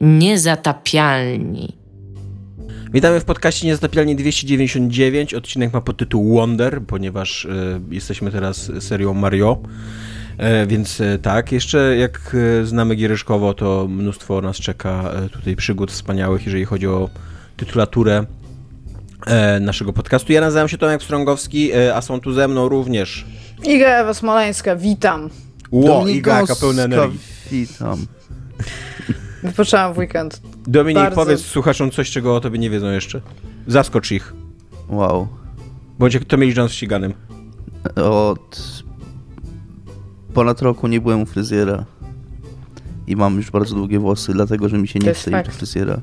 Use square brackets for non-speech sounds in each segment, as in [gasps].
Niezatapialni. Witamy w podcaście Niezatapialni 299. Odcinek ma podtytuł Wonder, ponieważ e, jesteśmy teraz serią Mario. E, więc e, tak, jeszcze jak e, znamy Giereszkowo, to mnóstwo nas czeka tutaj przygód wspaniałych, jeżeli chodzi o tytulaturę naszego podcastu. Ja nazywam się Tomek Strągowski, a są tu ze mną również Iga Ewa Smoleńska, witam. Ło, Iga, jaka pełna energii. Witam. Wypoczęłam w weekend. Dominik, Bardzo. powiedz słuchaczom coś, czego o tobie nie wiedzą jeszcze. Zaskocz ich. Wow. Bądź jak Tommy Lee Jones ściganym. Od ponad roku nie byłem u fryzjera. I mam już bardzo długie włosy, dlatego że mi się To nie chce iść do fryzjera.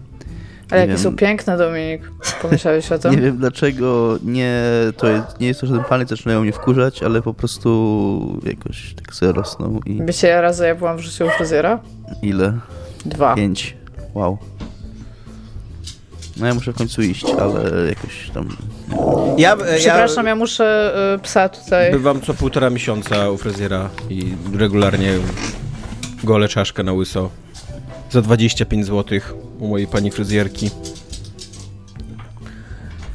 Ale Nie jakie wiem. są piękne, Dominik. Pomyślałeś o [laughs] tym? Nie wiem dlaczego nie, to jest, nie jest to, że ten pany zaczynają mnie wkurzać, ale po prostu jakoś tak sobie rosną i Wiecie, razy ja byłam w życiu u fryzjera? ile? Dwa. Pięć. Wow. No ja muszę w końcu iść, ale jakoś tam... Ja, e, Przepraszam, ja muszę y, psa tutaj. Bywam co półtora miesiąca u fryzjera i regularnie gole czaszkę na łyso. Za 25 zł u mojej pani fryzjerki.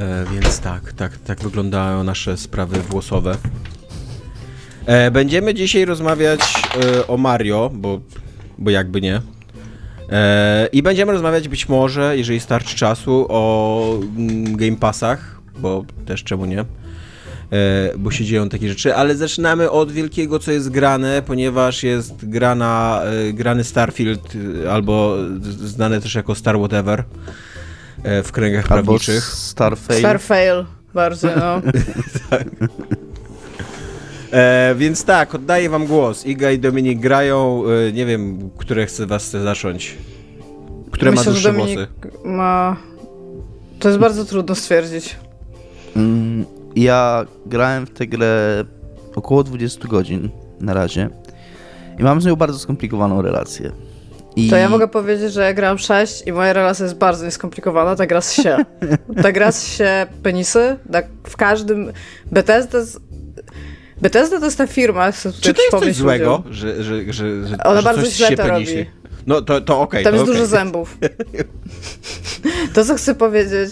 E, więc tak, tak, tak wyglądają nasze sprawy włosowe. E, będziemy dzisiaj rozmawiać e, o Mario, bo, bo jakby nie. E, I będziemy rozmawiać być może, jeżeli starczy czasu, o mm, Game Passach, bo też czemu nie. E, bo się dzieją takie rzeczy, ale zaczynamy od wielkiego, co jest grane, ponieważ jest grana, e, grany Starfield, albo z- znane też jako Star Whatever w kręgach Albo prawniczych. Starfail. Starfail. Bardzo, no. [laughs] [laughs] E, więc tak, oddaję wam głos. Iga i Dominik grają, e, nie wiem, które chce was chce zacząć. Które ma Myślę, że dłuższe włosy. ma... To jest bardzo trudno stwierdzić. Mm, Ja grałem w tę grę około 20 godzin na razie i mam z nią bardzo skomplikowaną relację. I To ja mogę powiedzieć, że ja grałam 6 i moja relacja jest bardzo nieskomplikowana. Ta gra z się. [laughs] Ta gra z się penisy. Tak w każdym... Bethesda... z- Bethesda to jest ta firma, tutaj Czy to jest coś złego, że, że, że, że, Ona że bardzo źle się to robi. No to, to okej. Tam to jest okej. dużo zębów. [laughs] To, co chcę powiedzieć,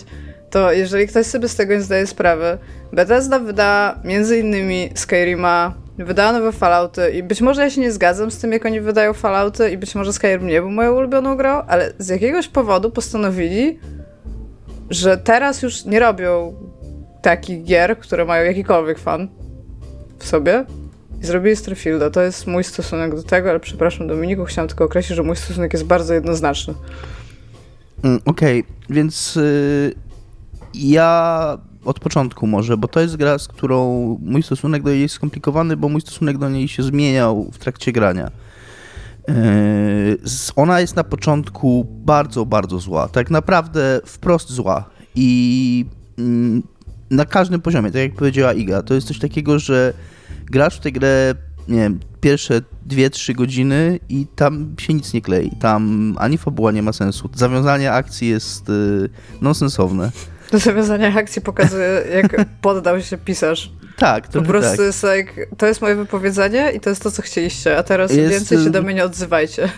to jeżeli ktoś sobie z tego nie zdaje sprawy, Bethesda wyda między innymi Skyrima, wydała nowe Fallouty i być może ja się nie zgadzam z tym, jak oni wydają Fallouty i być może Skyrim nie był moją ulubioną grą, ale z jakiegoś powodu postanowili, że teraz już nie robią takich gier, które mają jakikolwiek fan w sobie. I zrobili Starfielda. To jest mój stosunek do tego, ale przepraszam Dominiku, chciałam tylko określić, że mój stosunek jest bardzo jednoznaczny. Mm, Okej, więc y, ja od początku może, bo to jest gra, z którą mój stosunek do niej jest skomplikowany, bo mój stosunek do niej się zmieniał w trakcie grania. Yy, Ona jest na początku bardzo, bardzo zła. Tak naprawdę wprost zła. I mm, na każdym poziomie, tak jak powiedziała Iga, to jest coś takiego, że grasz w tę grę, nie wiem, pierwsze 2-3 godziny i tam się nic nie klei. Tam ani fabuła nie ma sensu. Zawiązanie akcji jest y, nonsensowne. Do zawiązania akcji pokazuje, jak [laughs] poddał się pisarz. Tak, Po trochę prostu tak. jest like, to jest moje wypowiedzenie i to jest to, co chcieliście, a teraz Jest, więcej się y, do mnie nie odzywajcie.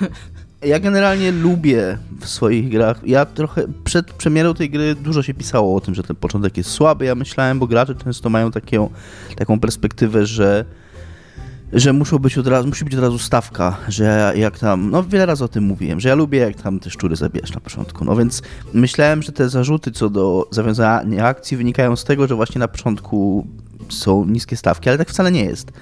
Ja generalnie lubię w swoich grach. Ja trochę przed premierą tej gry dużo się pisało o tym, że ten początek jest słaby. Ja myślałem, bo gracze często mają taką, taką perspektywę, że że muszą być od razu, musi być od razu stawka, że jak tam, no wiele razy o tym mówiłem, że ja lubię jak tam te szczury zabijasz na początku, no więc myślałem, że te zarzuty co do zawiązania akcji wynikają z tego, że właśnie na początku są niskie stawki, ale tak wcale nie jest,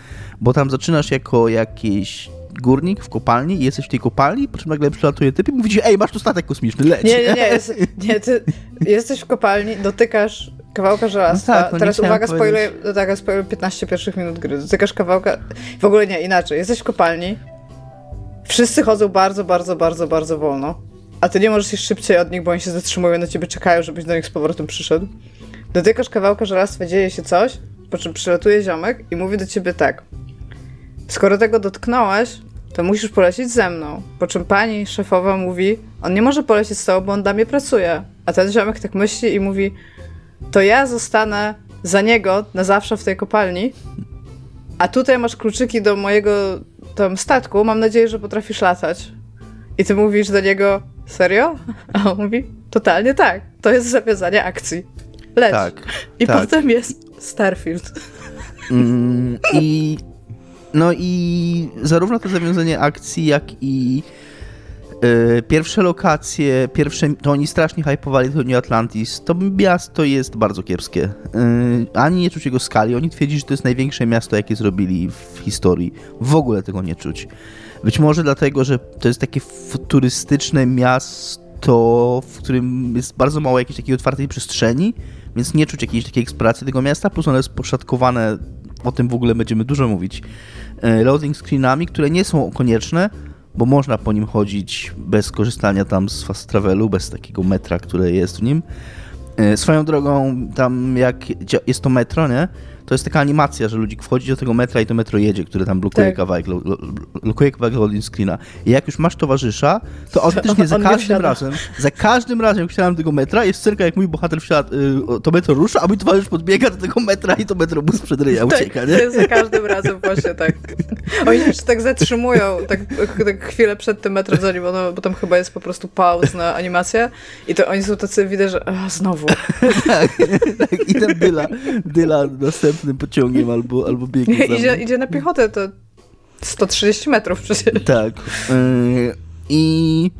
bo tam zaczynasz jako jakiś górnik w kopalni i jesteś w tej kopalni, po czym nagle przylatuje typ i mówi ci, ej, masz tu statek kosmiczny, leć. Nie, nie, nie, [laughs] jest, nie ty jesteś w kopalni, dotykasz kawałka żelastwa. No tak, no Teraz uwaga, spoiler, no tak, spoiler 15 pierwszych minut gry. Dotykasz kawałka, w ogóle nie, inaczej. Jesteś w kopalni, wszyscy chodzą bardzo, bardzo, bardzo, bardzo wolno, a ty nie możesz iść szybciej od nich, bo oni się zatrzymują, na ciebie czekają, żebyś do nich z powrotem przyszedł. Dotykasz kawałka żelastwa, dzieje się coś, po czym przylatuje ziomek i mówi do ciebie tak. Skoro tego dotknąłeś, to musisz polecieć ze mną. Po czym pani szefowa mówi, on nie może polecieć z tobą, bo on dla mnie pracuje. A ten ziomek tak myśli i mówi, to ja zostanę za niego na zawsze w tej kopalni, a tutaj masz kluczyki do mojego tam statku, mam nadzieję, że potrafisz latać. I ty mówisz do niego, serio? [laughs] A on mówi, totalnie tak, to jest zawiązanie akcji. Leć. Tak, I tak. potem jest Starfield. Mm, I no i zarówno to zawiązanie akcji, jak i e, pierwsze lokacje, pierwsze, to oni strasznie hypowali to New Atlantis. To miasto jest bardzo kiepskie. E, ani nie czuć jego skali. Oni twierdzili, że to jest największe miasto, jakie zrobili w historii. W ogóle tego nie czuć. Być może dlatego, że to jest takie futurystyczne miasto, w którym jest bardzo mało jakiejś takiej otwartej przestrzeni, więc nie czuć jakiejś takiej eksploracji tego miasta, plus ono jest poszatkowane, o tym w ogóle będziemy dużo mówić, e, loading screenami, które nie są konieczne, bo można po nim chodzić bez korzystania tam z fast travelu, bez takiego metra, które jest w nim. E, Swoją drogą, tam jak jest to metro, nie? To jest taka animacja, że ludzik wchodzi do tego metra i to metro jedzie, które tam blokuje Tak. kawałek, lo, lo, blokuje kawałek loading screena. I jak już masz towarzysza, to [laughs] autentycznie za każdym razem, za każdym razem jak wsiadam do tego metra, jest scenka jak mój bohater wsiada, y, to metro rusza, a mój towarzysz podbiega do tego metra i to metro mu sprzed ryja [laughs] ucieka, tak, nie? to za każdym razem właśnie tak. [laughs] Oni się tak zatrzymują, tak, tak chwilę przed tym metrem, zanim ono, bo tam chyba jest po prostu pauz na animację i to oni są tacy, widać, że a, znowu. tak, tak, I ten dyla, dyla następnym pociągiem albo, albo biegnie. Idzie, idzie na piechotę, to 130 metrów przecież. Tak. Yy, I.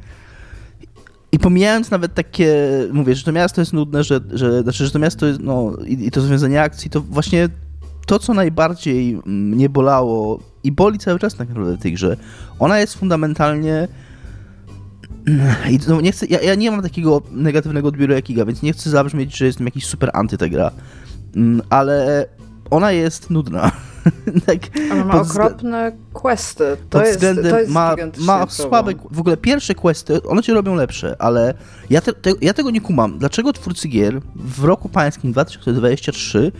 I pomijając nawet takie, mówię, że to miasto jest nudne, że, że, znaczy, że to miasto jest, no, i, i to związanie akcji, to właśnie to, co najbardziej mnie bolało i boli cały czas tak naprawdę w tej grze, ona jest fundamentalnie i no, nie chcę, ja, ja nie mam takiego negatywnego odbioru jak Iga, więc nie chcę zabrzmieć, że jestem jakiś super anty ta gra, Mm, ale ona jest nudna. [laughs] tak, Ona ma okropne questy. To jest, to jest ma, ma problem. słabe, w ogóle pierwsze questy, one cię robią lepsze, ale ja, te, te, ja tego nie kumam. Dlaczego twórcy gier w roku pańskim 2023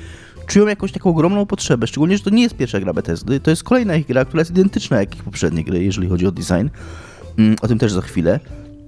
czują jakąś taką ogromną potrzebę, szczególnie, że to nie jest pierwsza gra Bethesdy, to jest kolejna ich gra, która jest identyczna jak ich poprzednie gry, jeżeli chodzi o design. Mm, o tym też za chwilę.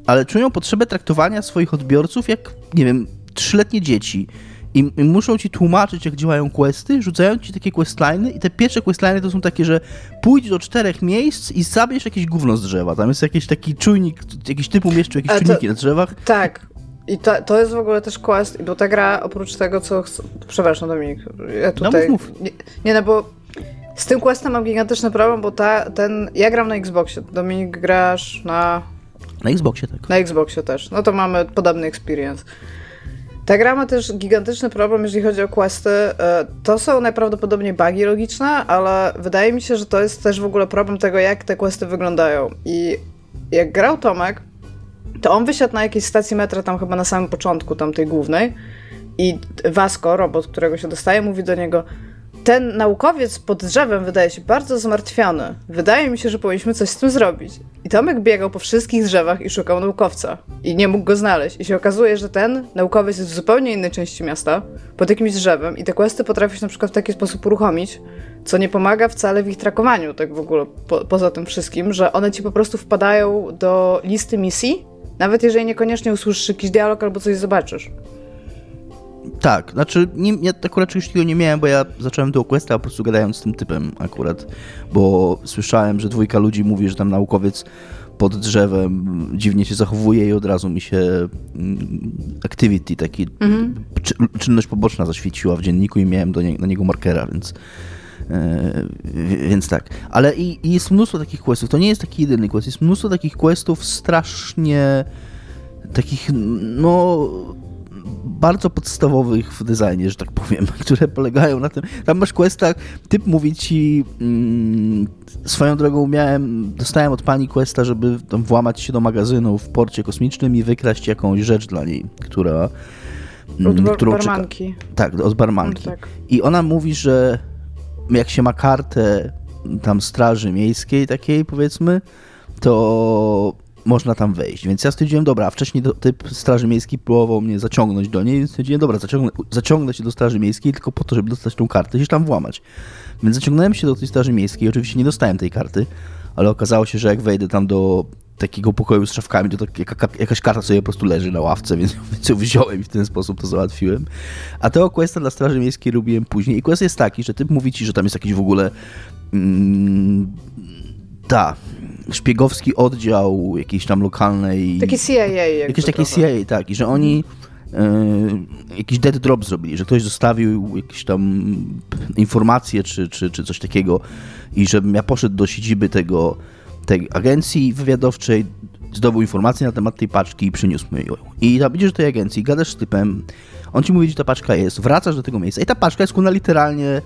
Ale czują potrzebę traktowania swoich odbiorców jak, nie wiem, trzyletnie dzieci. I, I muszą ci tłumaczyć, jak działają questy, rzucają ci takie questliny i te pierwsze questliny to są takie, że pójdź do czterech miejsc i zabierz jakieś gówno z drzewa. Tam jest jakiś taki czujnik, jakiś typ umieszczył jakieś Ale to- czujniki na drzewach. Tak. I to, to jest w ogóle też quest, bo ta gra oprócz tego, co... Chcę... Przepraszam, Dominik. Ja tutaj... mów, mów. Nie, nie, no bo z tym questem mam gigantyczny problem, bo ta, ten... Ja gram na Xboxie. Dominik, grasz na... Na Xboxie tak. Na Xboxie też. No to mamy podobny experience. Ta gra ma też gigantyczny problem, jeżeli chodzi o questy. E, To są najprawdopodobniej bugi logiczne, ale wydaje mi się, że to jest też w ogóle problem tego, jak te questy wyglądają. I jak grał Tomek, to on wysiadł na jakiejś stacji metra tam chyba na samym początku, tam tej głównej i Vasco, robot, którego się dostaje, mówi do niego ten naukowiec pod drzewem wydaje się bardzo zmartwiony. Wydaje mi się, że powinniśmy coś z tym zrobić. I Tomek biegał po wszystkich drzewach i szukał naukowca. I nie mógł go znaleźć. I się okazuje, że ten naukowiec jest w zupełnie innej części miasta, pod jakimś drzewem. I te questy potrafisz na przykład w taki sposób uruchomić, co nie pomaga wcale w ich trakowaniu, tak w ogóle po, poza tym wszystkim, że one ci po prostu wpadają do listy misji, nawet jeżeli niekoniecznie usłyszysz jakiś dialog albo coś zobaczysz. Tak, znaczy nie, ja akurat czegoś takiego nie miałem, bo ja zacząłem do questa po prostu gadając z tym typem akurat, bo słyszałem, że dwójka ludzi mówi, że tam naukowiec pod drzewem dziwnie się zachowuje i od razu mi się mm, activity, taki czy, czynność poboczna zaświeciła w dzienniku i miałem do nie, na niego markera, więc e, więc tak. Ale i, i jest mnóstwo takich questów, to nie jest taki jedyny quest, jest mnóstwo takich questów strasznie takich, no bardzo podstawowych w designie, że tak powiem, [laughs] które polegają na tym. Tam masz questa, typ mówi ci mm, swoją drogą miałem, dostałem od pani questa, żeby tam włamać się do magazynu w porcie kosmicznym i wykraść jakąś rzecz dla niej, która Od mm, bar- którą barmanki. tak, od barmanki. Tak. I ona mówi, że jak się ma kartę tam straży miejskiej takiej powiedzmy, to można tam wejść. Więc ja stwierdziłem, dobra, wcześniej do- typ straży miejskiej próbował mnie zaciągnąć do niej, więc stwierdziłem, dobra, zaciągnę, zaciągnę się do straży miejskiej tylko po to, żeby dostać tą kartę i się tam włamać. Więc zaciągnąłem się do tej straży miejskiej, oczywiście nie dostałem tej karty, ale okazało się, że jak wejdę tam do takiego pokoju z szafkami, to tak, jaka, jakaś karta sobie po prostu leży na ławce, więc, więc ją wziąłem i w ten sposób to załatwiłem. A tego questa dla Straży Miejskiej robiłem później. I quest jest taki, że typ mówi ci, że tam jest jakiś w ogóle... Mm, ta. szpiegowski oddział jakiejś tam lokalnej... Taki CIA Jakieś takie. CIA, tak. I że oni e, jakiś dead drop zrobili, że ktoś zostawił jakieś tam informacje czy, czy, czy coś takiego i żebym ja poszedł do siedziby tego, tej agencji wywiadowczej, zdobył informacje na temat tej paczki i przyniósł mi ją. I tam idziesz do tej agencji, gadasz z typem, on ci mówi, gdzie ta paczka jest, wracasz do tego miejsca i ta paczka jest kuna literalnie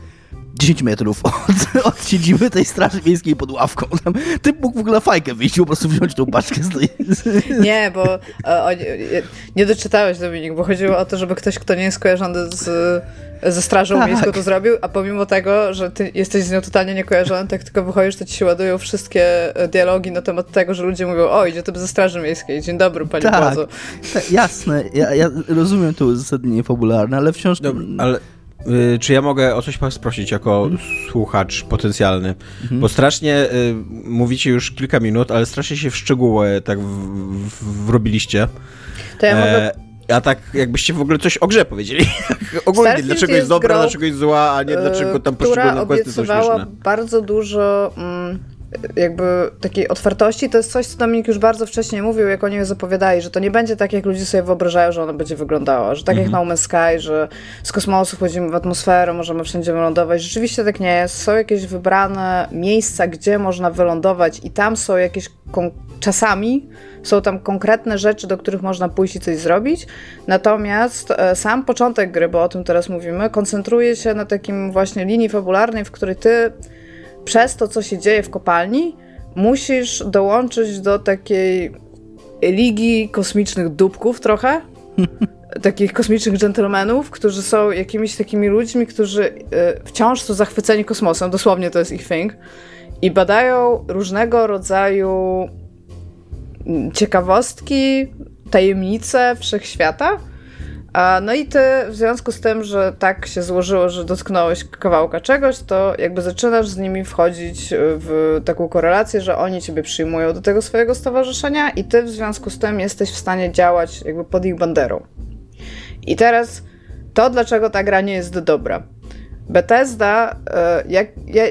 10 metrów od, [laughs] od siedziby tej straży miejskiej pod ławką. Tam, typ mógł w ogóle fajkę wyjść i po prostu wziąć tą paczkę z tej... [laughs] Nie, bo e, oni, e, nie doczytałeś, Dominik, bo chodziło o to, żeby ktoś, kto nie jest kojarzony z, ze strażą Tak. miejską to zrobił, a pomimo tego, że ty jesteś z nią totalnie niekojarzony, tak tylko wychodzisz, to ci się ładują wszystkie e, dialogi na temat tego, że ludzie mówią, o, idzie to ze straży miejskiej, dzień dobry, panie Tak. Tak, jasne, ja, ja rozumiem to uzasadnienie fabularne, ale wciąż... Dobra, ale czy ja mogę o coś was prosić jako słuchacz potencjalny? Bo strasznie y, mówicie już kilka minut, ale strasznie się w szczegóły tak w, w, wrobiliście. To ja mogę... E, a tak jakbyście w ogóle coś o grze powiedzieli. [laughs] Ogólnie, Starfield dlaczego jest jest dobra, grą, dlaczego jest zła, a nie dlaczego tam e, poszczególne questy są śmieszne. bardzo dużo mm, jakby takiej otwartości. To jest coś, co Dominik już bardzo wcześniej mówił, jak oni zapowiadali, że to nie będzie tak, jak ludzie sobie wyobrażają, że ona będzie wyglądała. Że tak jak Mhm. na No Man's Sky, że z kosmosu wchodzimy w atmosferę, możemy wszędzie wylądować. Rzeczywiście tak nie jest. Są jakieś wybrane miejsca, gdzie można wylądować i tam są jakieś czasami są tam konkretne rzeczy, do których można pójść i coś zrobić. Natomiast e, sam początek gry, bo o tym teraz mówimy, koncentruje się na takim właśnie linii fabularnej, w której ty przez to, co się dzieje w kopalni, musisz dołączyć do takiej ligi kosmicznych dupków trochę. [laughs] takich kosmicznych dżentelmenów, którzy są jakimiś takimi ludźmi, którzy e, wciąż są zachwyceni kosmosem, dosłownie to jest ich thing, i badają różnego rodzaju mm, ciekawostki, tajemnice wszechświata. No i ty w związku z tym, że tak się złożyło, że dotknąłeś kawałka czegoś, to jakby zaczynasz z nimi wchodzić y, w taką korelację, że oni ciebie przyjmują do tego swojego stowarzyszenia i ty w związku z tym jesteś w stanie działać jakby pod ich banderą. I teraz to, dlaczego ta gra nie jest dobra. Bethesda, y, jak, ja,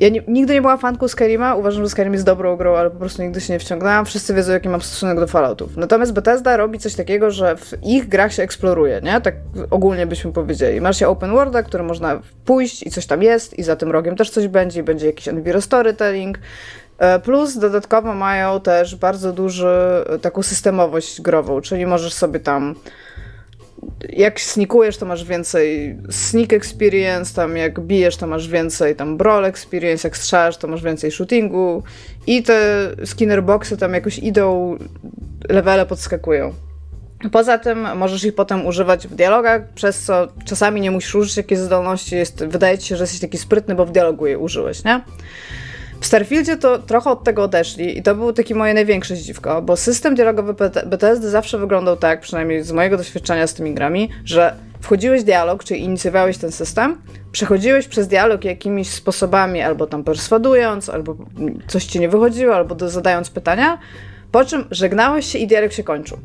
ja nie, nigdy nie byłam fanką Skyrima, uważam, że Skyrim jest dobrą grą, ale po prostu nigdy się nie wciągnęłam. Wszyscy wiedzą, jaki mam stosunek do Falloutów. Natomiast Bethesda robi coś takiego, że w ich grach się eksploruje, nie? Tak ogólnie byśmy powiedzieli. Masz się open worlda, który można pójść i coś tam jest i za tym rogiem też coś będzie i będzie jakiś enviro storytelling. E, Plus dodatkowo mają też bardzo duży e, taką systemowość grową, czyli możesz sobie tam jak sneakujesz, to masz więcej sneak experience, tam jak bijesz, to masz więcej tam brawl experience, jak strzelasz, to masz więcej shootingu i te skinner boxy tam jakoś idą, levele podskakują. Poza tym możesz ich potem używać w dialogach, przez co czasami nie musisz użyć jakiejś zdolności, jest, wydaje ci się, że jesteś taki sprytny, bo w dialogu je użyłeś, nie? W Starfieldzie to trochę od tego odeszli i to było takie moje największe zdziwko, bo system dialogowy BTSD zawsze wyglądał tak, przynajmniej z mojego doświadczenia z tymi grami, że wchodziłeś w dialog, czyli inicjowałeś ten system, przechodziłeś przez dialog jakimiś sposobami, albo tam perswadując, albo coś ci nie wychodziło, albo zadając pytania, po czym żegnałeś się i dialog się kończył.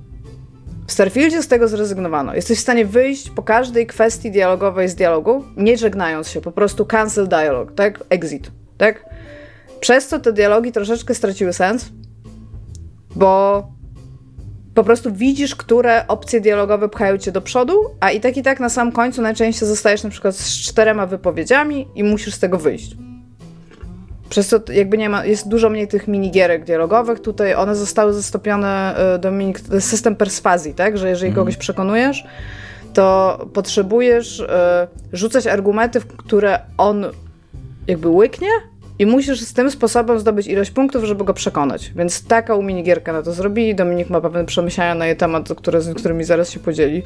W Starfieldzie z tego zrezygnowano. Jesteś w stanie wyjść po każdej kwestii dialogowej z dialogu, nie żegnając się, po prostu cancel dialog, tak? Exit, tak? Przez co te dialogi troszeczkę straciły sens, bo po prostu widzisz, które opcje dialogowe pchają cię do przodu, a i tak i tak na sam końcu najczęściej zostajesz na przykład z czterema wypowiedziami i musisz z tego wyjść. Przez co jakby nie ma, jest dużo mniej tych minigierek dialogowych. Tutaj one zostały zastąpione, y, Dominik, to system perswazji, tak? Że jeżeli kogoś przekonujesz, to potrzebujesz y, rzucać argumenty, w które on jakby łyknie i musisz z tym sposobem zdobyć ilość punktów, żeby go przekonać. Więc taką minigierkę na to zrobili. Dominik ma pewne przemyślenia na jej temat, które, z którymi zaraz się podzieli.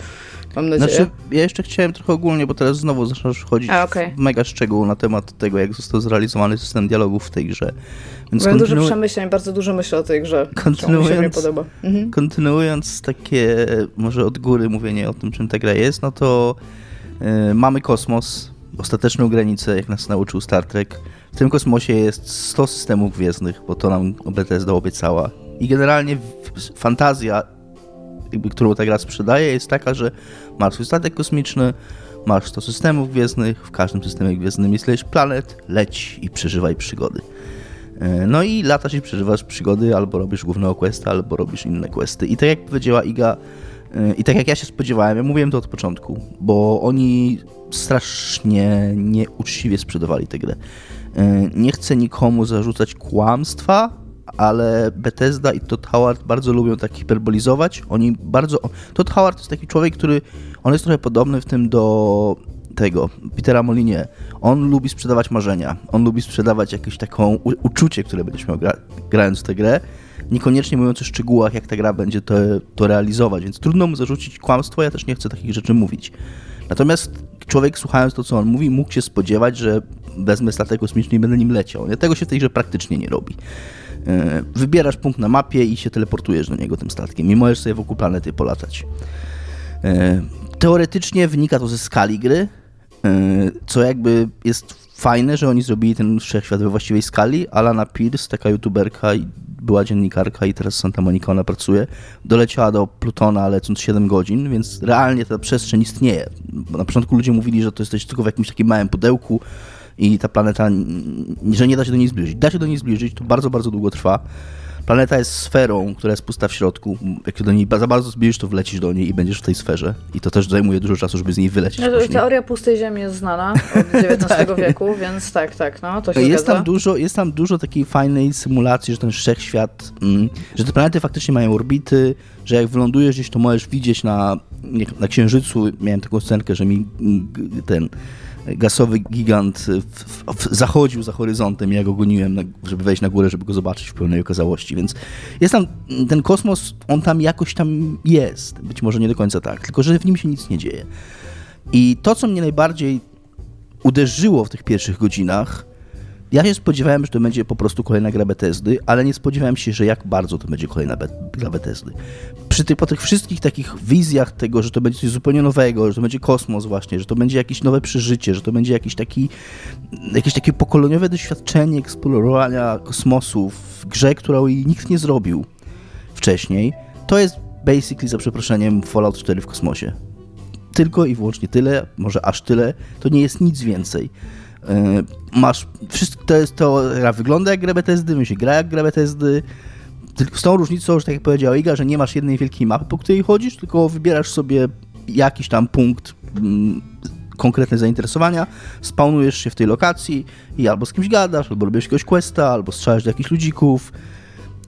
Mam nadzieję. Znaczy, ja jeszcze chciałem trochę ogólnie, bo teraz znowu zaczynasz wchodzić A, okej. w mega szczegół na temat tego, jak został zrealizowany system dialogów w tej grze. Więc Mam dużo przemyśleń, bardzo dużo myślę o tej grze. Kontynuując- podoba. Mhm. kontynuując takie może od góry mówienie o tym, czym ta gra jest, no to y, mamy kosmos, ostateczną granicę, jak nas nauczył Star Trek. Tym kosmosie jest 100 systemów gwiezdnych, bo to nam Bethesda obiecała. I generalnie fantazja, którą ta gra sprzedaje, jest taka, że masz swój statek kosmiczny, masz 100 systemów gwiezdnych, w każdym systemie gwiezdnym jest planet, leć i przeżywaj przygody. E, No i latasz i przeżywasz przygody, albo robisz głównego questa, albo robisz inne questy. I tak jak powiedziała Iga, e, i tak jak ja się spodziewałem, ja mówiłem to od początku, bo oni strasznie nieuczciwie sprzedawali tę grę. E, Nie chcę nikomu zarzucać kłamstwa, ale Bethesda i Todd Howard bardzo lubią tak hiperbolizować. Oni bardzo... Todd Howard to jest taki człowiek, który... On jest trochę podobny w tym do tego, Petera Molinie. On lubi sprzedawać marzenia. On lubi sprzedawać jakieś taką uczucie, które będziesz miał gra, grając w tę grę. Niekoniecznie mówiąc o szczegółach, jak ta gra będzie to, to realizować, więc trudno mu zarzucić kłamstwo, ja też nie chcę takich rzeczy mówić. Natomiast człowiek słuchając to, co on mówi, mógł się spodziewać, że wezmę statek kosmiczny i będę nim leciał. Nie? Tego się w tej praktycznie nie robi. E, Wybierasz punkt na mapie i się teleportujesz do niego tym statkiem i możesz sobie wokół planety polatać. E, Teoretycznie wynika to ze skali gry, e, co jakby jest fajne, że oni zrobili ten wszechświat we właściwej skali. Alana Pierce, taka youtuberka i była dziennikarka i teraz Santa Monica ona pracuje, doleciała do Plutona lecąc 7 godzin, więc realnie ta przestrzeń istnieje. Na początku ludzie mówili, że to jesteś tylko w jakimś takim małym pudełku i ta planeta, że nie da się do niej zbliżyć. Da się do niej zbliżyć, to bardzo, bardzo długo trwa. Planeta jest sferą, która jest pusta w środku. Jak się do niej za bardzo zbliżysz, to wlecisz do niej i będziesz w tej sferze. I to też zajmuje dużo czasu, żeby z niej wylecieć. No, później. teoria pustej ziemi jest znana od [laughs] XIX wieku, więc tak, tak, no, to się Jest zgadza. tam, dużo, jest tam dużo takiej fajnej symulacji, że ten wszechświat, mm, że te planety faktycznie mają orbity, że jak wylądujesz gdzieś, to możesz widzieć na, na Księżycu, miałem taką scenkę, że mi mm, ten gasowy gigant w, w, zachodził za horyzontem. I ja go goniłem, na, żeby wejść na górę, żeby go zobaczyć w pełnej okazałości, więc jest tam, ten kosmos, on tam jakoś tam jest, być może nie do końca tak, tylko że w nim się nic nie dzieje. I to, co mnie najbardziej uderzyło w tych pierwszych godzinach, ja się spodziewałem, że to będzie po prostu kolejna gra Bethesdy, ale nie spodziewałem się, że jak bardzo to będzie kolejna be gra Bethesdy. Przy tych, po tych wszystkich takich wizjach tego, że to będzie coś zupełnie nowego, że to będzie kosmos właśnie, że to będzie jakieś nowe przeżycie, że to będzie jakiś taki, jakieś takie pokoleniowe doświadczenie eksplorowania kosmosu w grze, którą nikt nie zrobił wcześniej, to jest basically, za przeproszeniem, Fallout 4 w kosmosie tylko i wyłącznie tyle, może aż tyle, to nie jest nic więcej. Yy, Masz, wszystko, to jest to, gra wygląda jak gra Bethesdy, my się gra jak gra Bethesdy, z tą różnicą, że tak jak powiedziała Iga, że nie masz jednej wielkiej mapy, po której chodzisz, tylko wybierasz sobie jakiś tam punkt mm, konkretne zainteresowania, spawnujesz się w tej lokacji i albo z kimś gadasz, albo robisz jakiegoś questa, albo strzelasz do jakichś ludzików.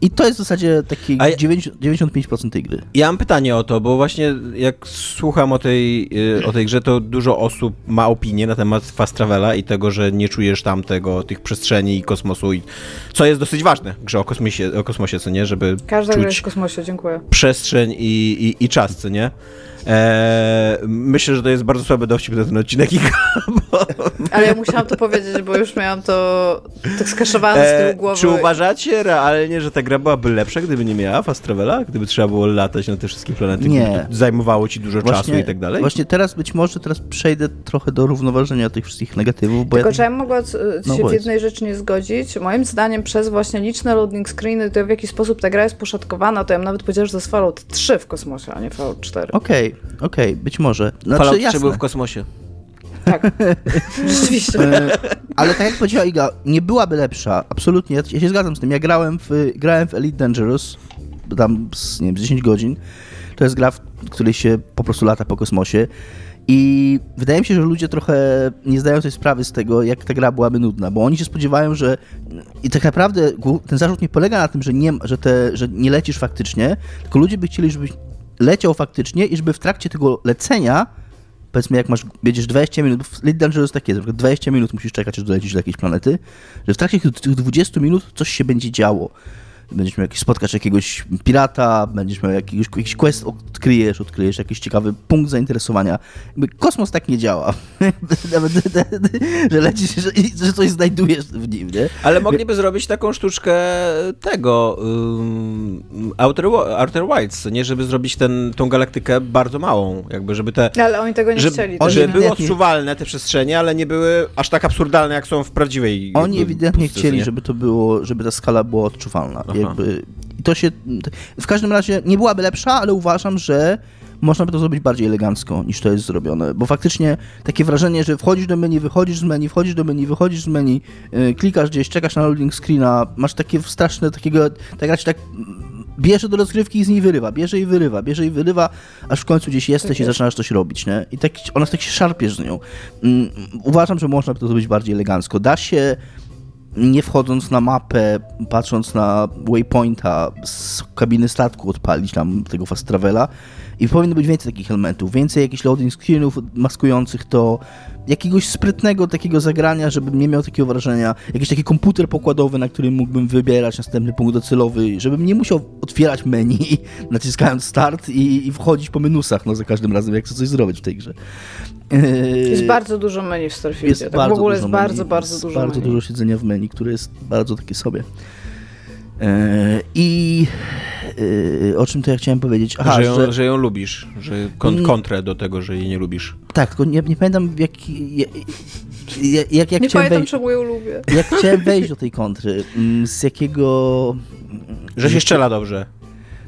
I to jest w zasadzie taki A ja- 90, 95% tej gry. Ja mam pytanie o to, bo właśnie jak słucham o tej, y, o tej grze, to dużo osób ma opinię na temat fast travela i tego, że nie czujesz tam tego, tych przestrzeni i kosmosu, i, co jest dosyć ważne w grze o kosmosie, o kosmosie co nie, żeby Każda gra jest czuć w kosmosie, dziękuję. przestrzeń i, i, i czas, co nie? Eee, myślę, że to jest bardzo słaby dowcip na ten odcinek, Iga, bo Ale ja musiałam to powiedzieć, bo już miałam to tak skaszowane z tyłu Eee, głowy. czy uważacie realnie, że ta gra byłaby lepsza, gdyby nie miała fast travela? Gdyby trzeba było latać na te wszystkie planety, Nie. zajmowało ci dużo czasu i tak dalej? Właśnie teraz być może teraz przejdę trochę do równoważenia tych wszystkich negatywów, bo Tylko ja, czy ja mogła No się w jednej rzeczy nie zgodzić? Moim zdaniem przez właśnie liczne loading screeny, to w jaki sposób ta gra jest poszatkowała, to ja bym nawet powiedziała, że to jest Fallout 3 w kosmosie, a nie Fallout 4. Okej, okej, być może. Znaczy, Fallout 3 jasne. był w kosmosie. Tak, [laughs] rzeczywiście. E, Ale tak jak powiedziała Iga, nie byłaby lepsza, absolutnie, ja się zgadzam z tym. Ja grałem w, grałem w Elite Dangerous, tam z, nie wiem, z 10 godzin. To jest gra, w której się po prostu lata po kosmosie. I wydaje mi się, że ludzie trochę nie zdają sobie sprawy z tego, jak ta gra byłaby nudna, bo oni się spodziewają, że. I tak naprawdę ten zarzut nie polega na tym, że nie, że te, że nie lecisz faktycznie, tylko ludzie by chcieli, żebyś leciał faktycznie i żeby w trakcie tego lecenia powiedzmy jak masz, jedziesz 20 minut, w Elite Dangerous tak jest, na przykład 20 minut musisz czekać, aż dolecisz do jakiejś planety, że w trakcie tych 20 minut coś się będzie działo. Będziesz miał jakiś, spotkasz jakiegoś pirata, będziesz miał jakiegoś, jakiś quest, odkryjesz, odkryjesz jakiś ciekawy punkt zainteresowania. Jakby kosmos tak nie działa. [laughs] Nawet, że lecisz, że, że coś znajdujesz w nim, nie? Ale mogliby zrobić taką sztuczkę tego um, Outer, Wilds, nie? Żeby zrobić ten, tą galaktykę bardzo małą, jakby żeby te... Ale oni tego nie Żeby, chcieli. Oni żeby były odczuwalne te przestrzenie, ale nie były aż tak absurdalne, jak są w prawdziwej Oni ewidentnie pustce, chcieli, nie? żeby to było, żeby ta skala była odczuwalna. Aha. Jakby, I to się. W każdym razie nie byłaby lepsza, ale uważam, że można by to zrobić bardziej elegancko niż to jest zrobione, bo faktycznie takie wrażenie, że wchodzisz do menu, wychodzisz z menu, wchodzisz do menu, wychodzisz z menu, yy, klikasz gdzieś, czekasz na loading screena, masz takie straszne, takiego, tak się tak bierze do rozgrywki i z niej wyrywa, bierze i wyrywa, bierze i wyrywa, aż w końcu gdzieś jesteś i jest. zaczynasz coś robić, nie? I tak, ona tak się szarpiesz z nią. Mm, uważam, że można by to zrobić bardziej elegancko. Da się nie wchodząc na mapę, patrząc na waypointa z kabiny statku odpalić tam tego fast travela i powinno być więcej takich elementów, więcej jakichś loading screenów maskujących to, jakiegoś sprytnego takiego zagrania, żebym nie miał takiego wrażenia, jakiś taki komputer pokładowy, na którym mógłbym wybierać następny punkt docelowy, żebym nie musiał otwierać menu, [laughs] naciskając start i, i wchodzić po menusach, no za każdym razem, jak chcę coś zrobić w tej grze. Jest Yy, bardzo dużo menu w Starfieldzie. Tak w ogóle jest bardzo, menu, bardzo jest dużo bardzo menu. dużo siedzenia w menu, które jest bardzo takie sobie. E, I e, o czym to ja chciałem powiedzieć? Aha, że, ją, że, że ją lubisz, że kon, Mm. kontrę do tego, że jej nie lubisz. tak, tylko nie, nie pamiętam jak, jak, jak, jak, Nie pamiętam, wejść, czemu ją lubię. jak [laughs] chciałem wejść do tej kontry, mm, z jakiego... Że się strzela dobrze.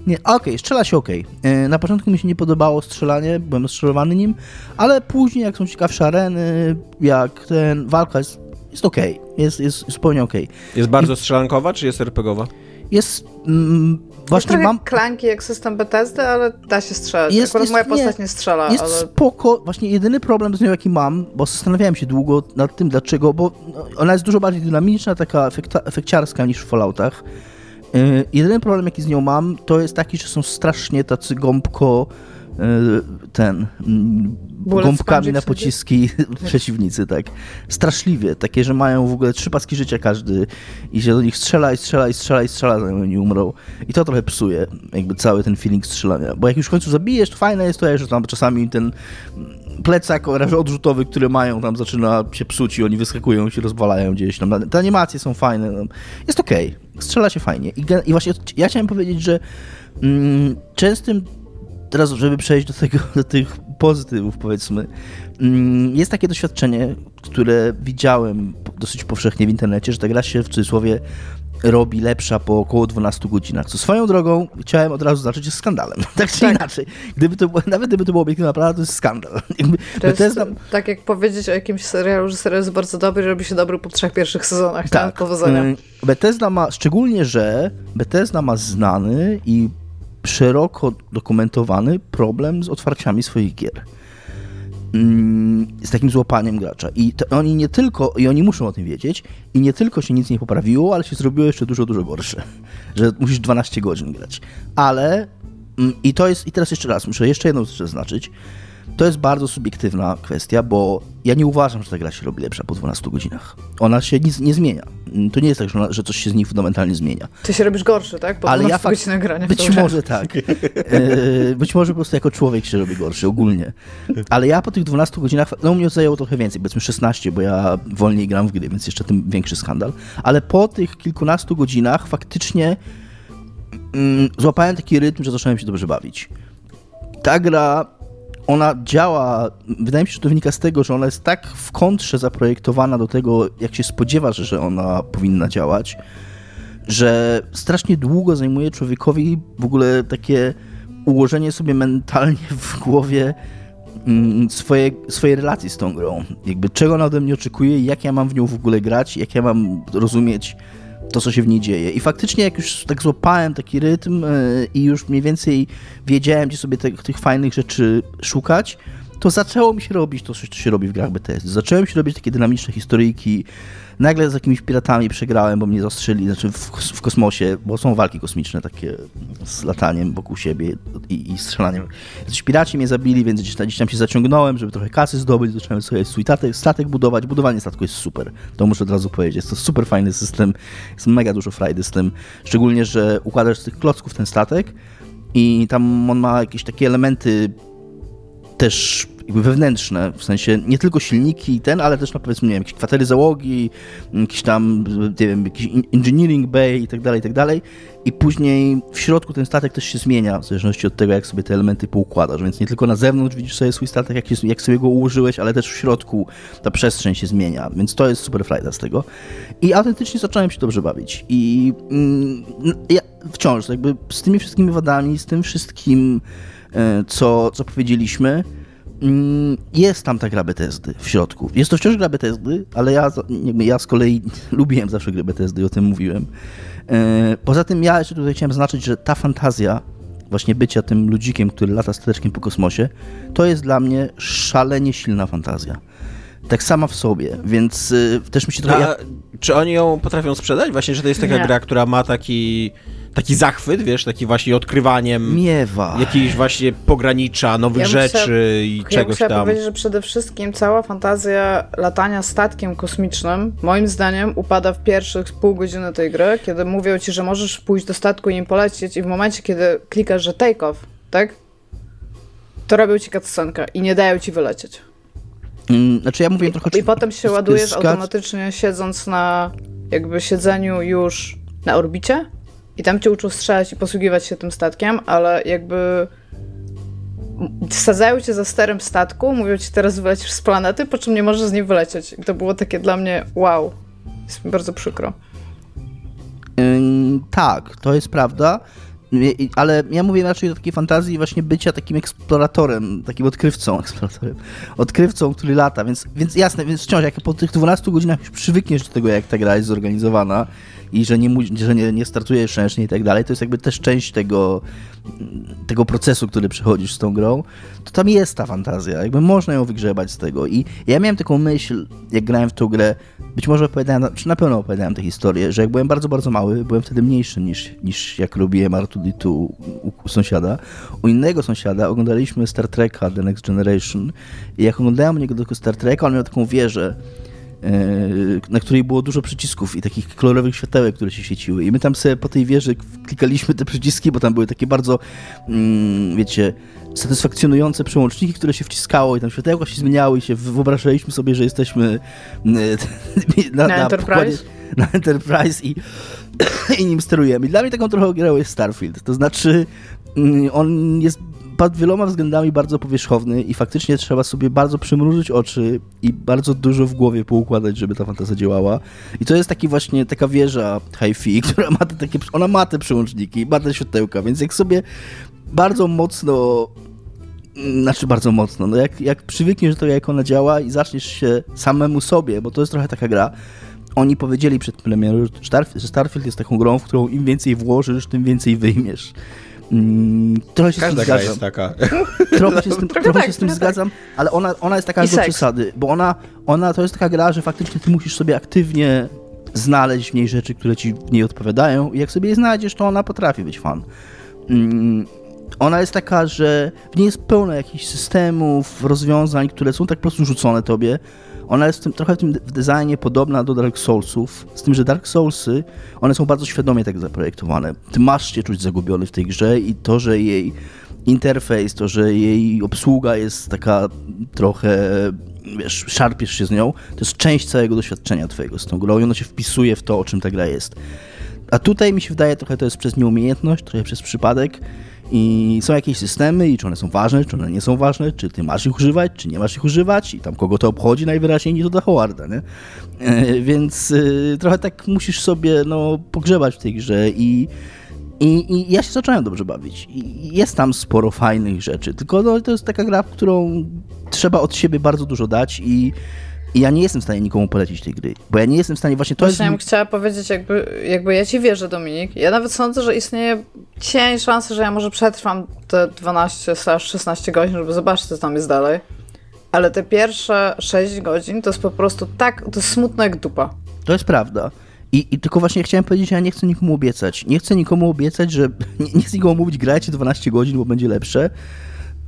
Nie, okej, strzela się okej. E, Na początku mi się nie podobało strzelanie, byłem strzelowany nim, ale później jak są ciekawsze areny, jak ten walka jest, jest okej, jest, jest zupełnie okej. Jest bardzo strzelankowa, czy jest RPGowa? Jest, mm, Jest właśnie trochę mam, klanki jak system Bethesdy, ale da się strzelać. Jest- Akurat jest- moja nie. postać nie, strzela, jest ale... spoko, właśnie jedyny problem z nią jaki mam, bo zastanawiałem się długo nad tym dlaczego, bo no, ona jest dużo bardziej dynamiczna, taka efekta, efekciarska niż w Falloutach. Yy, jedyny problem jaki z nią mam, to jest taki, że są strasznie tacy gąbko ten mm, gąbkami na pociski [laughs] przeciwnicy, tak. Straszliwie, takie, że mają w ogóle trzy paski życia każdy i się do nich strzela i strzela i strzela i strzela, zanim oni umrą. I to trochę psuje jakby cały ten feeling strzelania. Bo jak już w końcu zabijesz, to fajne jest to, że tam czasami ten plecak odrzutowy, który mają, tam zaczyna się psuć i oni wyskakują się rozwalają gdzieś tam. Te animacje są fajne. No. Jest okej. Strzela się fajnie. I, I właśnie ja chciałem powiedzieć, że mm, częstym teraz, żeby przejść do, tego, do tych pozytywów, powiedzmy, mm, jest takie doświadczenie, które widziałem dosyć powszechnie w internecie, że ta gra się w cudzysłowie robi lepsza po około 12 godzinach. Co swoją drogą chciałem od razu zacząć jest skandalem. [laughs] Tak czy Tak. inaczej. Gdyby to, nawet gdyby to było obiektywna prawda, to jest skandal. [laughs] To jest Bethesda- tak jak powiedzieć o jakimś serialu, że serial jest bardzo dobry, robi się dobry po trzech pierwszych sezonach. Tak. Powodzenia. y, Bethesda ma, szczególnie, że Bethesda ma znany i szeroko dokumentowany problem z otwarciami swoich gier. Mm, Z takim złapaniem gracza. I oni nie tylko, i oni muszą o tym wiedzieć, i nie tylko się nic nie poprawiło, ale się zrobiło jeszcze dużo, dużo gorsze. [laughs] Że musisz 12 godzin grać. Ale, mm, i to jest, i teraz jeszcze raz, muszę jeszcze jedną rzecz zaznaczyć. To jest bardzo subiektywna kwestia, bo ja nie uważam, że ta gra się robi lepsza po 12 godzinach. Ona się nic nie zmienia. To nie jest tak, że, ona, że coś się z niej fundamentalnie zmienia. Ty się robisz gorszy, tak? Po Ale ja 12 fakt- grania Być może tak. [laughs] E, Być może po prostu jako człowiek się robi gorszy ogólnie. Ale ja po tych 12 godzinach, no mnie zajęło trochę więcej, powiedzmy 16, bo ja wolniej gram w gry, więc jeszcze tym większy skandal. Ale po tych kilkunastu godzinach faktycznie mm, złapałem taki rytm, że zacząłem się dobrze bawić. Ta gra, ona działa, wydaje mi się, że to wynika z tego, że ona jest tak w kontrze zaprojektowana do tego, jak się spodziewasz, że ona powinna działać, że strasznie długo zajmuje człowiekowi w ogóle takie ułożenie sobie mentalnie w głowie mm, swoje, swojej relacji z tą grą. Jakby czego ona ode mnie oczekuje, jak ja mam w nią w ogóle grać, jak ja mam rozumieć to, co się w niej dzieje. I faktycznie, jak już tak złapałem taki rytm yy, i już mniej więcej wiedziałem, gdzie sobie te, tych fajnych rzeczy szukać, to zaczęło mi się robić to, co się robi w grach BTS. Zacząłem się robić takie dynamiczne historyjki. Nagle z jakimiś piratami przegrałem, bo mnie zastrzeli, znaczy w, w kosmosie, bo są walki kosmiczne takie z lataniem wokół siebie i, i strzelaniem. Jacyś piraci mnie zabili, więc gdzieś gdzieś tam się zaciągnąłem, żeby trochę kasy zdobyć, zacząłem sobie swój statek, statek budować. Budowanie statku jest super, to muszę od razu powiedzieć. Jest to super fajny system, jest mega dużo frajdy z tym, szczególnie, że układasz z tych klocków ten statek i tam on ma jakieś takie elementy też jakby wewnętrzne, w sensie nie tylko silniki i ten, ale też, no powiedzmy, nie wiem, jakieś kwatery załogi, jakiś tam, nie wiem, jakiś engineering bay i tak dalej, i tak dalej. I później w środku ten statek też się zmienia, w zależności od tego, jak sobie te elementy poukładasz. Więc nie tylko na zewnątrz widzisz sobie swój statek, jak, jest, jak sobie go ułożyłeś, ale też w środku ta przestrzeń się zmienia. Więc to jest super frajda z tego. I autentycznie zacząłem się dobrze bawić. I mm, ja wciąż, jakby z tymi wszystkimi wadami, z tym wszystkim, e, co, co powiedzieliśmy, jest tam ta gra Bethesdy w środku. Jest to wciąż gra Bethesdy, ale ja, ja z kolei [laughs] lubiłem zawsze grę Bethesdy i o tym mówiłem. E, Poza tym ja jeszcze tutaj chciałem zaznaczyć, że ta fantazja właśnie bycia tym ludzikiem, który lata stateczkiem po kosmosie, to jest dla mnie szalenie silna fantazja. Tak sama w sobie, więc y, też mi się trochę... A, czy oni ją potrafią sprzedać? Właśnie, że to jest taka Nie. gra, która ma taki, taki zachwyt, wiesz, taki właśnie odkrywaniem Miewa. jakichś właśnie pogranicza, nowych Ja rzeczy chciała- i Ja czegoś tam. powiedzieć, że przede wszystkim cała fantazja latania statkiem kosmicznym, moim zdaniem, upada w pierwszych pół godziny tej gry, kiedy mówią ci, że możesz pójść do statku i nim polecieć i w momencie, kiedy klikasz, że take off, tak? To robią ci cutscenkę i nie dają ci wylecieć. Mm, Znaczy ja mówię trochę... I potem się ładujesz automatycznie siedząc na jakby siedzeniu już na orbicie i tam cię uczą strzelać i posługiwać się tym statkiem, ale jakby wsadzają cię za sterem statku, mówią ci teraz wylecisz z planety, po czym nie możesz z niej wylecieć. I to było takie dla mnie wow. Jest mi bardzo przykro. Tak, to jest prawda. Ale ja mówię raczej o takiej fantazji właśnie bycia takim eksploratorem, takim odkrywcą, [laughs] eksploratorem, odkrywcą, który lata, więc, więc jasne, więc wciąż jak po tych 12 godzinach już przywykniesz do tego, jak ta gra jest zorganizowana i że nie, że nie, nie startujesz ręcznie i tak dalej, to jest jakby też część tego, tego procesu, który przechodzisz z tą grą, to tam jest ta fantazja, jakby można ją wygrzebać z tego i ja miałem taką myśl, jak grałem w tą grę, być może opowiadałem, czy na pewno opowiadałem tę historię, że jak byłem bardzo, bardzo mały, byłem wtedy mniejszy niż, niż jak robiłem R2D2 u, u sąsiada. U innego sąsiada oglądaliśmy Star Treka The Next Generation i jak oglądałem u niego tylko Star Treka, on miał taką wieżę, na której było dużo przycisków i takich kolorowych światełek, które się świeciły. I my tam sobie po tej wieży klikaliśmy te przyciski, bo tam były takie bardzo, mm, wiecie, satysfakcjonujące przełączniki, które się wciskało i tam światełka się zmieniały i się wyobrażaliśmy sobie, że jesteśmy mm, [laughs] na, Na Enterprise? pokładzie- [laughs] na Enterprise i, [coughs] i nim sterujemy. I dla mnie taką trochę grą jest Starfield. To znaczy, mm, on jest pod wieloma względami bardzo powierzchowny i faktycznie trzeba sobie bardzo przymrużyć oczy i bardzo dużo w głowie poukładać, żeby ta fantazja działała. I to jest taki właśnie taka wieża hi-fi, [laughs] która ma te takie, ona ma te przełączniki, ma te światełka, więc jak sobie bardzo mocno znaczy bardzo mocno. No jak, jak przywykniesz do tego, jak ona działa i zaczniesz się samemu sobie, bo to jest trochę taka gra. Oni powiedzieli przed premierą, że Starfield jest taką grą, w którą im więcej włożysz, tym więcej wyjmiesz. Mm, trochę się Każda z tym gra zgadzam. jest taka. [laughs] Trochę się z tym, Trochę trochę tak, się z tym tak. zgadzam, ale ona, ona jest taka I do seks. przesady, bo ona, ona to jest taka gra, że faktycznie ty musisz sobie aktywnie znaleźć w niej rzeczy, które ci w niej odpowiadają i jak sobie je znajdziesz, to ona potrafi być fan. Mm, ona jest taka, że w niej jest pełno jakichś systemów, rozwiązań, które są tak po prostu rzucone tobie. Ona jest w tym, trochę w tym designie podobna do Dark Soulsów, z tym, że Dark Soulsy, one są bardzo świadomie tak zaprojektowane. Ty masz się czuć zagubiony w tej grze i to, że jej interfejs, to, że jej obsługa jest taka trochę, wiesz, szarpiesz się z nią, to jest część całego doświadczenia twojego z tą grą i ono się wpisuje w to, o czym ta gra jest. A tutaj mi się wydaje, trochę to jest przez nieumiejętność, trochę przez przypadek i są jakieś systemy i czy one są ważne, czy one nie są ważne, czy ty masz ich używać, czy nie masz ich używać i tam kogo to obchodzi najwyraźniej nie to da Howarda, nie? E, więc e, trochę tak musisz sobie no, pogrzebać w tej grze i, i, i ja się zacząłem dobrze bawić. I jest tam sporo fajnych rzeczy, tylko no, to jest taka gra, w którą trzeba od siebie bardzo dużo dać i, i ja nie jestem w stanie nikomu polecić tej gry, bo ja nie jestem w stanie, właśnie to Właśnie jest... bym chciała powiedzieć, jakby, jakby ja ci wierzę, Dominik. Ja nawet sądzę, że istnieje cień szansy, że ja może przetrwam te 12-16 godzin, żeby zobaczyć, co tam jest dalej. Ale te pierwsze 6 godzin to jest po prostu tak, to jest smutne jak dupa. To jest prawda. I, I tylko właśnie chciałem powiedzieć, że ja nie chcę nikomu obiecać. Nie chcę nikomu obiecać, że. [laughs] Nie, nie chcę nikomu mówić, grajcie 12 godzin, bo będzie lepsze.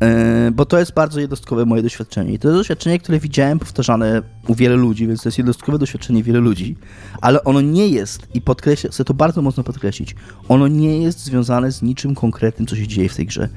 Yy, bo to jest bardzo jednostkowe moje doświadczenie. I to jest doświadczenie, które widziałem powtarzane u wielu ludzi, więc to jest jednostkowe doświadczenie wielu ludzi. Ale ono nie jest, i podkreślę, chcę to bardzo mocno podkreślić, ono nie jest związane z niczym konkretnym, co się dzieje w tej grze.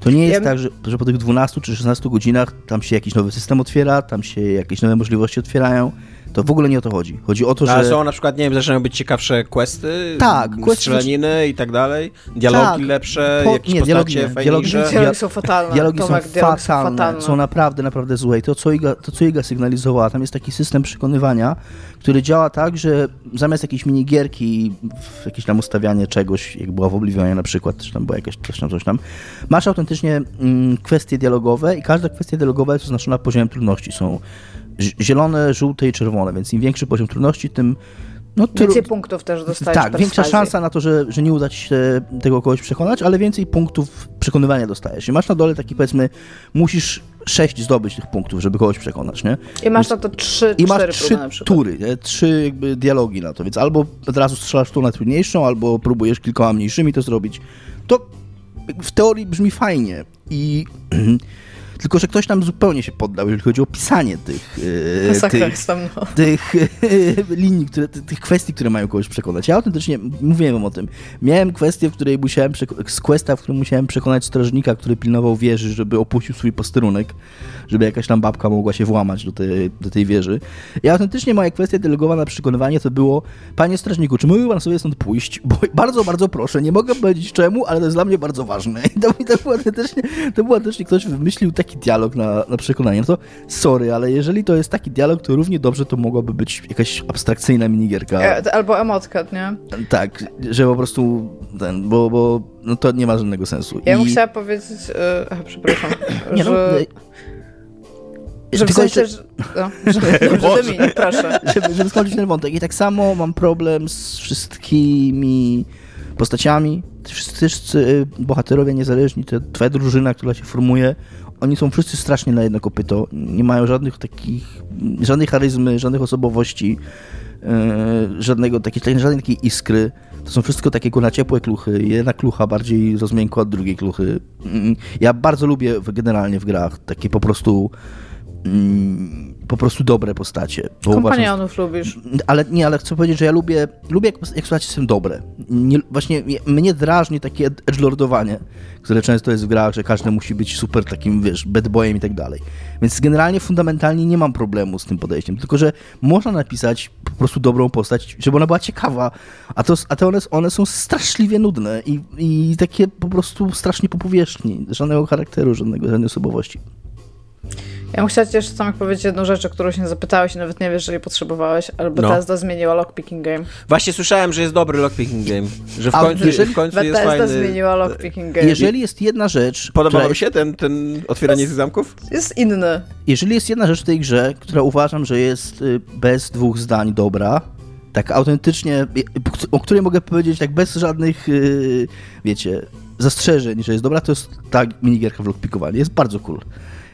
To nie jest Ja- tak, że, że po tych 12 czy 16 godzinach tam się jakiś nowy system otwiera, tam się jakieś nowe możliwości otwierają. To w ogóle nie o to chodzi. Chodzi o to, że... Ale są na przykład, nie wiem, zaczynają być ciekawsze questy, Tak, questy- strzelaniny i tak dalej, dialogi Tak. lepsze, Po- jakieś nie, dialogi postacie nie. Dialogi nie. Dialogi są fatalne. [laughs] Dialogi Tomek, są fatalne, fatalne. są naprawdę, naprawdę złe. I to, co Iga, to, co Iga sygnalizowała, tam jest taki system przekonywania, który działa tak, że zamiast jakiejś minigierki, jakieś tam ustawianie czegoś, jak była w Oblivionie na przykład, czy tam była jakaś coś tam, coś tam, masz autentycznie mm, kwestie dialogowe i każda kwestia dialogowa jest oznaczona poziomem trudności. Są zielone, żółte i czerwone, więc im większy poziom trudności, tym no, tylu- Więcej punktów też dostajesz tak, większa szansa na to, że, że nie uda ci się tego kogoś przekonać, ale więcej punktów przekonywania dostajesz. I masz na dole taki powiedzmy, musisz sześć zdobyć tych punktów, żeby kogoś przekonać, nie? I masz na to trzy, I masz trzy tury, nie? trzy jakby dialogi na to, więc albo od razu strzelasz tą najtrudniejszą, albo próbujesz kilkoma mniejszymi to zrobić. To w teorii brzmi fajnie i [clears throat] tylko, że ktoś tam zupełnie się poddał, jeżeli chodzi o pisanie tych, Masakra tych, tam, no. tych linii, które, ty- tych kwestii, które mają kogoś przekonać. Ja autentycznie mówiłem o tym. Miałem kwestię, w której musiałem z questa, w którym musiałem przekonać strażnika, który pilnował wieży, żeby opuścił swój posterunek, żeby jakaś tam babka mogła się włamać do tej, do tej wieży. I autentycznie moja kwestia delegowana przekonywanie to było, panie strażniku, czy mógłby pan sobie stąd pójść? Bo [laughs] bardzo, bardzo proszę, nie mogę powiedzieć czemu, ale to jest dla mnie bardzo ważne. [laughs] I to, to było autentycznie, to było autentycznie ktoś wymyślił taki dialog na, na przekonanie. No to sorry, ale jeżeli to jest taki dialog, to równie dobrze to mogłaby być jakaś abstrakcyjna minigierka. E, Albo emotka, nie? Tak, że po prostu ten, bo, bo no to nie ma żadnego sensu. Ja bym I- chciała powiedzieć, aha, przepraszam, [laughs] Nie, no, że, e, że w tylko sensie, jeszcze- że, no, że, [laughs] że Dominik, proszę. [laughs] żeby, żeby skończyć ten wątek. I tak samo mam problem z wszystkimi postaciami. Wszyscy, wszyscy bohaterowie niezależni, to twoja drużyna, która się formuje, oni są wszyscy strasznie na jedno kopyto. Nie mają żadnych takich, żadnej charyzmy, żadnych osobowości, yy, żadnego takiej, żadnej takiej iskry. To są wszystko takiego na ciepłe kluchy. Jedna klucha bardziej rozmiękła od drugiej kluchy. Mm, Ja bardzo lubię generalnie w grach takie po prostu po prostu dobre postacie. Bo uważam, Kompanionów lubisz. ale nie, ale chcę powiedzieć, że ja lubię, lubię jak, jak postacie są dobre. Nie, właśnie mnie- drażni takie ed- edgelordowanie, które często jest w grach, że każdy musi być super takim, wiesz, bad boyem i tak dalej. Więc generalnie, fundamentalnie nie mam problemu z tym podejściem, tylko że można napisać po prostu dobrą postać, żeby ona była ciekawa, a, to, a te one, one są straszliwie nudne i, i takie po prostu strasznie po powierzchni, żadnego charakteru, żadnego, żadnej osobowości. Ja bym chciała ci jeszcze Tomek powiedzieć jedną rzecz, o którą się zapytałeś i nawet nie wiesz, że jej potrzebowałeś, ale No. Bethesda zmieniła lockpicking game. Właśnie słyszałem, że jest dobry lockpicking game, że w A końcu, jeżeli- w końcu jest fajny... zmieniła lockpicking game. Jeżeli jest jedna rzecz... Podobało mi się ten, ten otwieranie tych zamków? Jest inny. Jeżeli jest jedna rzecz w tej grze, która uważam, że jest y, bez dwóch zdań dobra, tak autentycznie, y, o której mogę powiedzieć tak bez żadnych, y, wiecie, zastrzeżeń, że jest dobra, to jest ta minigierka w lockpickowanie. Jest bardzo cool.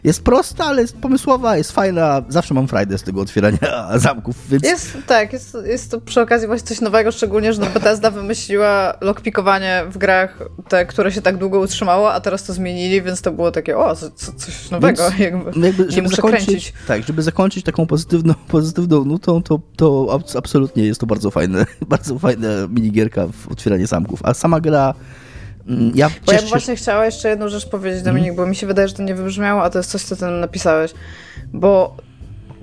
Jest prosta, ale jest pomysłowa, jest fajna. Zawsze mam frajdę z tego otwierania [laughs] zamków, więc... Jest, tak, jest, jest to przy okazji właśnie coś nowego, szczególnie, że no Bethesda wymyśliła lockpickowanie w grach, te, które się tak długo utrzymało, a teraz to zmienili, więc to było takie, o, co, co, coś nowego, Więc jakby. jakby, nie żeby muszę zakończyć, kręcić. Tak, żeby zakończyć taką pozytywną, [laughs] pozytywną nutą, to, to abs- absolutnie jest to bardzo fajne, [laughs] bardzo fajna minigierka w otwieranie zamków. A sama gra, ja Bo ja się, właśnie chciała jeszcze jedną rzecz powiedzieć. Dominik, bo mi się wydaje, że to nie wybrzmiało, a to jest coś, co ty napisałeś. Bo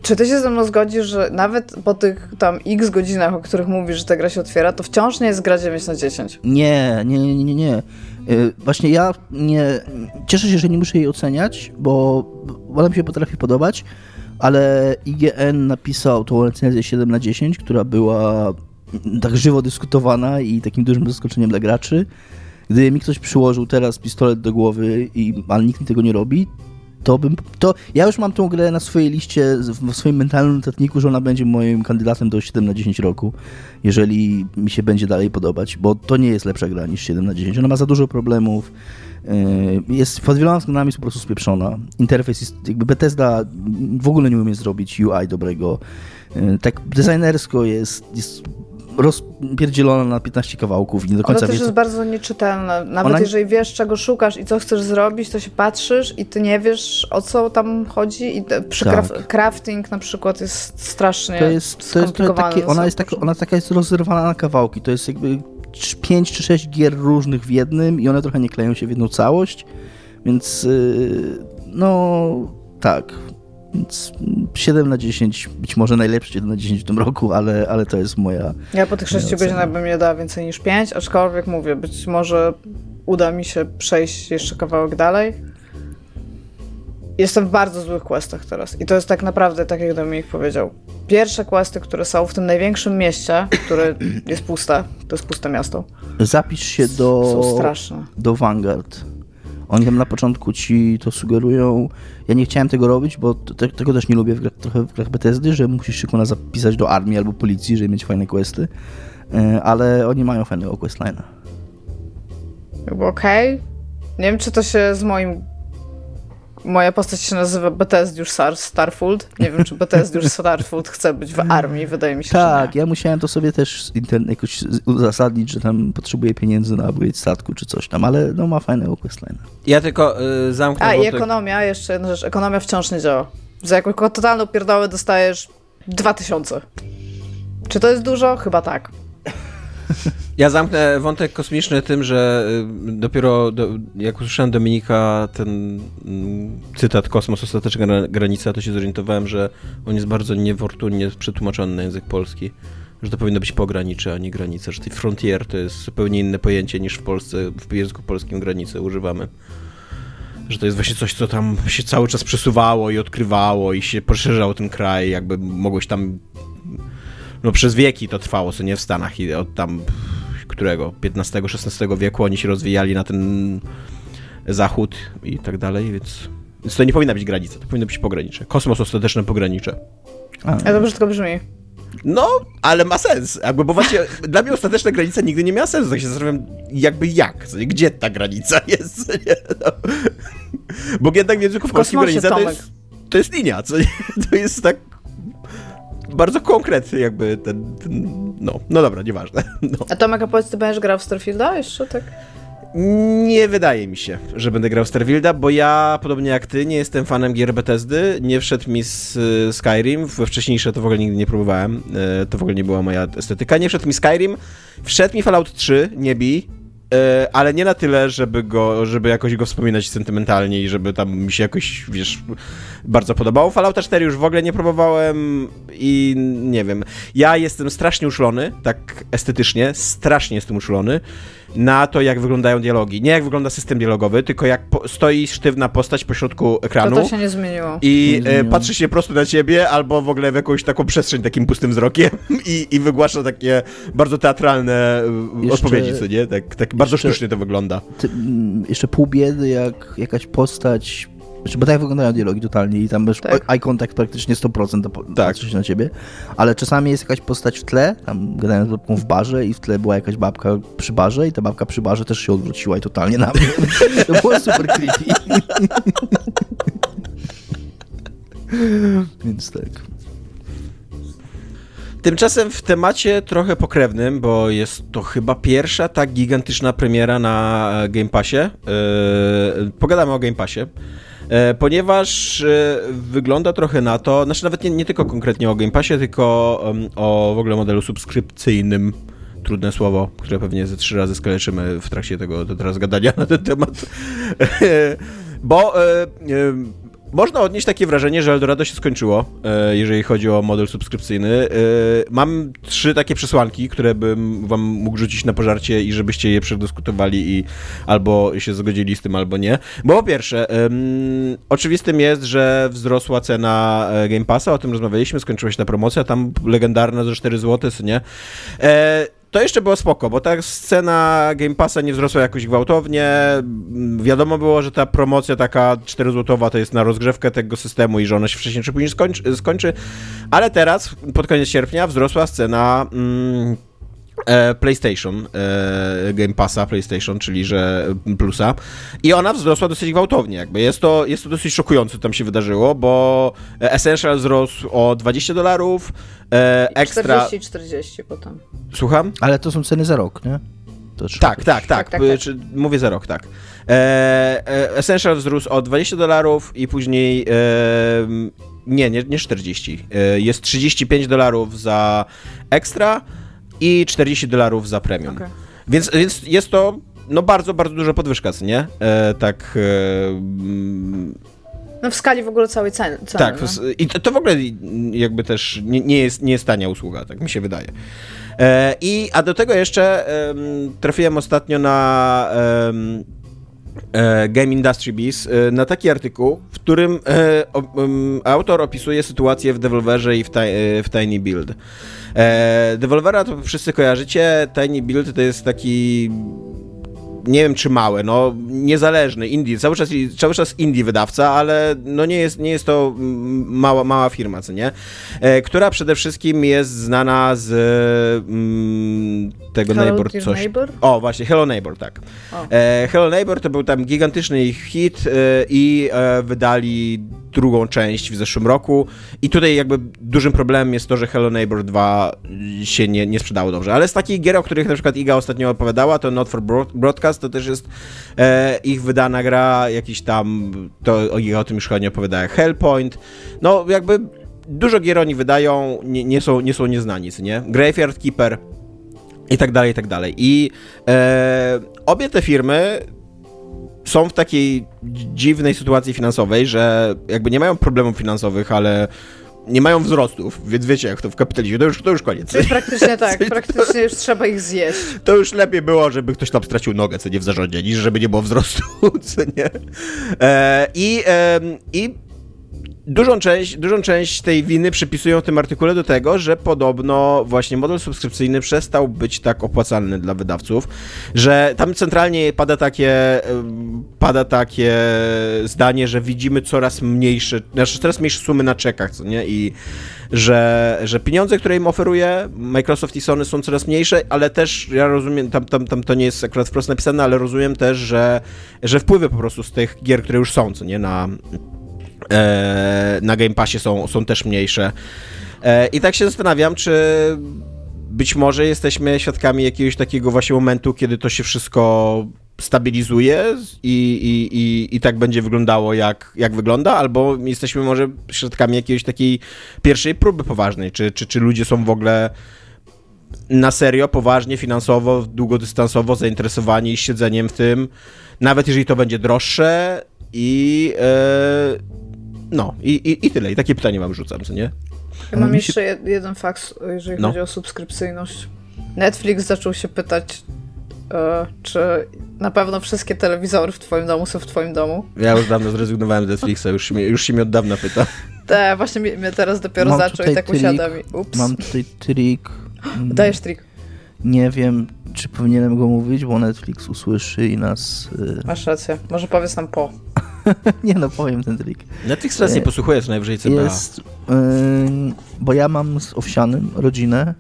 czy ty się ze mną zgodzisz, że nawet po tych tam x godzinach, o których mówisz, że ta gra się otwiera, to wciąż nie jest gra 9 na 10? Nie, nie, nie, nie, nie. Y, Właśnie ja nie. Cieszę się, że nie muszę jej oceniać, bo ona mi się potrafi podobać, ale IGN napisał tą recenzję 7 na 10, która była tak żywo dyskutowana i takim dużym zaskoczeniem dla graczy. Gdyby mi ktoś przyłożył teraz pistolet do głowy, i, ale nikt mi tego nie robi, to bym. To ja już mam tą grę na swojej liście, w swoim mentalnym notatniku, że ona będzie moim kandydatem do 7 na 10 roku, jeżeli mi się będzie dalej podobać, bo to nie jest lepsza gra niż 7 na 10. Ona ma za dużo problemów. yy, Jest pod wieloma względami jest po prostu spieprzona. Interfejs jest, jakby Bethesda w ogóle nie umie zrobić UI dobrego. Yy, Tak designersko jest, jest rozpierdzielona na 15 kawałków i nie do Ona końca też wiesz, jest bardzo nieczytelna. Nawet Ona- jeżeli wiesz, czego szukasz i co chcesz zrobić, to się patrzysz i ty nie wiesz, o co tam chodzi. I przy Tak. craf- crafting na przykład jest strasznie to jest, to jest takie, ona na jest, taka, ona taka jest rozerwana na kawałki. To jest jakby 5 czy 6 gier różnych w jednym i one trochę nie kleją się w jedną całość. Więc y, no tak. Więc 7 na 10, być może najlepszy 7 na 10 w tym roku, ale, ale to jest moja. Ja po tych 6 ocena. godzinach bym nie dała więcej niż 5, aczkolwiek mówię, być może uda mi się przejść jeszcze kawałek dalej. Jestem w bardzo złych questach teraz i to jest tak naprawdę, tak jak Dominik powiedział, pierwsze questy, które są w tym największym mieście, które jest puste, to jest puste miasto, Zapisz się do, są straszne. do Vanguard. Oni tam na początku ci to sugerują. Ja nie chciałem tego robić, bo te, tego też nie lubię w grach, trochę w grach Bethesdy, że musisz się kurna zapisać do armii albo policji, żeby mieć fajne questy. E, Ale oni mają fajnego questline'a. Okej. Nie wiem, czy to się z moim... Moja postać się nazywa Bethesdiusz Star Starfield. Nie wiem, czy Bethesdiusz Starfield chce być w armii. Wydaje mi się, że Tak, nie. ja musiałem to sobie też jakoś uzasadnić, że tam potrzebuję pieniędzy na upgrade statku czy coś tam, ale no ma fajnego questline'a. Ja tylko y, zamknę A, i ekonomia, jeszcze jedna rzecz. Ekonomia wciąż nie działa. Za jakąś totalną pierdołę dostajesz 2000. Czy to jest dużo? Chyba tak. [laughs] Ja zamknę wątek kosmiczny tym, że y, dopiero do, jak usłyszałem Dominika ten mm, cytat Kosmos, ostateczna gra- granica, to się zorientowałem, że on jest bardzo niefortunnie przetłumaczony na język polski. Że to powinno być pogranicze, a nie granice. Że frontier to jest zupełnie inne pojęcie niż w Polsce, w języku polskim granice używamy. Że to jest właśnie coś, co tam się cały czas przesuwało i odkrywało i się poszerzał ten kraj, jakby mogłeś tam no przez wieki to trwało, co nie w Stanach i od tam którego, XV-XVI wieku oni się rozwijali na ten zachód i tak dalej, więc, więc to nie powinna być granica, to powinno być pogranicze. Kosmos ostateczne pogranicze. A, Ale to brzydko brzmi. No, ale ma sens. Jakby, bo właśnie [laughs] dla mnie ostateczna granica nigdy nie miała sensu. Tak się zastanawiam, jakby jak, gdzie ta granica [laughs] jest, nie? No. Bo jednak w języku W polskim kosmosie, granica to jest, to jest linia, co nie? [laughs] To jest tak bardzo konkretny jakby ten, ten no, no dobra, nieważne. [laughs] No. A Tomek, a powiedz, ty będziesz grał w Starfielda jeszcze, tak? Nie wydaje mi się, że będę grał w Starfielda, bo ja, podobnie jak ty, nie jestem fanem gier Bethesdy. Nie wszedł mi z Skyrim. We wcześniejsze to w ogóle nigdy nie próbowałem. Y, To w ogóle nie była moja estetyka. Nie wszedł mi Skyrim. Wszedł mi Fallout 3, nie bij. Y, Ale nie na tyle, żeby go, żeby jakoś go wspominać sentymentalnie i żeby tam mi się jakoś, wiesz, bardzo podobało. Fallouta 4 już w ogóle nie próbowałem i nie wiem. Ja jestem strasznie uszulony, tak estetycznie, strasznie jestem uszulony na to, jak wyglądają dialogi. Nie jak wygląda system dialogowy, tylko jak po, stoi sztywna postać pośrodku To ekranu to się nie zmieniło. i Nie e, zmieniło. patrzy się prosto na ciebie, albo w ogóle w jakąś taką przestrzeń takim pustym wzrokiem [laughs] i, i wygłasza takie bardzo teatralne e, Jeszcze- odpowiedzi, co nie? Tak, tak bardzo jeszcze- sztucznie to wygląda. ty, mm, jeszcze pół biedy, jak jakaś postać. Znaczy, bo tak wyglądają dialogi totalnie i tam masz Tak. eye contact praktycznie 100% to po- Tak. patrzy się na ciebie, ale czasami jest jakaś postać w tle, tam gadałem z babką w barze i w tle była jakaś babka przy barze i ta babka przy barze też się odwróciła i totalnie na mnie. [laughs] To było super creepy. [laughs] Więc tak. Tymczasem w temacie trochę pokrewnym, bo jest to chyba pierwsza tak gigantyczna premiera na e, Game Passie. E, pogadamy o Game Passie. E, ponieważ e, wygląda trochę na to, znaczy nawet nie, nie tylko konkretnie o Game Passie, tylko o w ogóle modelu subskrypcyjnym. Trudne słowo, które pewnie ze trzy razy skaleczymy w trakcie tego teraz gadania [laughs] na ten temat. Bo e, e, można odnieść takie wrażenie, że Eldorado się skończyło, e, jeżeli chodzi o model subskrypcyjny. E, Mam trzy takie przesłanki, które bym wam mógł rzucić na pożarcie i żebyście je przedyskutowali i albo się zgodzili z tym, albo nie. Bo po pierwsze, oczywistym jest, że wzrosła cena e, Game Passa, o tym rozmawialiśmy, skończyła się ta promocja, tam legendarna za 4 zł, nie? To jeszcze było spoko, bo ta scena Game Passa nie wzrosła jakoś gwałtownie. Wiadomo było, że ta promocja taka 4 złotowa to jest na rozgrzewkę tego systemu i że ona się wcześniej czy później skończy, skończy. Ale teraz, pod koniec sierpnia, wzrosła scena mm, PlayStation, e, Game Passa PlayStation, czyli że plusa. I ona wzrosła dosyć gwałtownie. Jakby jest to, jest to dosyć szokujące, co tam się wydarzyło, bo Essential wzrósł o 20 dolarów, e, ekstra... 40 i 40 potem. Słucham? Ale to są ceny za rok, nie? Tak, tak, tak. Tak, tak, y, tak. Mówię za rok, tak. E, e, Essential wzrósł o 20 dolarów i później. E, nie, nie, nie 40. E, jest 35 dolarów za ekstra i 40 dolarów za premium. Okej. Więc, więc jest to no bardzo, bardzo duża podwyżka, nie? E, tak... E, mm, No w skali w ogóle całej ceny. ceny tak, no. i to, to w ogóle jakby też nie, nie, jest, nie jest tania usługa, tak mi się wydaje. E, i, a do tego jeszcze em, trafiłem ostatnio na Game Industry Biz e, na taki artykuł, w którym e, autor opisuje sytuację w Devolverze i w, e, w Tiny Build. E, Devolvera to wszyscy kojarzycie, Tiny Build to jest taki nie wiem czy małe, no niezależny, indie, cały czas, cały czas indie wydawca, ale no nie jest, nie jest to mała, mała firma, co nie? E, która przede wszystkim jest znana z mm, tego Hello, Neighbor coś. Neighbor? O, właśnie, Hello Neighbor, tak. E, Hello Neighbor to był tam gigantyczny ich hit e, i e, wydali drugą część w zeszłym roku i tutaj jakby dużym problemem jest to, że Hello Neighbor 2 się nie, nie sprzedało dobrze, ale z takich gier, o których na przykład Iga ostatnio opowiadała, to Not for Broad- Broadcast, to też jest e, ich wydana gra, jakiś tam, to o, Iga o tym już chyba nie opowiadała, Hellpoint, no jakby dużo gier oni wydają, nie, nie, są, nie są nieznani, nie? Graveyard Keeper, i tak dalej, i tak dalej. I e, obie te firmy są w takiej dziwnej sytuacji finansowej, że jakby nie mają problemów finansowych, ale nie mają wzrostów, więc wiecie jak to w kapitalizmie, to już, to już koniec. Praktycznie [laughs] tak, praktycznie już trzeba ich zjeść. To już lepiej było, żeby ktoś tam stracił nogę, co nie w zarządzie, niż żeby nie było wzrostu, [laughs] co nie. E, I em, i dużą część, dużą część tej winy przypisują w tym artykule do tego, że podobno właśnie model subskrypcyjny przestał być tak opłacalny dla wydawców, że tam centralnie pada takie, pada takie zdanie, że widzimy coraz mniejsze, znaczy coraz mniejsze sumy na czekach, co nie? I że, że pieniądze, które im oferuje Microsoft i Sony są coraz mniejsze, ale też ja rozumiem, tam, tam, tam to nie jest akurat wprost napisane, ale rozumiem też, że, że wpływy po prostu z tych gier, które już są, co nie, na, na Game Passie są, są też mniejsze. E, I tak się zastanawiam, czy być może jesteśmy świadkami jakiegoś takiego właśnie momentu, kiedy to się wszystko stabilizuje i, i, i, i tak będzie wyglądało, jak, jak wygląda, albo jesteśmy może świadkami jakiejś takiej pierwszej próby poważnej, czy, czy, czy ludzie są w ogóle na serio, poważnie, finansowo, długodystansowo zainteresowani siedzeniem w tym, nawet jeżeli to będzie droższe i e, no, i, i, i tyle. I takie pytanie wam rzucam, co nie? Ja mam mi się- jeszcze jed, jeden fakt, jeżeli No. chodzi o subskrypcyjność. Netflix zaczął się pytać, e, czy na pewno wszystkie telewizory w twoim domu są w twoim domu. Ja już dawno zrezygnowałem z Netflixa, już się mnie, już się mnie od dawna pyta. Te, właśnie mnie, mnie teraz dopiero Mam zaczął i tak trik. usiadam i ups. Mam tutaj trik. [gasps] Dajesz trik. Nie wiem, czy powinienem go mówić, bo Netflix usłyszy i nas... y, Masz rację. Może powiedz nam po. [laughs] Nie no, powiem ten trik. Netflix teraz nie posłuchuje, co najwyżej CBA. Jest, ym, bo ja mam z Owsianym rodzinę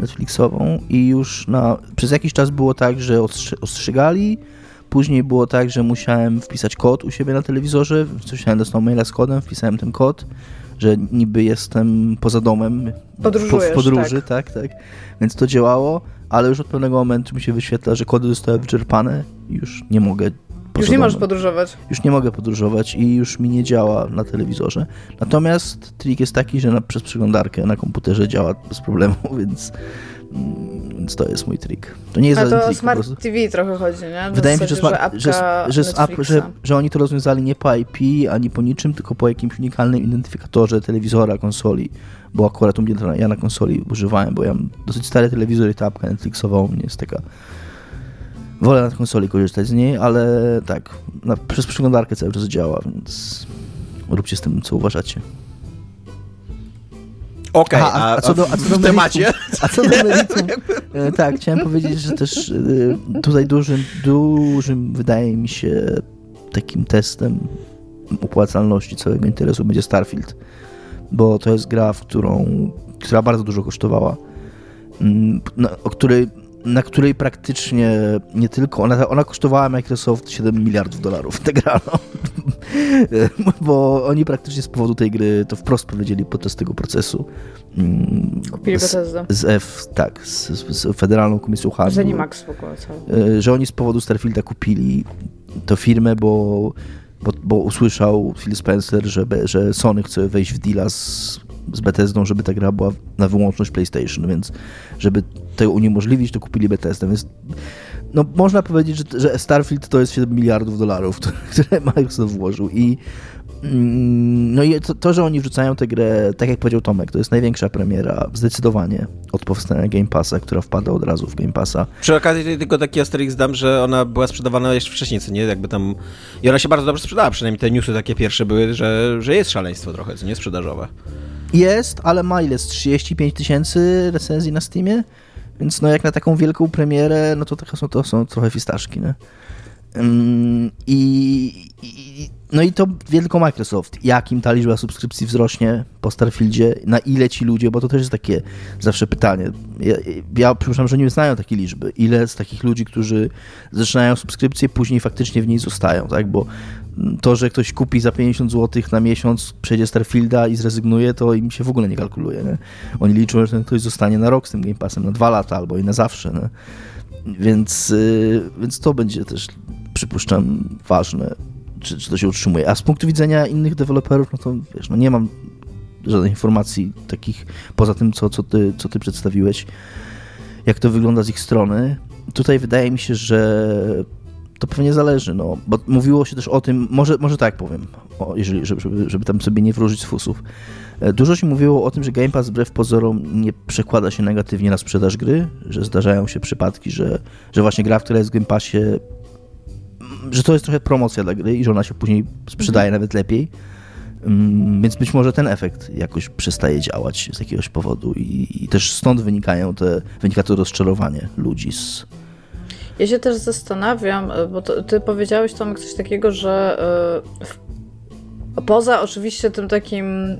Netflixową i już na, przez jakiś czas było tak, że ostrzy, ostrzygali, później było tak, że musiałem wpisać kod u siebie na telewizorze, musiałem dostać maila z kodem, wpisałem ten kod, że niby jestem poza domem, po, Podróżujesz, w podróży, tak. tak, więc to działało, ale już od pewnego momentu mi się wyświetla, że kody zostały wyczerpane i już nie mogę Już nie możesz podróżować. już nie mogę podróżować i już mi nie działa na telewizorze. Natomiast trik jest taki, że na, przez przeglądarkę na komputerze działa bez problemu, [laughs] więc, mm, więc to jest mój trik. To nie jest A to trik, Smart. TV trochę chodzi, nie? Na Wydaje mi się, że, smart, że, że, że, że oni to rozwiązali nie po IP, ani po niczym, tylko po jakimś unikalnym identyfikatorze telewizora, konsoli. Bo akurat u mnie ja na konsoli używałem, bo ja mam dosyć stary telewizor i ta apka Netflixowa u mnie jest taka... Wolę na konsoli korzystać z niej, ale tak, na, przez przeglądarkę cały czas działa, więc róbcie z tym, co uważacie. Okej, Aha, a, a co do- a co w do temacie? A co do [laughs] meritum, e, tak, chciałem powiedzieć, że też e, tutaj dużym, dużym wydaje mi się takim testem opłacalności całego interesu będzie Starfield, bo to jest gra, w którą, która bardzo dużo kosztowała, mm, o której, na której praktycznie nie tylko, ona, ona kosztowała Microsoft 7 miliardów dolarów, [laughs] gra, no. bo oni praktycznie z powodu tej gry to wprost powiedzieli podczas tego procesu. mm, Kupili z- Bethesda. z F, tak, z, z, z Federalną Komisją Handlu, Zenimax w ogóle y, że oni z powodu Starfielda kupili tę firmę, bo, bo, bo usłyszał Phil Spencer, że, że Sony chce wejść w deala z, z Bethesdą, żeby ta gra była na wyłączność PlayStation, więc żeby to uniemożliwić, to kupili Bethesdę, więc no można powiedzieć, że, że Starfield to jest 7 miliardów dolarów, [laughs] które, Microsoft włożył i no i to, to, że oni wrzucają tę grę, tak jak powiedział Tomek, to jest największa premiera zdecydowanie od powstania Game Passa, która wpada od razu w Game Passa. Przy okazji tylko taki asterix dam, że ona była sprzedawana jeszcze wcześniej, co nie? Jakby tam... I ona się bardzo dobrze sprzedała, przynajmniej te newsy takie pierwsze były, że, że jest szaleństwo trochę, co nie? Sprzedażowe. Jest, ale ma ile? 35 tysięcy recenzji na Steamie? Więc no jak na taką wielką premierę, no to, to, są, to są trochę fistaszki, nie? I, i, no i to tylko Microsoft. Jakim ta liczba subskrypcji wzrośnie po Starfieldzie, na ile ci ludzie, bo to też jest takie zawsze pytanie. Ja, ja przypuszczam, że nie znają takiej liczby. Ile z takich ludzi, którzy zaczynają subskrypcję, później faktycznie w niej zostają, tak? Bo to, że ktoś kupi za 50 zł na miesiąc, przejdzie Starfielda i zrezygnuje, to im się w ogóle nie kalkuluje. Nie? Oni liczą, że ten ktoś zostanie na rok z tym Game Passem, na dwa lata albo i na zawsze. Nie? Więc, yy, więc to będzie też, przypuszczam, ważne, czy, czy to się utrzymuje. A z punktu widzenia innych deweloperów, no to wiesz, no nie mam żadnych informacji takich poza tym, co, co, ty, co ty przedstawiłeś, jak to wygląda z ich strony. Tutaj wydaje mi się, że to pewnie zależy, no, bo mówiło się też o tym, może, może tak powiem, o, jeżeli, żeby, żeby, tam sobie nie wróżyć z fusów. E, dużo się mówiło o tym, że Game Pass wbrew pozorom nie przekłada się negatywnie na sprzedaż gry, że zdarzają się przypadki, że, że właśnie gra, która jest w Game Passie, że to jest trochę promocja dla gry i że ona się później sprzedaje mhm. nawet lepiej. Mm, więc być może ten efekt jakoś przestaje działać z jakiegoś powodu i, i też stąd wynikają te, wynika to rozczarowanie ludzi z, ja się też zastanawiam, e, bo to, ty powiedziałeś Tomek coś takiego, że y, poza oczywiście tym takim y,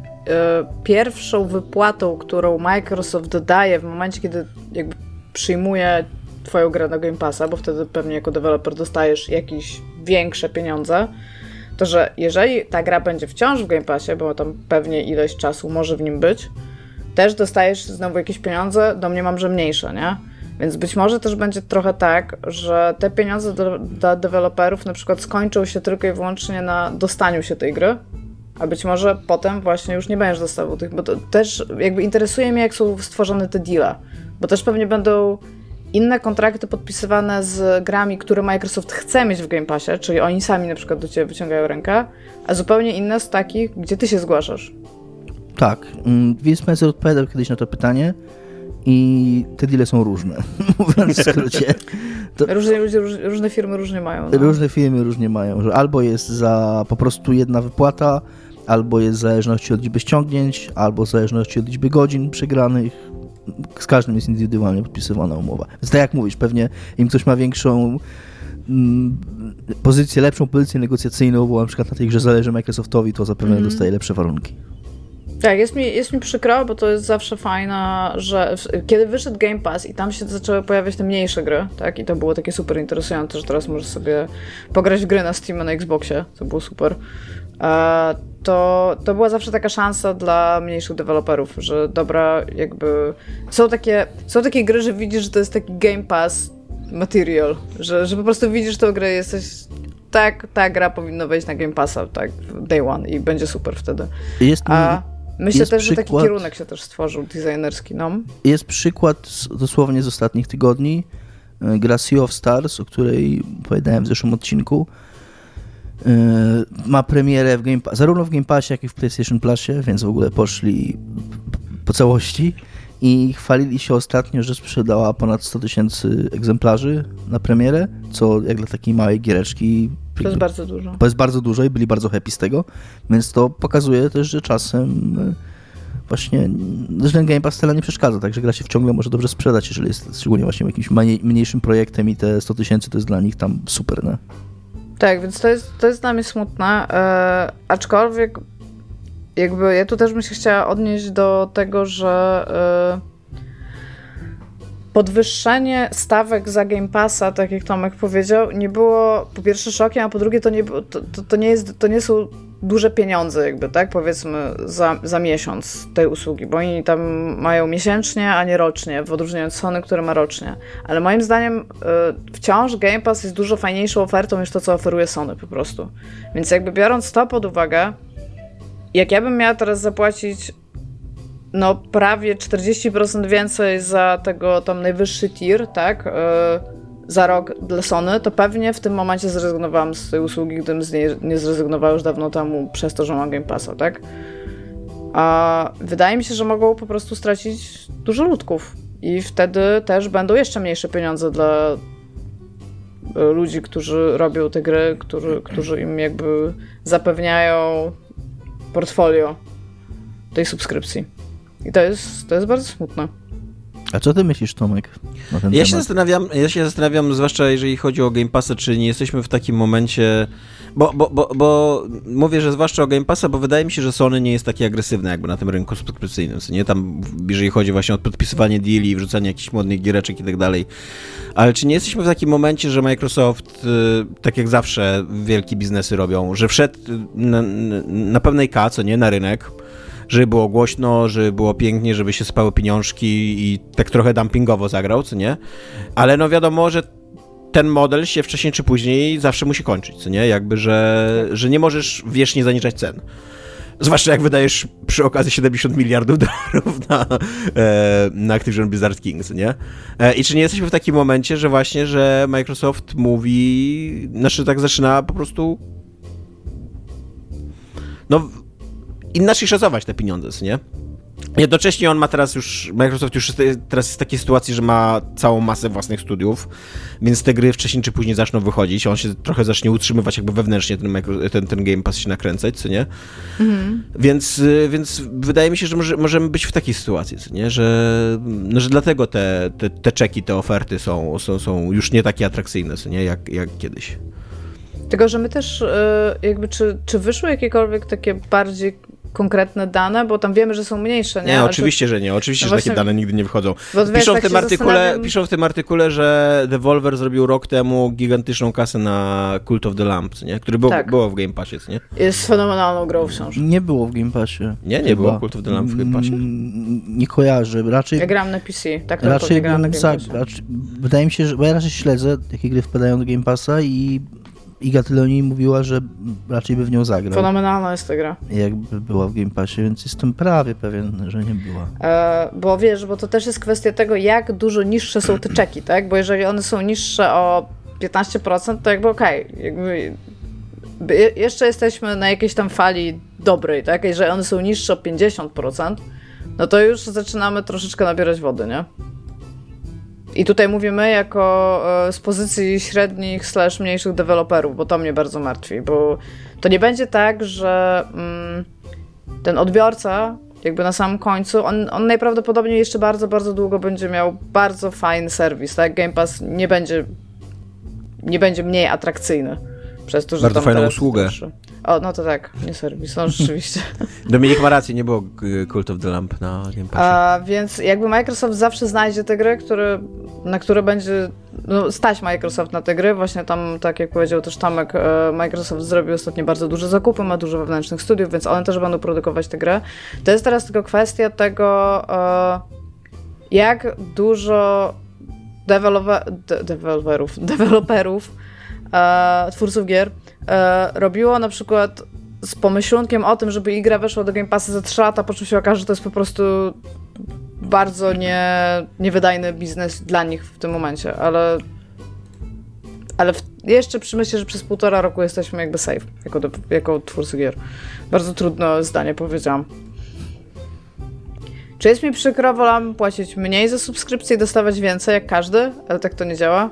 pierwszą wypłatą, którą Microsoft daje w momencie, kiedy jakby przyjmuje twoją grę na Game Passa, bo wtedy pewnie jako deweloper dostajesz jakieś większe pieniądze, to że jeżeli ta gra będzie wciąż w Game Passie, bo tam pewnie ileś czasu może w nim być, też dostajesz znowu jakieś pieniądze, do mnie mam, że mniejsze, nie? Więc być może też będzie trochę tak, że te pieniądze dla deweloperów na przykład skończą się tylko i wyłącznie na dostaniu się tej gry, a być może potem właśnie już nie będziesz dostawał tych, bo to też jakby interesuje mnie, jak są stworzone te deale, bo też pewnie będą inne kontrakty podpisywane z grami, które Microsoft chce mieć w Game Passie, czyli oni sami na przykład do ciebie wyciągają rękę, a zupełnie inne z takich, gdzie ty się zgłaszasz. Tak. Mm, Will Spencer odpowiadał kiedyś na to pytanie, i te deale są różne, [laughs] mówiąc w skrócie. To różne, ludzie, różne firmy różnie mają. No. Różne firmy różnie mają, że albo jest za po prostu jedna wypłata, albo jest w zależności od liczby ściągnięć, albo w zależności od liczby godzin przegranych. Z każdym jest indywidualnie podpisywana umowa. Więc tak jak mówisz, pewnie im ktoś ma większą mm, pozycję, lepszą pozycję negocjacyjną, bo na przykład na tej grze zależy Microsoftowi, to zapewne mm. dostaje lepsze warunki. Tak, jest mi, jest mi przykro, bo to jest zawsze fajne, że kiedy wyszedł Game Pass i tam się zaczęły pojawiać te mniejsze gry, tak, i to było takie super interesujące, że teraz możesz sobie pograć w gry na Steam, na Xboxie, to było super, to, to była zawsze taka szansa dla mniejszych deweloperów, że dobra, jakby są takie, są takie gry, że widzisz, że to jest taki Game Pass material, że, że po prostu widzisz tę grę i jesteś tak, ta gra powinna wejść na Game Passa, tak, day one i będzie super wtedy. Jest A, Myślę jest też, przykład, że taki kierunek się też stworzył designerski, no. Jest przykład dosłownie z ostatnich tygodni. E, gra Sea of Stars, o której opowiadałem w zeszłym odcinku. E, ma premierę w Game zarówno w Game Passie, jak i w PlayStation Plusie, więc w ogóle poszli po całości i chwalili się ostatnio, że sprzedała ponad 100 tysięcy egzemplarzy na premierę, co jak dla takiej małej giereczki to jest bardzo dużo. To jest bardzo dużo i byli bardzo happy z tego, więc to pokazuje też, że czasem e, właśnie, że ten Game Pass wcale nie przeszkadza, także gra się ciągle może dobrze sprzedać, jeżeli jest szczególnie właśnie jakimś mniejszym projektem i te 100 tysięcy to jest dla nich tam super, ne? Tak, więc to jest, to jest dla mnie smutne, e, aczkolwiek jakby ja tu też bym się chciała odnieść do tego, że e, podwyższenie stawek za Game Passa, tak jak Tomek powiedział, nie było po pierwsze szokiem, a po drugie to nie, to, to, to, nie, jest, to nie są duże pieniądze jakby, tak, powiedzmy za, za miesiąc tej usługi, bo oni tam mają miesięcznie, a nie rocznie, w odróżnieniu od Sony, które ma rocznie. Ale moim zdaniem y, wciąż Game Pass jest dużo fajniejszą ofertą niż to, co oferuje Sony po prostu. Więc jakby biorąc to pod uwagę, jak ja bym miała teraz zapłacić no prawie 40% więcej za tego tam najwyższy tier, tak? Za rok dla Sony, to pewnie w tym momencie zrezygnowałam z tej usługi, gdybym z niej nie zrezygnowała już dawno temu przez to, że mam Game Passa, tak? A wydaje mi się, że mogą po prostu stracić dużo ludków i wtedy też będą jeszcze mniejsze pieniądze dla e, ludzi, którzy robią te gry, którzy, którzy im jakby zapewniają portfolio tej subskrypcji. I to jest, to jest bardzo smutne. A co ty myślisz, Tomek, Ja się, temat? zastanawiam, ja się zastanawiam, zwłaszcza jeżeli chodzi o Game Passa, czy nie jesteśmy w takim momencie, bo, bo, bo, bo mówię, że zwłaszcza o Game Passa, bo wydaje mi się, że Sony nie jest taki agresywne jakby na tym rynku subskrypcyjnym, nie? Tam, jeżeli chodzi właśnie o podpisywanie deali wrzucanie jakichś modnych giereczek i tak dalej. Ale czy nie jesteśmy w takim momencie, że Microsoft, y, tak jak zawsze wielkie biznesy robią, że wszedł na, na pewnej K, co nie, na rynek, żeby było głośno, żeby było pięknie, żeby się spały pieniążki i tak trochę dumpingowo zagrał, co nie? Ale no wiadomo, że ten model się wcześniej czy później zawsze musi kończyć, co nie? Jakby, że, że nie możesz wiecznie zaniżać cen. Zwłaszcza jak wydajesz przy okazji 70 miliardów [laughs] dolarów na, e, na Activision Blizzard Kings, nie? E, I czy nie jesteśmy w takim momencie, że właśnie, że Microsoft mówi, znaczy tak zaczyna po prostu no inaczej szacować te pieniądze, nie? Jednocześnie on ma teraz już, Microsoft już teraz jest w takiej sytuacji, że ma całą masę własnych studiów, więc te gry wcześniej czy później zaczną wychodzić, on się trochę zacznie utrzymywać jakby wewnętrznie, ten, micro, ten, ten Game Pass się nakręcać, co nie? Więc, y, więc wydaje mi się, że może, możemy być w takiej sytuacji, co nie? Że, no, że dlatego te, te, te czeki, te oferty są, są, są już nie takie atrakcyjne, co nie? Jak, jak kiedyś. Tylko, że my też e, jakby, czy, czy wyszły jakiekolwiek takie bardziej konkretne dane, bo tam wiemy, że są mniejsze, nie? Nie, oczywiście, że nie. Oczywiście, No że właśnie- takie dane nigdy nie wychodzą. Bo Piszą, tak w tym artykule, zastanawiam- piszą w tym artykule, że Devolver zrobił rok temu gigantyczną kasę na Cult of the Lamp, co nie? który był, Tak. było w Game Passie, nie? To jest fenomenalną grą wciąż. Nie było w Game Passie. Nie, nie Chyba. było Cult of the Lamp w Game Passie? Mm, Nie kojarzę. Raczej, Ja gram na PC, tak to raczej gram na Game Passie. raczej, Wydaje mi się, że bo ja raczej śledzę, jakie gry wpadają do Game Passa i Iga Tyloni mówiła, że raczej by w nią zagrał. Fenomenalna jest ta gra. Jakby była w Game Passie, więc jestem prawie pewien, że nie była. E, bo wiesz, bo to też jest kwestia tego, jak dużo niższe są te czeki, tak? Bo jeżeli one są niższe o 15%, to jakby okej. Jakby by- je- jeszcze jesteśmy na jakiejś tam fali dobrej, tak? Jeżeli one są niższe o 50%, no to już zaczynamy troszeczkę nabierać wody, nie? I tutaj mówimy jako e, z pozycji średnich slash mniejszych deweloperów, bo to mnie bardzo martwi, bo to nie będzie tak, że mm, ten odbiorca jakby na samym końcu, on, on najprawdopodobniej jeszcze bardzo, bardzo długo będzie miał bardzo fajny serwis, tak? Game Pass nie będzie nie będzie mniej atrakcyjny przez to, że Bardzo fajną usługę. O, no to tak, nie serwis, [laughs] no rzeczywiście. Dominik ma rację, nie było y, Cult of the Lamp na Game Passie. A, więc jakby Microsoft zawsze znajdzie te gry, które, na które będzie no, stać Microsoft na te gry. Właśnie tam, tak jak powiedział też Tomek, e, Microsoft zrobił ostatnio bardzo duże zakupy, ma dużo wewnętrznych studiów, więc one też będą produkować te gry. To jest teraz tylko kwestia tego, e, jak dużo dewelope- de- deweloperów, [laughs] deweloperów e, twórców gier e, robiło na przykład z pomyślunkiem o tym, żeby igra weszła do Game Passa za 3 lata, po czym się okaże, że to jest po prostu bardzo nie, niewydajny biznes dla nich w tym momencie, ale ale w, jeszcze przemyślę, że przez półtora roku jesteśmy jakby safe, jako, do, jako twórcy gier. Bardzo trudne zdanie powiedziałam. Czy jest mi przykro, wolałam płacić mniej za subskrypcję i dostawać więcej, jak każdy, ale tak to nie działa.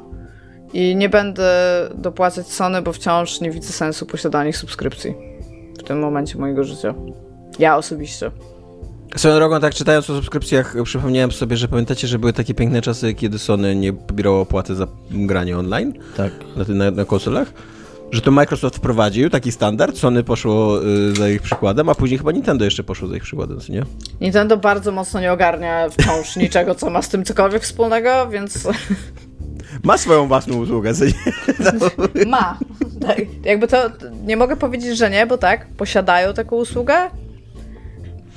I nie będę dopłacać Sony, bo wciąż nie widzę sensu posiadania ich subskrypcji w tym momencie mojego życia. Ja osobiście. Swoją drogą, tak czytając o subskrypcjach, przypomniałem sobie, że pamiętacie, że były takie piękne czasy, kiedy Sony nie pobierało opłaty za granie online Tak. na, na, na konsolach? Że to Microsoft wprowadził taki standard, Sony poszło y, za ich przykładem, a później chyba Nintendo jeszcze poszło za ich przykładem, co nie? Nintendo bardzo mocno nie ogarnia wciąż [laughs] niczego, co ma z tym cokolwiek wspólnego, więc Ma swoją własną usługę, nie? [laughs] ma. Tak. Jakby to nie mogę powiedzieć, że nie, bo tak, posiadają taką usługę.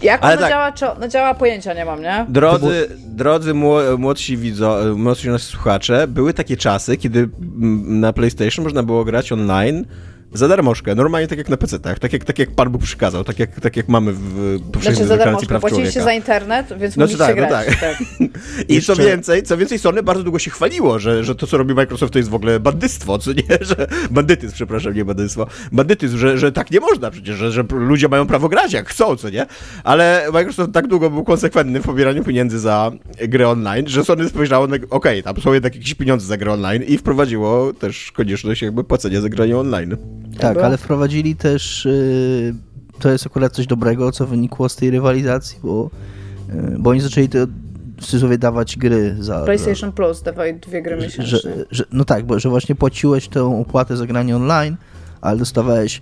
Jak Ale ona tak. działa, czy ona działa, pojęcia nie mam, nie? Drodzy, drodzy mło- młodsi widzo, młodsi nasi słuchacze, były takie czasy, kiedy mm, na PlayStation można było grać online Za darmożkę, normalnie tak jak na PC-tach, tak jak, tak jak Pan Bóg przykazał, tak jak, tak jak mamy w poprzedniej Znaczy za deklaracji darmożkę, praw płaciliście człowieka. za internet, więc Znaczy tak, no grać. tak. tak. [laughs] I Jeszcze- co więcej, co więcej, Sony bardzo długo się chwaliło, że, że to, co robi Microsoft, to jest w ogóle bandyctwo, co nie, [laughs] że bandytyzm, przepraszam, nie bandyctwo, bandytyzm, że, że tak nie można przecież, że, że ludzie mają prawo grać jak chcą, co nie, ale Microsoft tak długo był konsekwentny w pobieraniu pieniędzy za gry online, że Sony spojrzało, na- okej, tam są jednak jakieś pieniądze za gry online i wprowadziło też konieczność jakby płacenia za granie online. Tak, ale wprowadzili też. y, to jest akurat coś dobrego, co wynikło z tej rywalizacji, bo, y, bo oni zaczęli to w cudzysłowie dawać gry za. PlayStation Plus, dawaj dwie gry za, miesięcznie. że, że, no tak, bo że właśnie płaciłeś tę opłatę za granie online, ale dostawałeś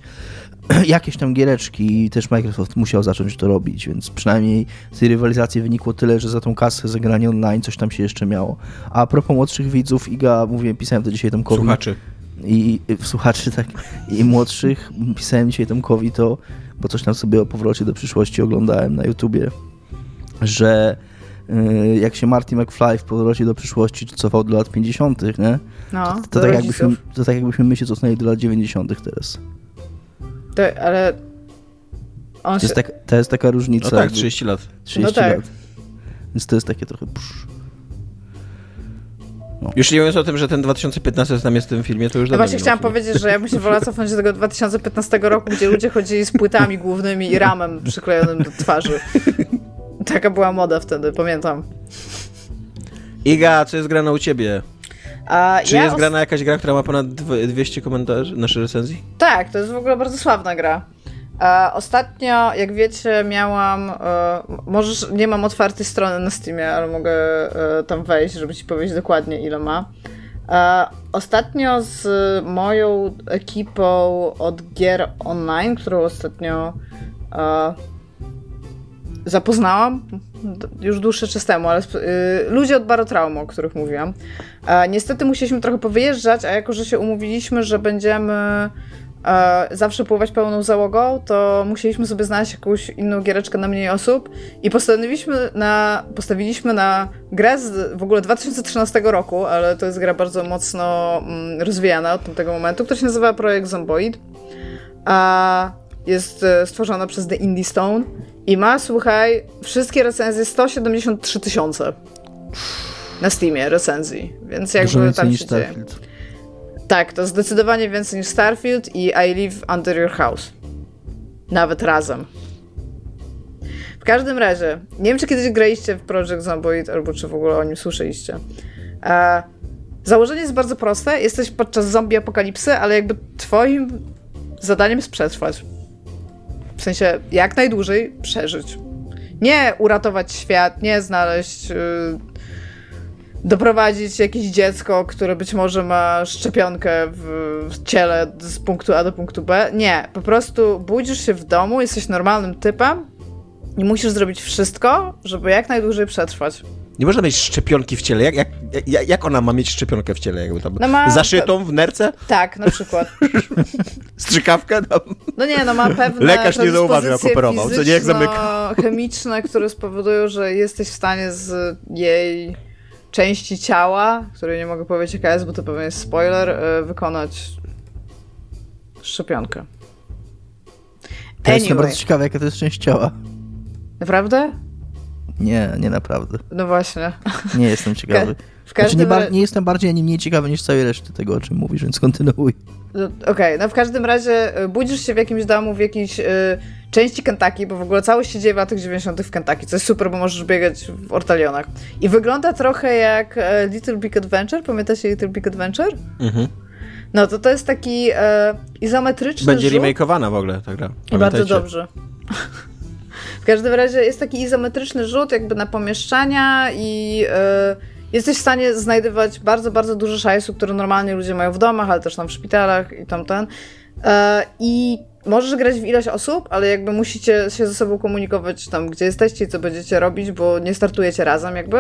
[clears throat] jakieś tam giereczki i też Microsoft musiał zacząć to robić, więc przynajmniej z tej rywalizacji wynikło tyle, że za tą kasę za granie online coś tam się jeszcze miało. A a propos młodszych widzów, Iga, mówiłem, pisałem to dzisiaj Tomkowi. Słuchaczy. I, słuchaczy, tak, i młodszych, pisałem dzisiaj Tomkowi to, bo coś tam sobie o powrocie do przyszłości oglądałem na YouTubie, że y, jak się Marty McFly w powrocie do przyszłości cofał do lat 50., nie? No, To, to, tak jakbyśmy, to tak jakbyśmy my się cofnęli do lat 90. teraz. To, ale on To się... jest, tak, to jest taka różnica. No tak, jakby 30 lat. 30 No tak. lat. Więc to jest takie trochę... Psz. Już nie mówiąc o tym, że ten 2015 tam jest w tym filmie, to już No dawno właśnie chciałam powiedzieć, że ja bym się wolała cofnąć do tego 2015 roku, gdzie ludzie chodzili z płytami głównymi i ramem przyklejonym do twarzy. Taka była moda wtedy, pamiętam. Iga, co jest grane u ciebie? A Czy ja jest grana jakaś gra, która ma ponad dw- 200 komentarzy naszej recenzji? Tak, to jest w ogóle bardzo sławna gra. Ostatnio, jak wiecie, miałam. E, możesz, nie mam otwartej strony na Steamie, ale mogę e, tam wejść, żeby ci powiedzieć dokładnie, ile ma. E, ostatnio z moją ekipą od gier online, którą ostatnio zapoznałam już dłuższy czas temu, ale ludzie od Barotraumu, o których mówiłam. Niestety musieliśmy trochę powyjeżdżać, a jako, że się umówiliśmy, że będziemy zawsze pływać pełną załogą, to musieliśmy sobie znaleźć jakąś inną giereczkę na mniej osób i postanowiliśmy na, postawiliśmy na grę z w ogóle 2013 roku, ale to jest gra bardzo mocno mm, rozwijana od tamtego momentu, która się nazywa Projekt Zomboid. A jest e, stworzona przez The Indie Stone i ma, słuchaj, wszystkie recenzje 173 tysiące na Steamie recenzji, więc jakby tam się dzieje. Starfield. Tak, to zdecydowanie więcej niż Starfield i I Live Under Your House. Nawet razem. W każdym razie, nie wiem, czy kiedyś graliście w Project Zomboid, albo czy w ogóle o nim słyszeliście. E, założenie jest bardzo proste. Jesteś podczas zombie apokalipsy, ale jakby twoim zadaniem jest przetrwać. W sensie, jak najdłużej przeżyć. Nie uratować świat, nie znaleźć... y, doprowadzić jakieś dziecko, które być może ma szczepionkę w, w ciele z punktu A do punktu B. Nie, po prostu budzisz się w domu, jesteś normalnym typem i musisz zrobić wszystko, żeby jak najdłużej przetrwać. Nie można mieć szczepionki w ciele. Jak, jak, jak, jak ona ma mieć szczepionkę w ciele? Jakby tam No ma- Zaszytą w nerce? Tak, na przykład. [laughs] Strzykawkę? Tam. No nie, no ma pewne Lekarz nie zauważył, jak operował, co nie, jak fizyczno-chemiczne, które spowodują, że jesteś w stanie z jej części ciała, której nie mogę powiedzieć jaka jest, bo to pewnie jest spoiler, e, wykonać szczepionkę. To jestem Anyway. bardzo ciekawy, jaka to jest część ciała. Naprawdę? Nie, nie naprawdę. No właśnie. Nie jestem [laughs] ciekawy. W Znaczy, każdym nie, bar- nie jestem bardziej ani mniej ciekawy niż całej reszty tego, o czym mówisz, więc kontynuuj. No, Okej, no w każdym razie y, budzisz się w jakimś domu, w jakiejś y, części Kentucky, bo w ogóle całość się dzieje w latach 90. w Kentucky, co jest super, bo możesz biegać w ortalionach. I wygląda trochę jak e, Little Big Adventure, pamiętacie Little Big Adventure? Mhm. No to to jest taki e, izometryczny Będzie rzut. remakeowana w ogóle ta gra. I bardzo dobrze. [laughs] W każdym razie jest taki izometryczny rzut jakby na pomieszczania i e, jesteś w stanie znajdywać bardzo, bardzo dużo szajsu, które normalnie ludzie mają w domach, ale też tam w szpitalach i tamten. E, I możesz grać w ilość osób, ale jakby musicie się ze sobą komunikować tam, gdzie jesteście i co będziecie robić, bo nie startujecie razem jakby.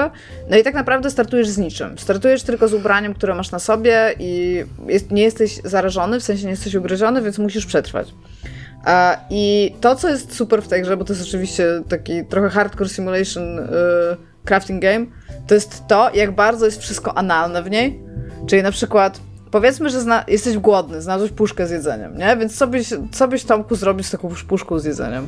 No i tak naprawdę startujesz z niczym. Startujesz tylko z ubraniem, które masz na sobie i jest, nie jesteś zarażony, w sensie nie jesteś ugryziony, więc musisz przetrwać. I to, co jest super w tej grze, bo to jest oczywiście taki trochę hardcore simulation y, crafting game, to jest to, jak bardzo jest wszystko analne w niej. Czyli na przykład powiedzmy, że zna- jesteś głodny, znalazłeś puszkę z jedzeniem, nie? Więc co byś, co byś Tomku zrobił z taką puszką z jedzeniem?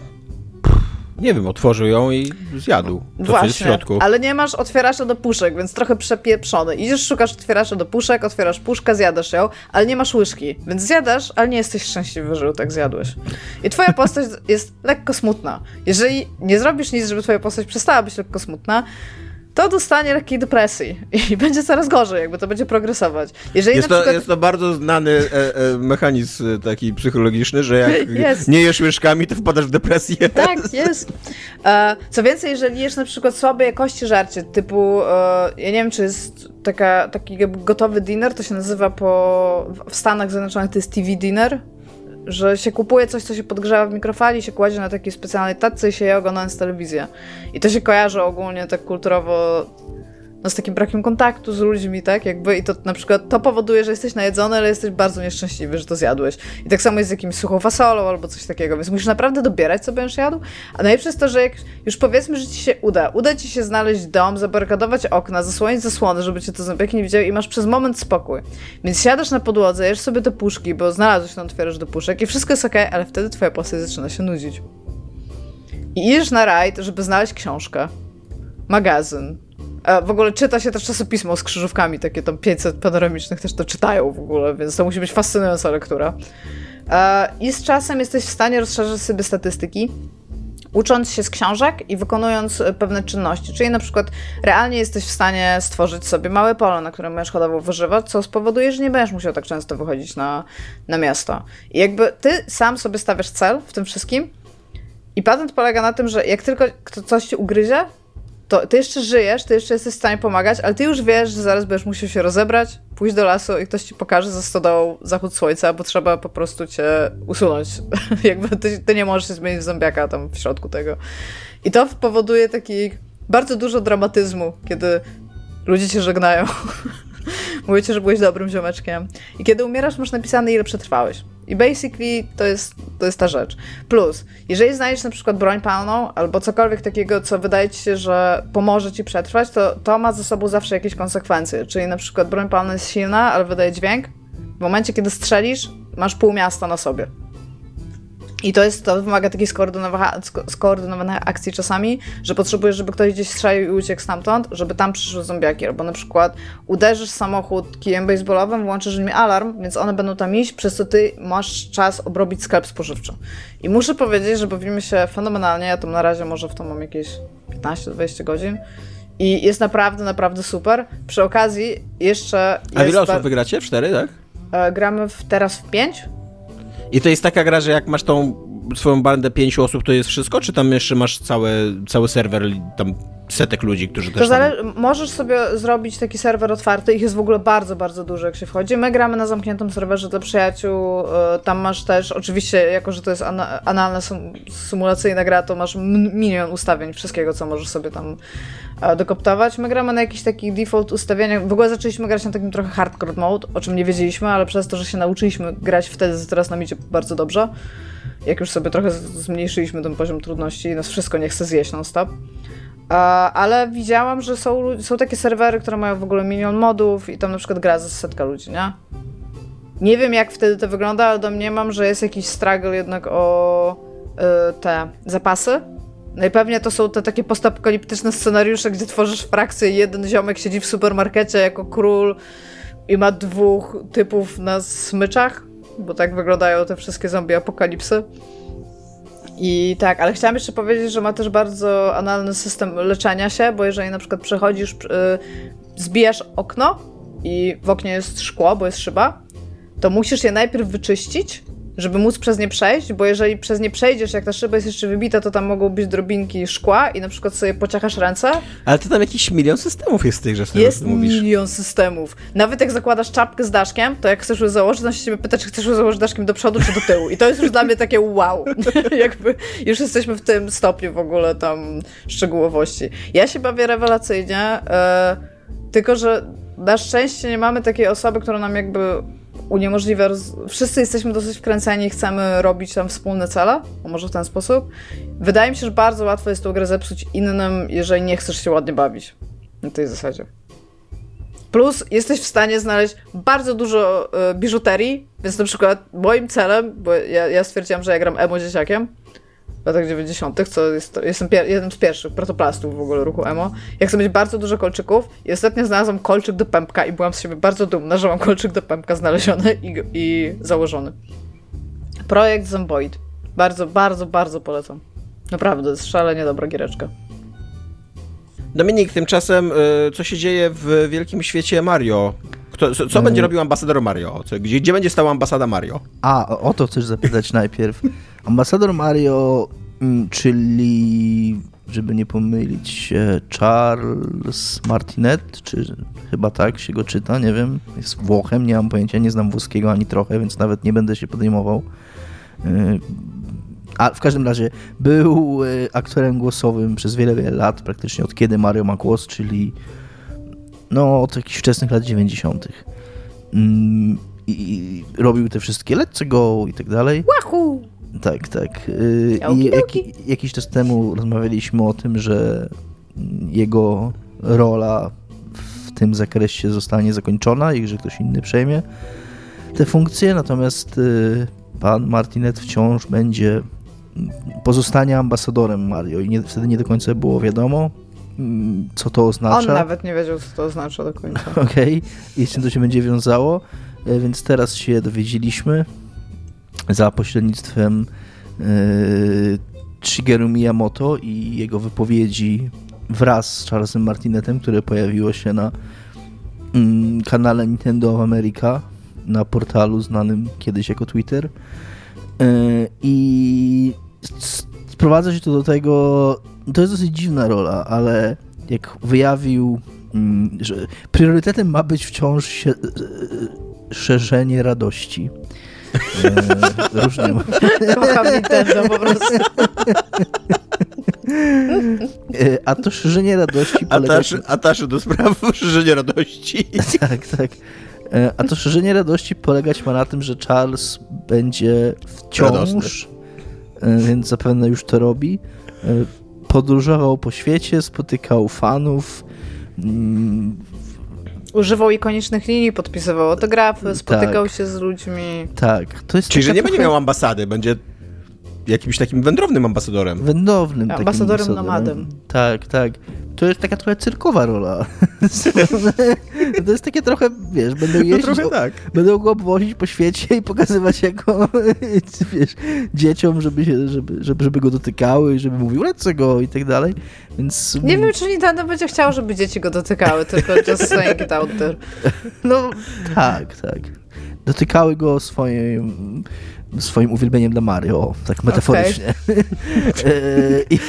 Nie wiem, otworzył ją i zjadł to, jest w środku. ale nie masz otwieracza do puszek, więc trochę przepieprzony. Idziesz, szukasz otwieracza do puszek, otwierasz puszkę, zjadasz ją, ale nie masz łyżki, więc zjadasz, ale nie jesteś szczęśliwy, że ją tak zjadłeś. I twoja postać [laughs] jest lekko smutna. Jeżeli nie zrobisz nic, żeby twoja postać przestała być lekko smutna, to dostanie lekkiej depresji i [laughs] będzie coraz gorzej, jakby to będzie progresować. Jeżeli Jest, to, przykład... jest to bardzo znany e, e, mechanizm e, taki psychologiczny, że jak [laughs] Jest. nie jesz łyżkami, to wpadasz w depresję. [laughs] Tak, jest. E, co więcej, jeżeli jesz na przykład słabej jakości żarcie, typu, e, ja nie wiem, czy jest taka, taki gotowy dinner, to się nazywa po, w Stanach Zjednoczonych to jest TV dinner, że się kupuje coś, co się podgrzewa w mikrofali, się kładzie na takiej specjalnej tacce i się je oglądając telewizję. I to się kojarzy ogólnie tak kulturowo no, z takim brakiem kontaktu z ludźmi, tak? Jakby i to na przykład to powoduje, że jesteś najedzony, ale jesteś bardzo nieszczęśliwy, że to zjadłeś. I tak samo jest z jakimś suchą fasolą albo coś takiego, więc musisz naprawdę dobierać, co będziesz jadł. A najlepsze jest to, że jak już powiedzmy, że ci się uda, uda ci się znaleźć dom, zabarykadować okna, zasłonić zasłony, żeby cię to zombiaki nie widziały i masz przez moment spokój. Więc siadasz na podłodze, jesz sobie te puszki, bo znalazłeś tam otwierasz do puszek i wszystko jest okej, ale wtedy twoja postać zaczyna się nudzić. I idziesz na rajd, żeby znaleźć książkę, magazyn, w ogóle czyta się też czasopismo z krzyżówkami, takie tam 500 panoramicznych też to czytają w ogóle, więc to musi być fascynująca lektura. E, I z czasem jesteś w stanie rozszerzyć sobie statystyki, ucząc się z książek i wykonując e, pewne czynności. Czyli na przykład realnie jesteś w stanie stworzyć sobie małe pole, na którym będziesz hodowo wyżywać, co spowoduje, że nie będziesz musiał tak często wychodzić na, na miasto. I jakby ty sam sobie stawiasz cel w tym wszystkim i patent polega na tym, że jak tylko coś ci ugryzie, to ty jeszcze żyjesz, ty jeszcze jesteś w stanie pomagać, ale ty już wiesz, że zaraz będziesz musiał się rozebrać, pójść do lasu i ktoś ci pokaże za stodołą zachód słońca, bo trzeba po prostu cię usunąć. [laughs] Jakby ty, ty nie możesz się zmienić w zombiaka tam w środku tego. I to powoduje taki bardzo dużo dramatyzmu, kiedy ludzie cię żegnają. [laughs] Mówicie, że byłeś dobrym ziomeczkiem. I kiedy umierasz, masz napisane, ile przetrwałeś. I basically to jest, to jest ta rzecz. Plus, jeżeli znajdziesz na przykład broń palną albo cokolwiek takiego, co wydaje ci się, że pomoże ci przetrwać, to to ma ze sobą zawsze jakieś konsekwencje. Czyli na przykład broń palna jest silna, ale wydaje dźwięk. W momencie, kiedy strzelisz, masz pół miasta na sobie. I to jest, to wymaga takiej skoordynowa- sko- skoordynowanej akcji czasami, że potrzebujesz, żeby ktoś gdzieś strzelił i uciekł stamtąd, żeby tam przyszły zombiaki. Albo na przykład uderzysz samochód kijem baseballowym, włączysz im alarm, więc one będą tam iść, przez co ty masz czas obrobić sklep spożywczy. I muszę powiedzieć, że bawimy się fenomenalnie. Ja tam na razie może w to mam jakieś 15-20 godzin. I jest naprawdę, naprawdę super. Przy okazji jeszcze. A ile osób wygracie? W cztery, tak? e, gramy w, teraz w 5. I to jest taka gra, że jak masz tą swoją bandę pięciu osób, to jest wszystko? Czy tam jeszcze masz całe, cały serwer, tam setek ludzi, którzy też To tam... zale- możesz sobie zrobić taki serwer otwarty, ich jest w ogóle bardzo, bardzo dużo, jak się wchodzi. My gramy na zamkniętym serwerze dla przyjaciół, y, tam masz też, oczywiście, jako że to jest ana- analna sym- symulacyjna gra, to masz milion ustawień wszystkiego, co możesz sobie tam e, dokoptować. My gramy na jakichś takich default ustawieniach, w ogóle zaczęliśmy grać na takim trochę hardcore mode, o czym nie wiedzieliśmy, ale przez to, że się nauczyliśmy grać wtedy, teraz nam idzie bardzo dobrze. Jak już sobie trochę zmniejszyliśmy ten poziom trudności nas wszystko nie chce zjeść non-stop. Ale widziałam, że są, są takie serwery, które mają w ogóle milion modów i tam na przykład gra ze setka ludzi, nie? Nie wiem, jak wtedy to wygląda, ale domniemam, że jest jakiś struggle jednak o y, te zapasy. Pewnie to są te takie postapokaliptyczne scenariusze, gdzie tworzysz frakcję i jeden ziomek siedzi w supermarkecie jako król i ma dwóch typów na smyczach, bo tak wyglądają te wszystkie zombie apokalipsy. I tak, ale chciałam jeszcze powiedzieć, że ma też bardzo analny system leczenia się, bo jeżeli na przykład przechodzisz, y, zbijasz okno i w oknie jest szkło, bo jest szyba, to musisz je najpierw wyczyścić, żeby móc przez nie przejść, bo jeżeli przez nie przejdziesz, jak ta szyba jest jeszcze wybita, to tam mogą być drobinki szkła i na przykład sobie pociachasz ręce. Ale to tam jakiś milion systemów jest w tej grze, Jest milion systemów. Nawet jak zakładasz czapkę z daszkiem, to jak chcesz ją założyć, to się ciebie pyta, czy chcesz ją założyć daszkiem do przodu, czy do tyłu. I to jest już dla mnie takie wow. [laughs] Jakby już jesteśmy w tym stopniu w ogóle tam szczegółowości. Ja się bawię rewelacyjnie, e, tylko że na szczęście nie mamy takiej osoby, która nam jakby uniemożliwia. Roz... Wszyscy jesteśmy dosyć wkręceni i chcemy robić tam wspólne cele, może w ten sposób. Wydaje mi się, że bardzo łatwo jest tą grę zepsuć innym, jeżeli nie chcesz się ładnie bawić. Na tej zasadzie. Plus jesteś w stanie znaleźć bardzo dużo e, biżuterii, więc na przykład moim celem, bo ja, ja stwierdziłam, że ja gram emo dzieciakiem latach 90., co jest, jestem jednym z pierwszych protoplastów w ogóle ruchu emo. Ja chcę mieć bardzo dużo kolczyków i ostatnio znalazłam kolczyk do pępka i byłam z siebie bardzo dumna, że mam kolczyk do pępka znaleziony i, i założony. Projekt Zomboid. Bardzo, bardzo, bardzo polecam. Naprawdę, jest szalenie dobra giereczka. Dominik, tymczasem y, co się dzieje w wielkim świecie Mario? Kto, co, co będzie robił ambasador Mario? Co, gdzie, gdzie będzie stała ambasada Mario? A, o- o to chcesz zapytać najpierw. Ambasador Mario, mm, czyli, żeby nie pomylić Charles Martinet, czy chyba tak się go czyta, nie wiem. Jest Włochem, nie mam pojęcia, nie znam włoskiego ani trochę, więc nawet nie będę się podejmował. Y, A w każdym razie był y, aktorem głosowym przez wiele, wiele lat, praktycznie od kiedy Mario ma głos, czyli no od jakichś wczesnych lat 90. Mm, I, i robił te wszystkie Let's Go i tak dalej. Wahoo! Tak, tak. Y, I jaki, jakiś czas temu rozmawialiśmy o tym, że jego rola w tym zakresie zostanie zakończona i że ktoś inny przejmie te funkcje, natomiast y, pan Martinet wciąż będzie pozostanie ambasadorem Mario i nie, wtedy nie do końca było wiadomo, co to On oznacza. nawet nie wiedział, co to oznacza do końca. [laughs] Okej, i z czym to się będzie wiązało, E, więc teraz się dowiedzieliśmy za pośrednictwem e, Shigeru Miyamoto i jego wypowiedzi wraz z Charlesem Martinetem, które pojawiło się na mm, kanale Nintendo of America na portalu znanym kiedyś jako Twitter. E, I sprowadza się to do tego, to jest dosyć dziwna rola, ale jak wyjawił, mm, że priorytetem ma być wciąż się, e, szerzenie radości. E, różnie. [laughs] Kocham Nintendo po prostu. E, A to szerzenie radości polega... Atasz, ataszy do spraw [laughs] szerzenia radości. [laughs] Tak, tak. E, A to szerzenie radości polegać ma na tym, że Charles będzie Radosny. wciąż, e, więc zapewne już to robi, podróżował po świecie, spotykał fanów, mm, Używał ikonicznych linii, podpisywał autografy, spotykał Tak. się z ludźmi. tak. To jest Czyli, że nie będzie miał ambasady, będzie jakimś takim wędrownym ambasadorem. wędrownym Ambasadorem ambasadorem. nomadem. Tak, tak. To jest taka trochę cyrkowa rola. [laughs] to jest takie trochę, wiesz, będą No jeździć, trochę tak. Będą go obwozić po świecie i pokazywać jako, [laughs] wiesz, dzieciom, żeby, się, żeby, żeby, żeby go dotykały i żeby mówił lecę go i tak dalej, więc... Nie wiem, czy Nintendo będzie chciał, żeby dzieci go dotykały, tylko [laughs] just saying it out there. No, tak, tak. Dotykały go swoim, swoim uwielbieniem dla Mario, tak metaforycznie. [laughs] E, I,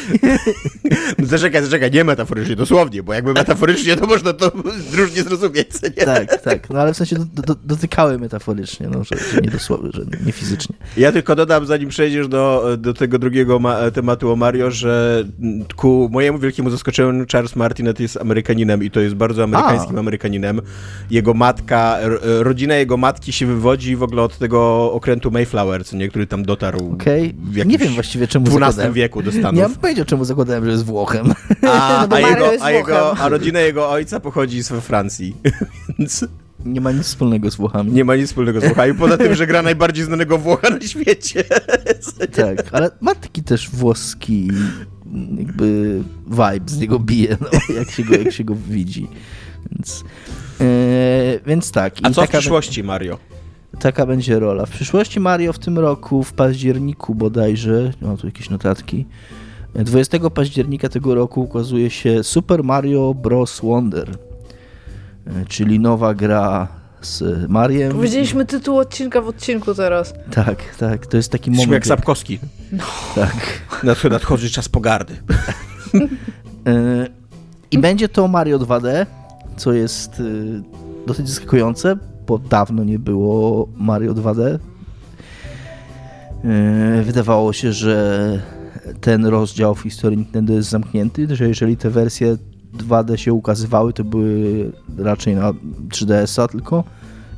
No [laughs] zaczekaj, zaczekaj, nie metaforycznie, dosłownie, bo jakby metaforycznie, to można to różnie zrozumieć, nie? tak, tak, no ale w sensie do, do, dotykały metaforycznie, no, że, że nie dosłownie, że nie fizycznie. Ja tylko dodam, zanim przejdziesz do, do tego drugiego ma- tematu o Mario, że ku mojemu wielkiemu zaskoczeniu Charles Martinet jest Amerykaninem i to jest bardzo amerykańskim A. Amerykaninem. Jego matka, rodzina jego matki się wywodzi w ogóle od tego okrętu Mayflower, co nie, który tam dotarł Okej, w nie wiem właściwie czemu XII zakładałem. wieku do [laughs] Nie Stanów. mam pojęcia czemu zakładałem, że jest Włochem. A, [laughs] No a, jego, jest a, jego, Włochem. a rodzina jego ojca pochodzi z Francji, [laughs] więc Nie ma nic wspólnego z Włochami. nie ma nic wspólnego z Włochami, poza tym, że gra najbardziej znanego Włocha na świecie. Tak, ale ma taki też włoski jakby vibe z niego bije, no, jak, się go, jak się go widzi. Więc, e, więc tak. A i co w taka, przyszłości, Mario? Taka będzie rola. W przyszłości Mario w tym roku, w październiku bodajże, no tu jakieś notatki, 20 października tego roku ukazuje się Super Mario Bros. Wonder, czyli nowa gra z Mariem. Powiedzieliśmy tytuł odcinka w odcinku teraz. Tak, tak, to jest taki moment. jak Sapkowski. tak. [laughs] Nadch- Nadchodzi czas pogardy. [laughs] E, I będzie to Mario 2D, co jest e, dosyć zaskakujące, bo dawno nie było Mario 2D. E, Wydawało się, że ten rozdział w historii Nintendo jest zamknięty, że jeżeli te wersje 2D się ukazywały, to były raczej na 3DS-a tylko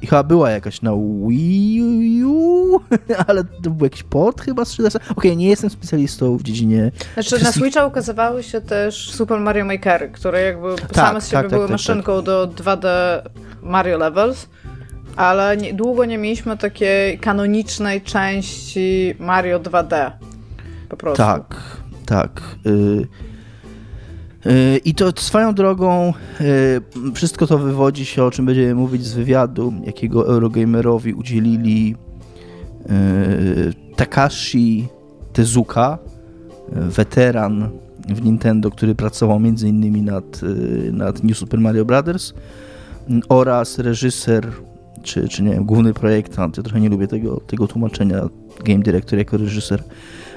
i chyba była jakaś na Wii U, [laughs] ale to był jakiś port chyba z 3DS. Okej, nie jestem specjalistą w dziedzinie... Znaczy, na Switcha ukazywały się też Super Mario Maker, które jakby same z siebie tak, tak, były tak, maszynką do 2D Mario Levels, ale nie, długo nie mieliśmy takiej kanonicznej części Mario 2D. Po prostu. Tak, tak. Y, y, I to swoją drogą, y, wszystko to wywodzi się, o czym będziemy mówić z wywiadu, jakiego Eurogamerowi udzielili y, Takashi Tezuka, weteran w Nintendo, który pracował m.in. Nad, nad New Super Mario Bros. oraz reżyser, czy, czy nie wiem, główny projektant, ja trochę nie lubię tego, tego tłumaczenia, game director jako reżyser,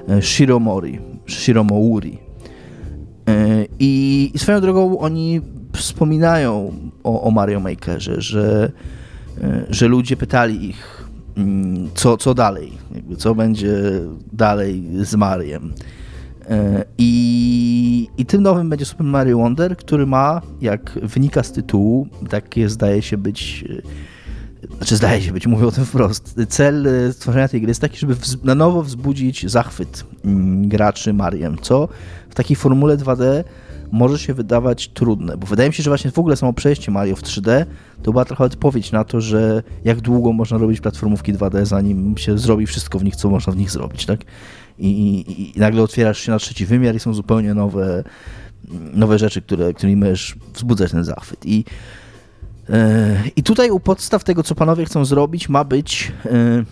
e, Shiromori, Shiromouri. E, I, I swoją drogą oni wspominają o, o Mario Makerze, że, e, że ludzie pytali ich, mm, co, co dalej, jakby co będzie dalej z Mariem. I, I tym nowym będzie Super Mario Wonder, który ma, jak wynika z tytułu, takie zdaje się być znaczy zdaje się być, mówię o tym wprost. Cel e, stworzenia tej gry jest taki, żeby na nowo wzbudzić zachwyt mm, graczy Mariem, co w takiej formule 2D może się wydawać trudne, bo wydaje mi się, że właśnie w ogóle samo przejście Mario w 3D to była trochę odpowiedź na to, że jak długo można robić platformówki 2D, zanim się zrobi wszystko w nich, co można w nich zrobić, tak? I, i, i nagle otwierasz się na trzeci wymiar i są zupełnie nowe, nowe rzeczy, które, którymi możesz wzbudzać ten zachwyt. I I tutaj u podstaw tego, co panowie chcą zrobić, ma być e,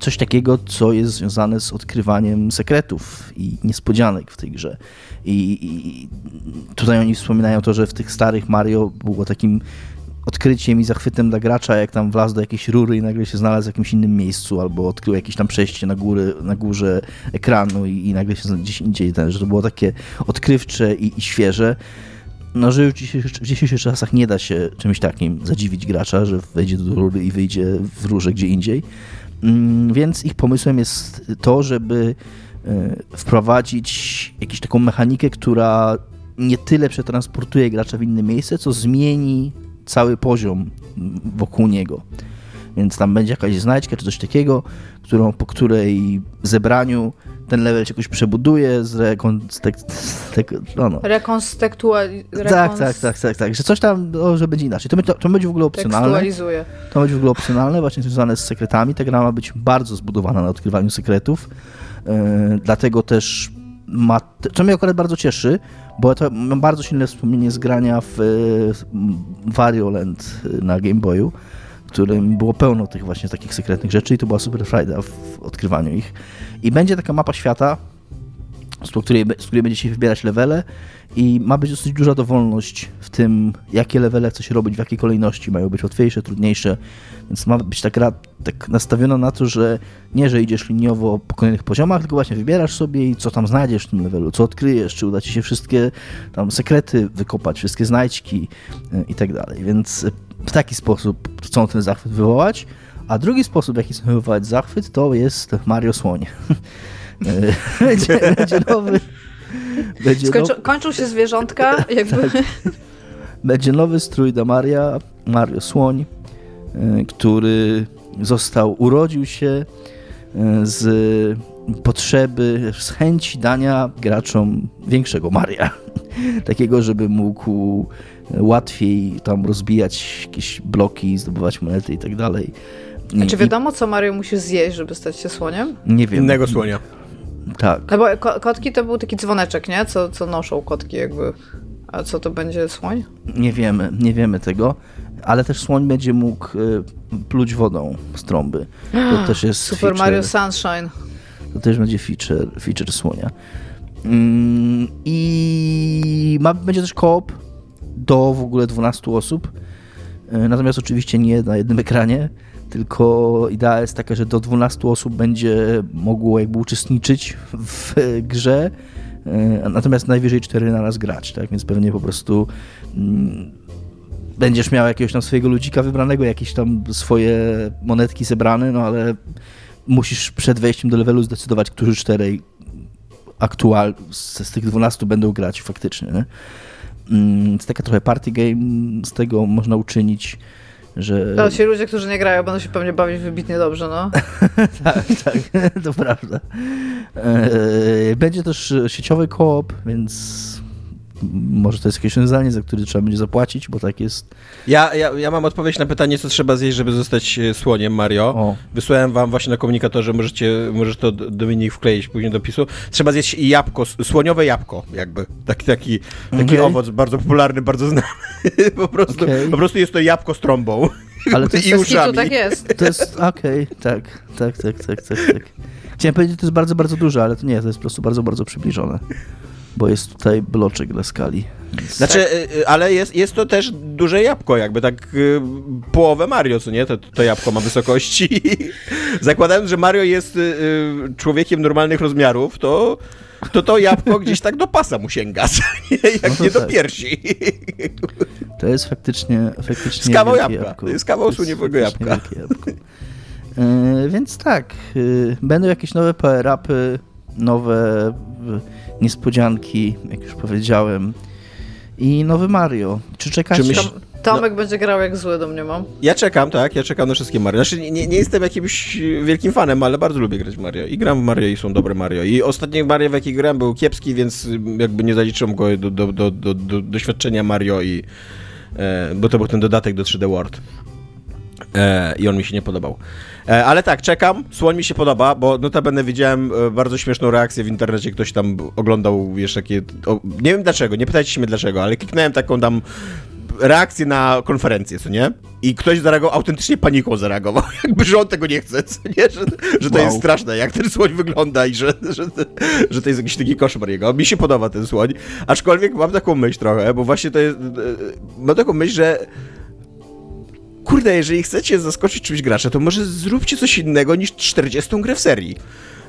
coś takiego, co jest związane z odkrywaniem sekretów i niespodzianek w tej grze. I, i tutaj oni wspominają to, że w tych starych Mario było takim odkryciem i zachwytem dla gracza, jak tam wlazł do jakiejś rury i nagle się znalazł w jakimś innym miejscu, albo odkrył jakieś tam przejście na, góry, na górze ekranu i, i nagle się znalazł gdzieś indziej, ten, że to było takie odkrywcze i, i świeże no, że w dzisiejszych, w dzisiejszych czasach nie da się czymś takim zadziwić gracza, że wejdzie do rury i wyjdzie w rurze gdzie indziej. Mm, Więc ich pomysłem jest to, żeby e, wprowadzić jakąś taką mechanikę, która nie tyle przetransportuje gracza w inne miejsce, co zmieni cały poziom wokół niego. Więc tam będzie jakaś znajdźka czy coś takiego, którą, po której zebraniu ten level się jakoś przebuduje, zrekonstek... No, no. Tak, tak, tak, tak, tak, że coś tam, no, że będzie inaczej. To, będzie- to będzie w ogóle opcjonalne. To będzie w ogóle opcjonalne, właśnie związane z sekretami. Ta gra ma być bardzo zbudowana na odkrywaniu sekretów. Yy, dlatego też ma, co mnie akurat bardzo cieszy, bo to mam bardzo silne wspomnienie z grania w Wario Land na Game Boyu, którym było pełno tych właśnie takich sekretnych rzeczy i to była super frajda w odkrywaniu ich. I będzie taka mapa świata, z której, z której będziecie wybierać levele i ma być dosyć duża dowolność w tym, jakie levele chce się robić, w jakiej kolejności. Mają być łatwiejsze, trudniejsze, więc ma być ta gra tak nastawiona na to, że nie, że idziesz liniowo po kolejnych poziomach, tylko właśnie wybierasz sobie i co tam znajdziesz w tym levelu, co odkryjesz, czy uda ci się wszystkie tam sekrety wykopać, wszystkie znajdźki y, i tak dalej. Więc w taki sposób chcą ten zachwyt wywołać. A drugi sposób, w jaki chcą wywołać zachwyt, to jest Mario Słoń. Y, [laughs] będzie, będzie nowy. Będzie Skończy, nowy, kończą się zwierzątka, [laughs] jakby... Tak. będzie nowy strój dla Maria, Mario Słoń, y, który został, urodził się y, z potrzeby, z chęci dania graczom większego Maria. [laughs] Takiego, żeby mógł łatwiej tam rozbijać jakieś bloki, zdobywać monety i tak dalej. I- Czy wiadomo, co Mario musi zjeść, żeby stać się słoniem? Nie wiem. Innego słonia. Tak. No bo ko kotki to był taki dzwoneczek, nie? Co, co noszą kotki jakby. A co to będzie słoń? Nie wiemy, nie wiemy tego, ale też słoń będzie mógł y, pluć wodą z trąby. To [gasps] też jest Super feature, Mario Sunshine. To też będzie feature, feature słonia. Mm, I ma, będzie też koop do w ogóle 12 osób. Y, Natomiast oczywiście nie na jednym ekranie, tylko idea jest taka, że do 12 osób będzie mogło jakby uczestniczyć w grze, y, natomiast najwyżej 4 na raz grać, tak? Więc pewnie po prostu mm, będziesz miał jakiegoś tam swojego ludzika wybranego, jakieś tam swoje monetki zebrane, no ale musisz przed wejściem do levelu zdecydować, którzy czterej aktual z, z tych 12 będą grać faktycznie. Nie? Mm, Jest taka trochę party game, z tego można uczynić. że... No, ci ludzie, którzy nie grają, będą się pewnie bawić wybitnie dobrze, no. [laughs] tak, tak, [laughs] to prawda. E, Będzie też sieciowy koop, więc może to jest jakieś rozwiązanie, za które trzeba będzie zapłacić, bo tak jest. Ja, ja, ja mam odpowiedź na pytanie, co trzeba zjeść, żeby zostać e, słoniem Mario. O. Wysłałem wam właśnie na komunikatorze, możecie, możesz to Dominik wkleić później do pisu. Trzeba zjeść jabłko, słoniowe jabłko, jakby. Taki, taki, taki Okej. owoc bardzo popularny, bardzo znany. [laughs] po, prostu, Okej. po prostu jest to jabłko z trąbą. Ale to jest, I uszami. tak jest. to jest okej, tak, tak, tak, tak, tak, tak. Chciałem powiedzieć, że to jest bardzo, bardzo duże, ale to nie, to jest po prostu bardzo, bardzo przybliżone. Bo jest tutaj bloczek dla skali. Znaczy, y, y, ale jest, jest to też duże jabłko, jakby tak y, połowę Mario, co nie? To, to jabłko ma wysokości. [laughs] Zakładając, że Mario jest człowiekiem normalnych rozmiarów, to to, to jabłko [laughs] gdzieś tak do pasa mu sięga, jak No nie do tak. piersi. To jest faktycznie, faktycznie Z kawał jabłka. jabłko. Jest kawał słoniowego jabłka. jabłko. E, więc tak, e, będą jakieś nowe power-upy, nowe e, niespodzianki, jak już powiedziałem. I nowy Mario. Czy czekacie? Czy myśl- Tomek będzie grał jak zły do mnie mam. Ja czekam, tak, ja czekam na wszystkie Mario. Znaczy, nie, nie jestem jakimś wielkim fanem, ale bardzo lubię grać w Mario. I gram w Mario i są dobre Mario. I ostatni Mario, w jaki grałem, był kiepski, więc y, jakby nie zaliczyłem go do, do, do, do, do doświadczenia Mario i... E, bo to był ten dodatek do 3D World. E, I on mi się nie podobał. E, ale tak, czekam. Słoń mi się podoba, bo notabene widziałem e, bardzo śmieszną reakcję w internecie. Ktoś tam oglądał, wiesz, takie... O, nie wiem dlaczego, nie pytajcie się mnie dlaczego, ale kliknąłem taką tam reakcję na konferencję, co nie? I ktoś zareagował, autentycznie paniką zareagował, [laughs] jakby, że on tego nie chce, co nie? Że, że to Wow. jest straszne, jak ten słoń wygląda i że, że, że to jest jakiś taki koszmar jego. Mi się podoba ten słoń, aczkolwiek mam taką myśl trochę, bo właśnie to jest... e, Mam taką myśl, że kurde, jeżeli chcecie zaskoczyć czymś gracza, to może zróbcie coś innego niż 40 grę w serii.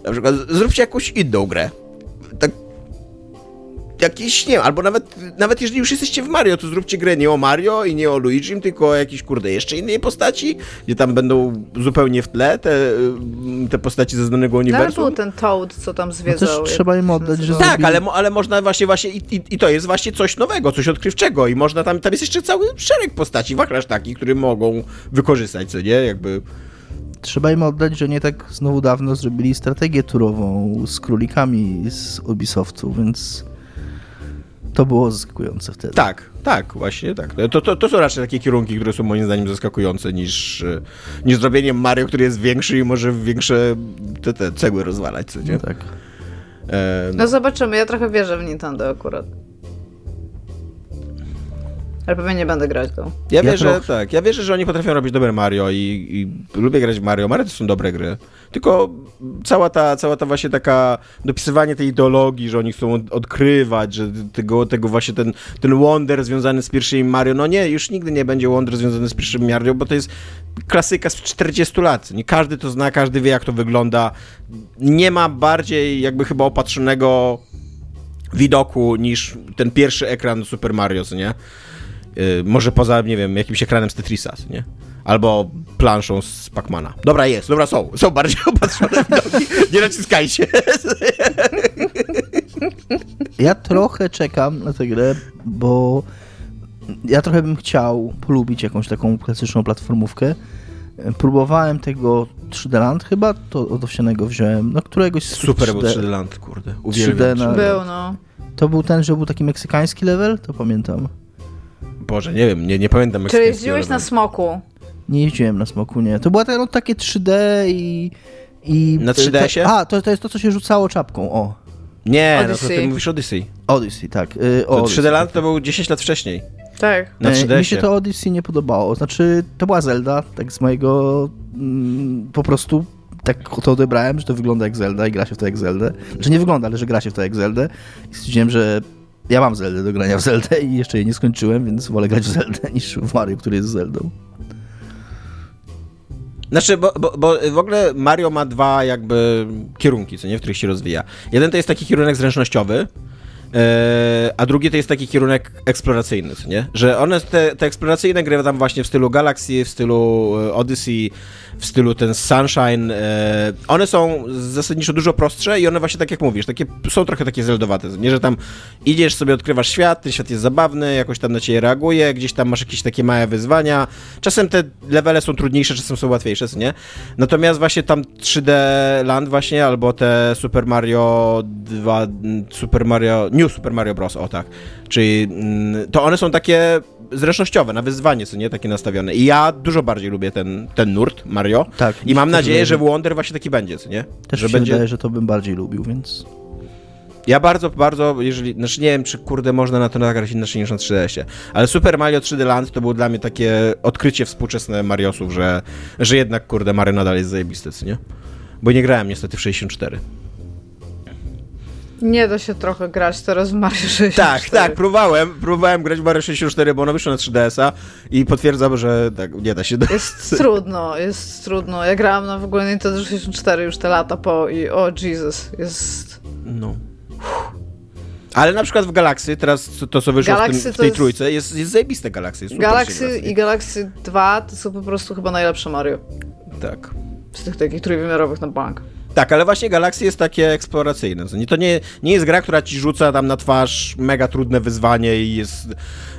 Na przykład zróbcie jakąś inną grę. Jakiś, nie wiem, albo nawet, nawet jeżeli już jesteście w Mario, to zróbcie grę nie o Mario i nie o Luigi, tylko o jakiejś, kurde, jeszcze innej postaci, gdzie tam będą zupełnie w tle te, y, te postaci ze znanego No, ale uniwersum. był ten Toad, co tam No zwiedzał. też jak trzeba im oddać, że. Tak, ale, ale można właśnie, właśnie i, i, i to jest właśnie coś nowego, coś odkrywczego i można tam, tam jest jeszcze cały szereg postaci, wachlarz taki, który mogą wykorzystać, co nie, jakby... Trzeba im oddać, że nie tak znowu dawno zrobili strategię turową z królikami z Ubisoftu, więc to było zaskakujące wtedy. Tak, tak, właśnie tak. To, to, to są raczej takie kierunki, które są moim zdaniem zaskakujące niż, e, niż zrobienie Mario, który jest większy i może większe te, te cegły rozwalać, co nie? No tak. E, no. No zobaczymy, ja trochę wierzę w Nintendo akurat. Ale pewnie nie będę grać tą. Ja Ja wierzę, trochę. tak, ja wierzę, że oni potrafią robić dobre Mario i, i lubię grać w Mario. Mario to są dobre gry. Tylko cała ta, cała ta właśnie taka dopisywanie tej ideologii, że oni chcą od, odkrywać, że tego, tego właśnie ten, ten wonder związany z pierwszymi Mario, no nie, już nigdy nie będzie wonder związany z pierwszym Mario, bo to jest klasyka z 40 lat. Nie każdy to zna, każdy wie jak to wygląda. Nie ma bardziej jakby chyba opatrzonego widoku niż ten pierwszy ekran Super Mario, nie? Y, może poza, nie wiem, jakimś ekranem z Tetrisa, nie? Albo planszą z Pacmana. Dobra, jest, dobra, są. Są bardziej [laughs] opatrzone widoki. Nie naciskajcie. [laughs] Ja trochę czekam na tę grę, bo ja trochę bym chciał polubić jakąś taką klasyczną platformówkę. Próbowałem tego 3D Land chyba, to od owsianego wziąłem, no któregoś z tych Super był 3D. 3D Land, kurde. 3D Uwielbiam na- 3D. Był, no. To był ten, że był taki meksykański level, to pamiętam. Boże, nie wiem, nie, nie pamiętam. Czy jeździłeś na smoku? Nie jeździłem na smoku, nie. To było tak, no, takie 3D i... i Na 3DS-ie? To, a, to, to jest to, co się rzucało czapką, o. Nie, no to Odyssey. ty mówisz Odyssey. Odyssey, tak. Y, To Odyssey, 3D Land tak. to był 10 lat wcześniej. Tak. Na E, 3DS-ie. Mi się to Odyssey nie podobało. Znaczy, to była Zelda, tak z mojego mm, po prostu tak to odebrałem, że to wygląda jak Zelda i gra się w to jak Zeldę. Znaczy nie wygląda, ale że gra się w to jak Zeldę. I stwierdziłem, że ja mam Zeldę do grania w Zeldę i jeszcze jej nie skończyłem, więc wolę grać w Zeldę [laughs] niż w Mario, który jest Zeldą. Znaczy, bo, bo, bo w ogóle Mario ma dwa jakby kierunki, co nie, w których się rozwija. Jeden to jest taki kierunek zręcznościowy, E, a drugi to jest taki kierunek eksploracyjny, nie? Że one, te, te eksploracyjne gry tam właśnie w stylu Galaxy, w stylu e, Odyssey, w stylu ten Sunshine, e, one są zasadniczo dużo prostsze i one właśnie tak jak mówisz, takie, są trochę takie zeldowate, nie? Że tam idziesz sobie, odkrywasz świat, ten świat jest zabawny, jakoś tam na ciebie reaguje, gdzieś tam masz jakieś takie małe wyzwania. Czasem te levele są trudniejsze, czasem są łatwiejsze, nie? Natomiast właśnie tam 3D Land właśnie, albo te Super Mario 2, Super Mario, New Super Mario Bros, o tak. Czyli mm, to one są takie zręcznościowe, na wyzwanie, co nie, takie nastawione. I ja dużo bardziej lubię ten, ten nurt Mario. Tak, I mam nadzieję, że Wonder właśnie taki będzie, co nie? Też że się będzie... wydaje, że to bym bardziej lubił, więc... Ja bardzo, bardzo, jeżeli, znaczy nie wiem, czy kurde można na to nagrać inaczej niż na 3DS-ie, ale Super Mario 3D Land to było dla mnie takie odkrycie współczesne Mariosów, że, że jednak kurde Mario nadal jest zajebisty, co nie? Bo nie grałem niestety w 64. Nie da się trochę grać teraz w Mario 64. Tak, tak, próbowałem, próbowałem grać w Mario 64, bo ono wyszło na 3DS-a i potwierdzam, że tak, nie da się... Jest trudno, jest trudno. Ja grałam na w ogóle Nintendo 64 już te lata po i o Jesus, jest... No. Ale na przykład w Galaxy, teraz to, co wyszło w, Galaxy tym, w tej jest- trójce, jest, jest zajebiste Galaxy. Super Galaxy i Galaxy 2 to są po prostu chyba najlepsze Mario. Tak. Z tych takich trójwymiarowych na bank. Tak, ale właśnie Galaxy jest takie eksploracyjne. nie? To nie, nie jest gra, która ci rzuca tam na twarz mega trudne wyzwanie i jest,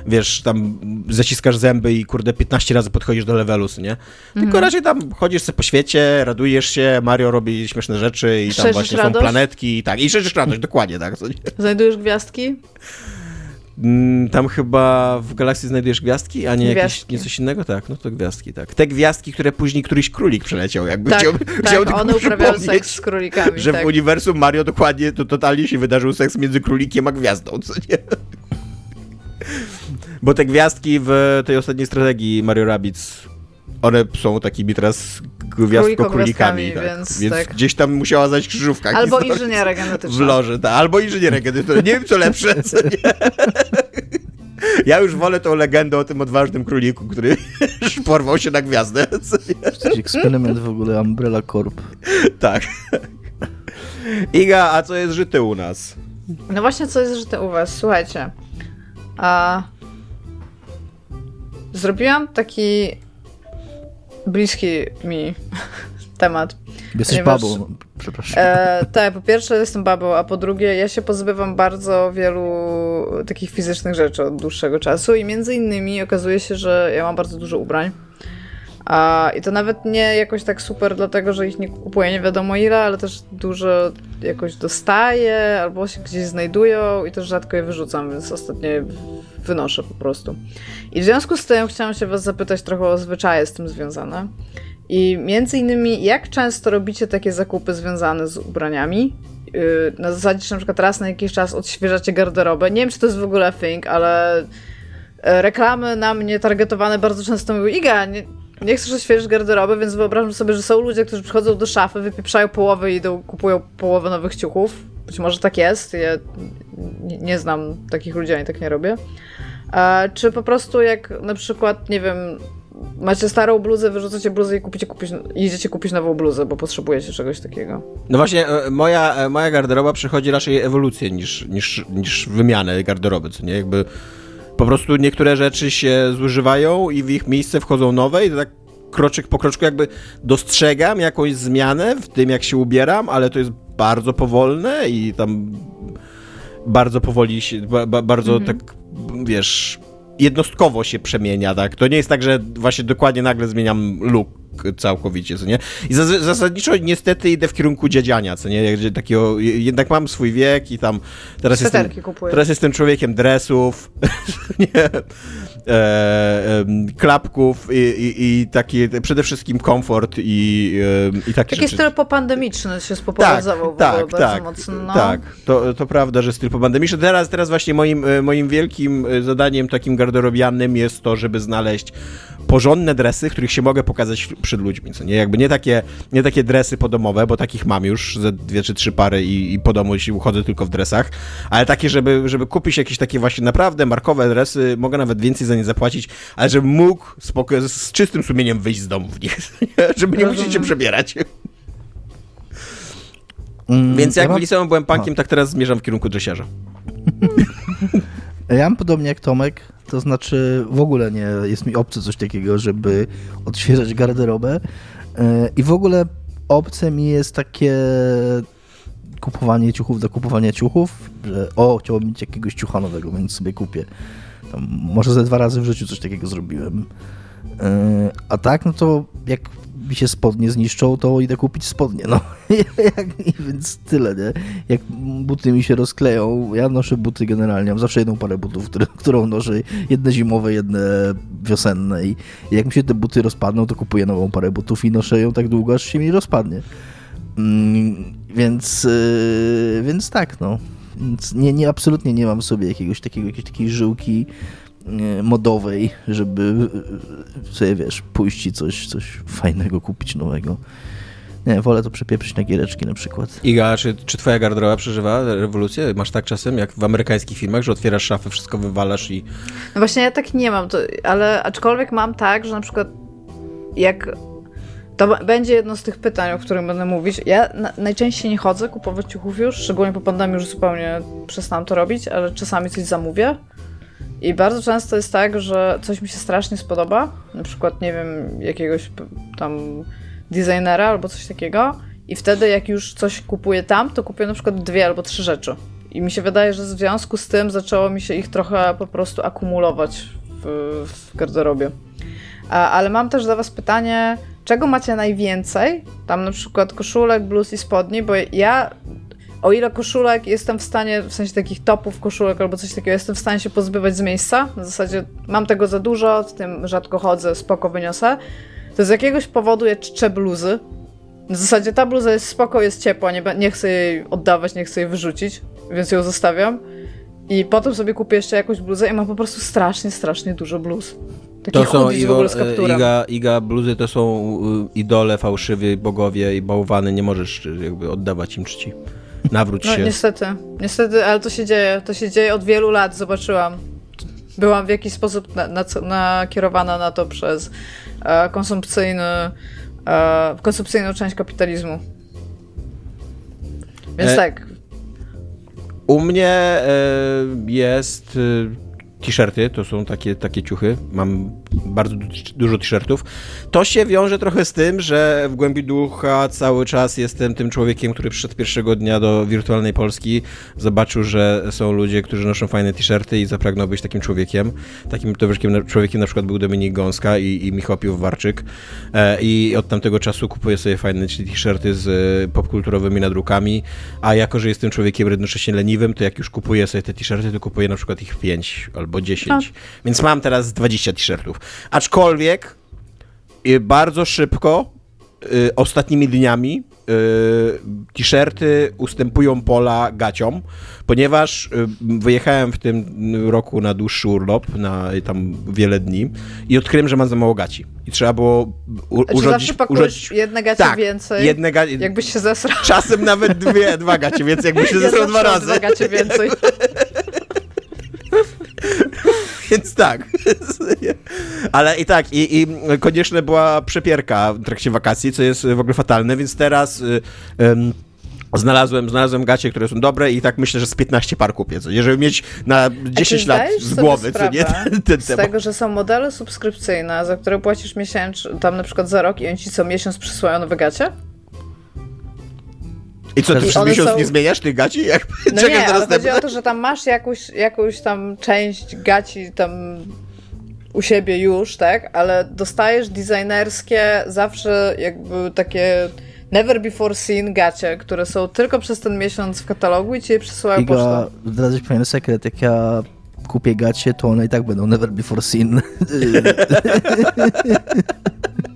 wiesz, tam zaciskasz zęby i kurde 15 razy podchodzisz do levelu, nie? Tylko Mhm. raczej tam chodzisz sobie po świecie, radujesz się, Mario robi śmieszne rzeczy i tam Szerzysz właśnie radość? są planetki i tak. I szerzysz radość, dokładnie tak. Znajdujesz gwiazdki? Mm, Tam chyba w Galaxy znajdujesz gwiazdki, a nie jakieś, nie coś innego? Tak, no to gwiazdki, tak. Te gwiazdki, które później któryś królik przeleciał, jakby Tak, chciał, chciał tak one uprawiają seks z królikami. że tak. w uniwersum Mario dokładnie to totalnie się wydarzył seks między królikiem a gwiazdą, co nie? Bo te gwiazdki w tej ostatniej strategii Mario Rabbids, one są takimi teraz gwiazdko-królikami, Króliko-gwiazdkami, tak. więc więc tak. gdzieś tam musiała zajść krzyżówka. Albo inżyniera [laughs] W genetyczna. loży, tak. Albo inżyniera genetycznego. Nie wiem, co lepsze, [laughs] co nie? Ja już wolę tą legendę o tym odważnym króliku, który [laughs] porwał się na gwiazdę. Co? Jakiś eksperyment w ogóle Umbrella Corp. Tak. Iga, a co jest żyte u nas? No właśnie, co jest żyte u was? Słuchajcie. A... Zrobiłam taki bliski mi temat. Jesteś Ponieważ- babą, przepraszam. E, tak, po pierwsze jestem babą, a po drugie ja się pozbywam bardzo wielu takich fizycznych rzeczy od dłuższego czasu i między innymi okazuje się, że ja mam bardzo dużo ubrań. A, I to nawet nie jakoś tak super, dlatego że ich nie kupuję nie wiadomo ile, ale też dużo jakoś dostaję albo się gdzieś znajdują i też rzadko je wyrzucam, więc ostatnio wynoszę po prostu. I w związku z tym chciałam się Was zapytać trochę o zwyczaje z tym związane. I między innymi, jak często robicie takie zakupy związane z ubraniami? Yy, Na zasadzie, że na przykład raz na jakiś czas odświeżacie garderobę. Nie wiem, czy to jest w ogóle thing, ale e, reklamy na mnie targetowane bardzo często mówią Iga, nie, nie chcesz odświeżyć garderoby, więc wyobrażam sobie, że są ludzie, którzy przychodzą do szafy, wypieprzają połowę i idą, kupują połowę nowych ciuchów. Być może tak jest, ja nie, znam takich ludzi, ani tak nie robię. Czy po prostu jak na przykład, nie wiem, macie starą bluzę, wyrzucacie bluzę i kupicie, kupić, idziecie kupić nową bluzę, bo potrzebujecie czegoś takiego. No właśnie, e, moja, e, moja garderoba przechodzi raczej ewolucję niż, niż, niż wymianę garderoby, co nie? Jakby po prostu niektóre rzeczy się zużywają i w ich miejsce wchodzą nowe i tak kroczek po kroczku jakby dostrzegam jakąś zmianę w tym, jak się ubieram, ale to jest bardzo powolne i tam bardzo powoli się, ba, ba, bardzo tak, wiesz, jednostkowo się przemienia, tak? To nie jest tak, że właśnie dokładnie nagle zmieniam look całkowicie, co nie? I zas- zasadniczo niestety idę w kierunku dziadziania, co nie? Jak- Takiego, jednak mam swój wiek i tam teraz jestem, kupuję. teraz jestem człowiekiem dresów, [laughs] nie, e, klapków i, i, i taki przede wszystkim komfort i, i takie Taki rzeczy. styl popandemiczny się spopularyzował tak, ogóle bardzo tak, mocno. No. Tak, to, to prawda, że styl popandemiczny. Teraz, teraz właśnie moim, e, moim wielkim e, zadaniem takim garderobianym jest to, żeby znaleźć porządne dresy, których się mogę pokazać przed ludźmi, co nie? Jakby nie takie, nie takie dresy podomowe, bo takich mam już ze dwie czy trzy pary i, i po domu się uchodzę tylko w dresach, ale takie, żeby, żeby kupić jakieś takie właśnie naprawdę markowe dresy, mogę nawet więcej za nie zapłacić, ale żebym mógł spoko- z czystym sumieniem wyjść z domu w nich, [laughs] żeby nie musieć się przebierać. Mm, Więc ja jak mam- w liceum byłem punkiem, tak teraz zmierzam w kierunku dresiarza. [laughs] Ja mam podobnie jak Tomek, to znaczy w ogóle nie jest mi obce coś takiego, żeby odświeżać garderobę E, i w ogóle obce mi jest takie kupowanie ciuchów do kupowania ciuchów, że o, chciałbym mieć jakiegoś ciucha nowego, więc sobie kupię. Tam, może ze dwa razy w życiu coś takiego zrobiłem. E, A tak, no to jak mi się spodnie zniszczą, to idę kupić spodnie, no. [laughs] Więc tyle, nie? Jak buty mi się rozkleją, ja noszę buty generalnie, mam zawsze jedną parę butów, które, którą noszę, jedne zimowe, jedne wiosenne i jak mi się te buty rozpadną, to kupuję nową parę butów i noszę ją tak długo, aż się mi rozpadnie. Mm, więc, yy, więc tak, no. Więc nie, nie, absolutnie nie mam sobie jakiegoś takiego, jakiejś takiej żyłki modowej, żeby yy, sobie, wiesz, pójść i coś, coś fajnego kupić nowego. Nie, wolę to przepieprzyć na giereczki na przykład. Iga, czy, czy twoja garderoba przeżywa rewolucję? Masz tak czasem, jak w amerykańskich filmach, że otwierasz szafę, wszystko wywalasz i... No właśnie ja tak nie mam, to, ale aczkolwiek mam tak, że na przykład jak to będzie jedno z tych pytań, o których będę mówić. Ja na, najczęściej nie chodzę kupować ciuchów już, szczególnie po pandemii już zupełnie przestałam to robić, ale czasami coś zamówię. I bardzo często jest tak, że coś mi się strasznie spodoba, na przykład, nie wiem, jakiegoś tam designera albo coś takiego i wtedy jak już coś kupuję tam, to kupuję na przykład dwie albo trzy rzeczy. I mi się wydaje, że w związku z tym zaczęło mi się ich trochę po prostu akumulować w, w garderobie. A, ale mam też dla was pytanie, czego macie najwięcej? Tam na przykład koszulek, bluz i spodni, bo ja o ile koszulek jestem w stanie, w sensie takich topów koszulek albo coś takiego, jestem w stanie się pozbywać z miejsca. Na zasadzie mam tego za dużo, z tym rzadko chodzę, spoko wyniosę. To z jakiegoś powodu ja czczę bluzy. W zasadzie ta bluza jest spoko, jest ciepła, nie, nie chcę jej oddawać, nie chcę jej wyrzucić, więc ją zostawiam. I potem sobie kupię jeszcze jakąś bluzę i mam po prostu strasznie, strasznie dużo bluz. Taki To są w Igo, kapturem. Iga, Iga bluzy, to są idole, fałszywi bogowie i bałwany, nie możesz jakby oddawać im czci. Nawróć No się. niestety, niestety, ale to się dzieje, to się dzieje od wielu lat, zobaczyłam. Byłam w jakiś sposób na, na, nakierowana na to przez e, konsumpcyjny, e, konsumpcyjną część kapitalizmu. Więc E, tak, U mnie e, jest e, t-shirty, to są takie, takie ciuchy. Mam bardzo du- dużo t-shirtów. To się wiąże trochę z tym, że w głębi ducha cały czas jestem tym człowiekiem, który przyszedł pierwszego dnia do wirtualnej Polski, zobaczył, że są ludzie, którzy noszą fajne t-shirty i zapragnął być takim człowiekiem. Takim człowiekiem, człowiekiem na przykład był Dominik Gąska i, i Michał Piwowarczyk. E, I od tamtego czasu kupuję sobie fajne t-shirty z e, popkulturowymi nadrukami, a jako, że jestem człowiekiem jednocześnie leniwym, to jak już kupuję sobie te t-shirty, to kupuję na przykład ich 5 albo 10. Więc mam teraz 20 t-shirtów. Aczkolwiek y, bardzo szybko, y, ostatnimi dniami, y, t-shirty ustępują pola gaciom, ponieważ wyjechałem w tym roku na dłuższy urlop, na tam wiele dni i odkryłem, że mam za mało gaci. I trzeba było u, Czy urządzić... zawsze pakujesz urządzić jedne gacie tak, więcej, jedne gacie... jakbyś się zesrał. Czasem nawet dwie, dwa gacie, więc jakby się Ja zesrał dwa zawsze razy. Dwa gacie więcej. [laughs] Więc tak. [laughs] Ale i tak, i, i konieczna była przepierka w trakcie wakacji, co jest w ogóle fatalne, więc teraz y, znalazłem, znalazłem gacie, które są dobre i tak myślę, że z 15 par kupię, co nie? Żeby mieć na 10 lat z sobie głowy, co nie? Ten, [laughs] ten Z temat. tego, że są modele subskrypcyjne, za które płacisz miesięcznie, tam na przykład za rok i oni ci co miesiąc przysyłają nowe gacie? I co, ty I przez one miesiąc są- nie zmieniasz tych gaci? [laughs] Jak, No czekasz nie, następne? chodzi o to, że tam masz jakąś, jakąś tam część gaci tam u siebie już, tak? Ale dostajesz designerskie zawsze jakby takie never before seen gacie, które są tylko przez ten miesiąc w katalogu i ci je przysyłają Iga, pocztą. zdradzę ci pewien sekret, jak ja kupię gacie, to one i tak będą never before seen. [laughs] [laughs]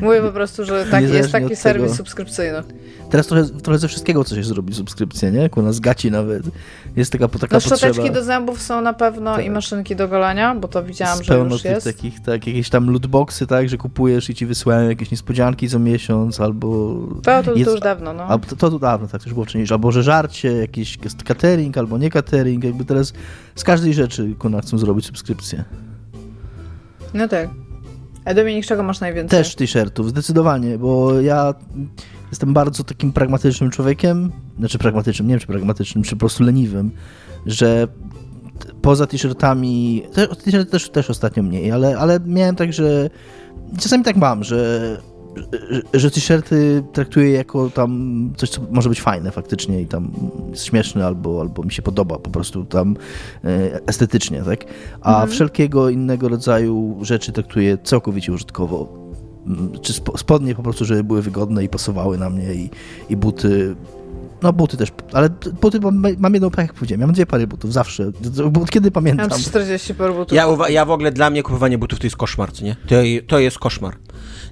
Mówię po prostu, że taki, jest taki serwis tego. subskrypcyjny. Teraz trochę, trochę ze wszystkiego coś się zrobi subskrypcję, nie? Jak u nas gaci nawet. Jest taka, taka No szczoteczki potrzeba. do zębów są na pewno Tak. i maszynki do golenia, bo to widziałam, z że pełno już tych jest. takich, tak, jakieś tam lootboxy, tak, że kupujesz i ci wysyłają jakieś niespodzianki co miesiąc, albo... To, to, jest- to już dawno, no. Albo to, to, dawno, tak, to już było wcześniej, albo że żarcie, jakiś catering, albo nie catering, jakby teraz z każdej rzeczy kuna chcą zrobić subskrypcję. No tak. A Dominik, czego masz najwięcej? Też t-shirtów, zdecydowanie, bo ja jestem bardzo takim pragmatycznym człowiekiem, znaczy pragmatycznym, nie wiem czy pragmatycznym, czy po prostu leniwym, że poza t-shirtami, t-shirty też, też ostatnio mniej, ale, ale miałem tak, że czasami tak mam, że, że, że t-shirty traktuję jako tam coś, co może być fajne faktycznie i tam jest śmieszne albo, albo mi się podoba po prostu tam e, estetycznie, tak? A wszelkiego innego rodzaju rzeczy traktuję całkowicie użytkowo. Mm, Czy spo- spodnie po prostu, żeby były wygodne i pasowały na mnie i, i buty. No buty też, ale buty mam, mam jedną, tak jak powiedziałem, ja mam dwie pary butów, zawsze, od kiedy pamiętam. mam 40 par butów. Ja, ja w ogóle, dla mnie kupowanie butów to jest koszmar, co nie? To, to jest koszmar.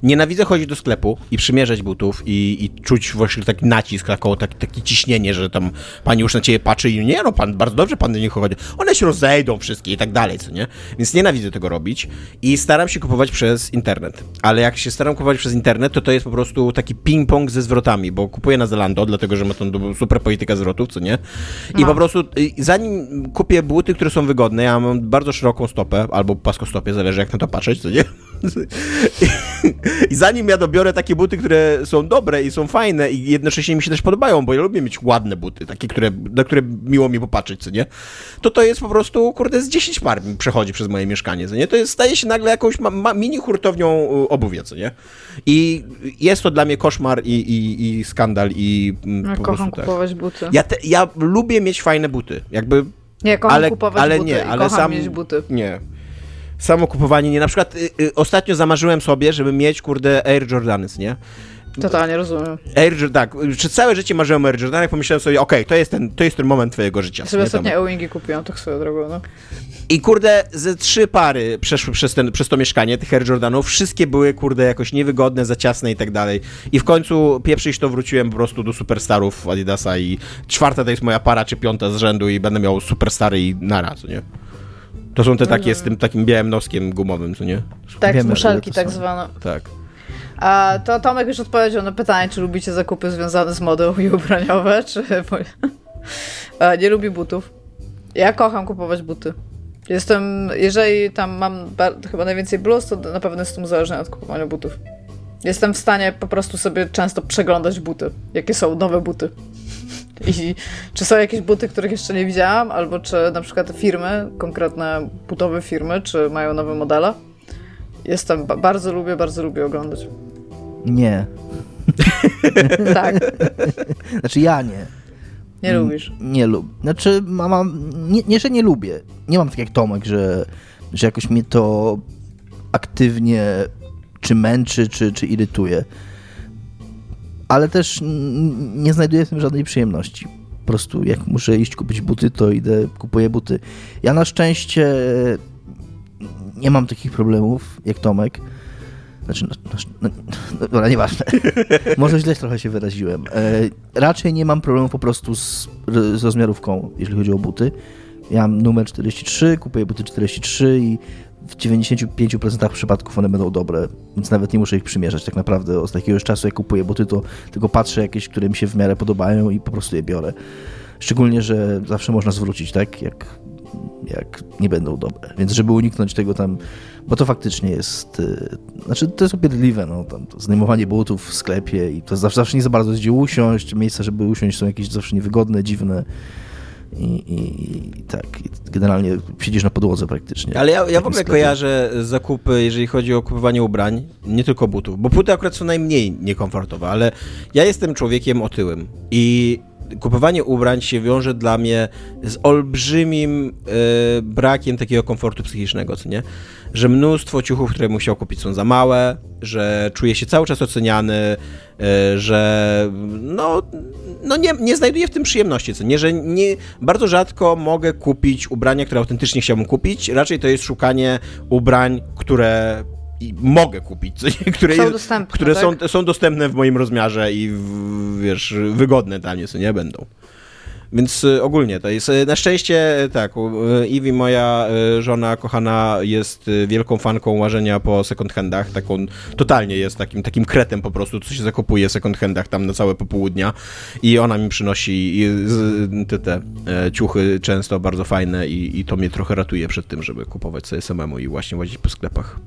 Nienawidzę chodzić do sklepu i przymierzać butów i, i czuć właśnie taki nacisk, taką, tak, takie ciśnienie, że tam pani już na ciebie patrzy i nie no, pan, bardzo dobrze pan do nich chodzi. One się rozejdą wszystkie i tak dalej, co nie? Więc nienawidzę tego robić i staram się kupować przez internet. Ale jak się staram kupować przez internet, to to jest po prostu taki ping-pong ze zwrotami, bo kupuję na Zalando, dlatego że ma tą super politykę zwrotów, co nie? I po prostu y, zanim kupię buty, które są wygodne, ja mam bardzo szeroką stopę, albo płaskostopie, zależy jak na to patrzeć, co nie? [laughs] I zanim ja dobiorę takie buty, które są dobre i są fajne i jednocześnie mi się też podobają, bo ja lubię mieć ładne buty, takie, które, na które miło mi popatrzeć, co nie? To to jest po prostu, kurde, z 10 par mi przechodzi przez moje mieszkanie, co nie? To jest, staje się nagle jakąś ma, ma, mini hurtownią y, obuwia, co nie? I jest to dla mnie koszmar i, i, i skandal i mm, Ja po kocham prostu tak. kupować buty. Ja, te, ja lubię mieć fajne buty, jakby Nie, kocham ale, kupować ale buty nie, ale kocham sam mieć buty. Nie. Samo kupowanie nie. Na przykład y, y, ostatnio zamarzyłem sobie, żeby mieć kurde Air Jordans, nie? Totalnie rozumiem. Air tak, przez całe życie marzyłem o Air Jordanach, pomyślałem sobie, okej, to, jest ten, to jest ten moment twojego życia. Ja sobie ostatnio e-wingi kupiłam, tak swoją drogą, no. I kurde, ze trzy pary przeszły przez, ten, przez to mieszkanie, tych Air Jordanów, wszystkie były kurde jakoś niewygodne, za ciasne i tak dalej. I w końcu pieprzyć to wróciłem po prostu do superstarów Adidasa i czwarta to jest moja para, czy piąta z rzędu i będę miał superstary i naraz, nie? To są te takie z tym takim białym noskiem gumowym, co nie? Tak, Wiemy, muszelki tak zwane. Tak. A to Tomek już odpowiedział na pytanie, czy lubicie zakupy związane z modą i ubraniowe, czy... [laughs] A, nie lubi butów. Ja kocham kupować buty. Jestem, jeżeli tam mam chyba najwięcej bluz, to na pewno jestem uzależniona od kupowania butów. Jestem w stanie po prostu sobie często przeglądać buty, jakie są nowe buty. I czy są jakieś buty, których jeszcze nie widziałam, albo czy na przykład firmy, konkretne butowe firmy, czy mają nowe modele. Jestem, ba- bardzo lubię, bardzo lubię oglądać. Nie. [laughs] Tak, Znaczy ja nie. nie Mm, lubisz. Nie lubię. Znaczy, ma- mam, nie, nie, że nie lubię. Nie mam tak jak Tomek, że, że jakoś mnie to aktywnie czy męczy, czy, czy irytuje. Ale też nie znajduję w tym żadnej przyjemności. Po prostu jak muszę iść kupić buty, to idę, kupuję buty. Ja na szczęście nie mam takich problemów jak Tomek. Znaczy, no, no, no, no nieważne. [laughs] Może źle trochę się wyraziłem. E, raczej nie mam problemu po prostu z, z rozmiarówką, jeżeli chodzi o buty. Ja mam numer 43, kupuję buty 43 i w 95% przypadków one będą dobre, więc nawet nie muszę ich przymierzać tak naprawdę. Od jakiegoś czasu jak kupuję buty, to tylko patrzę jakieś, które mi się w miarę podobają i po prostu je biorę. Szczególnie, że zawsze można zwrócić, tak? Jak, jak nie będą dobre. Więc żeby uniknąć tego tam, bo to faktycznie jest, y, znaczy to jest upierdliwe, no, tam to zdejmowanie butów w sklepie i to zawsze, zawsze nie za bardzo jest gdzie usiąść, miejsca, żeby usiąść są jakieś zawsze niewygodne, dziwne i, i, i tak, i generalnie siedzisz na podłodze praktycznie. Ale ja, ja w ogóle sklepie. kojarzę zakupy, jeżeli chodzi o kupowanie ubrań, nie tylko butów, bo buty akurat są najmniej niekomfortowe, ale ja jestem człowiekiem otyłym i kupowanie ubrań się wiąże dla mnie z olbrzymim e, brakiem takiego komfortu psychicznego, co nie? Że mnóstwo ciuchów, które chciał kupić są za małe, że czuję się cały czas oceniany, e, że no, no nie, nie znajduję w tym przyjemności, co nie? Że nie, bardzo rzadko mogę kupić ubrania, które autentycznie chciałbym kupić, raczej to jest szukanie ubrań, które mogę kupić, które, Są dostępne, które tak? są, są dostępne w moim rozmiarze i w, wiesz, wygodne dla mnie, co nie będą. Więc y, ogólnie to jest, y, na szczęście y, tak, Iwi, moja żona kochana jest wielką fanką łażenia po second handach, taką, totalnie jest takim, takim kretem po prostu, co się zakupuje w second handach tam na całe popołudnia i ona mi przynosi te, te e, ciuchy często bardzo fajne i, i to mnie trochę ratuje przed tym, żeby kupować sobie samemu i właśnie łazić po sklepach.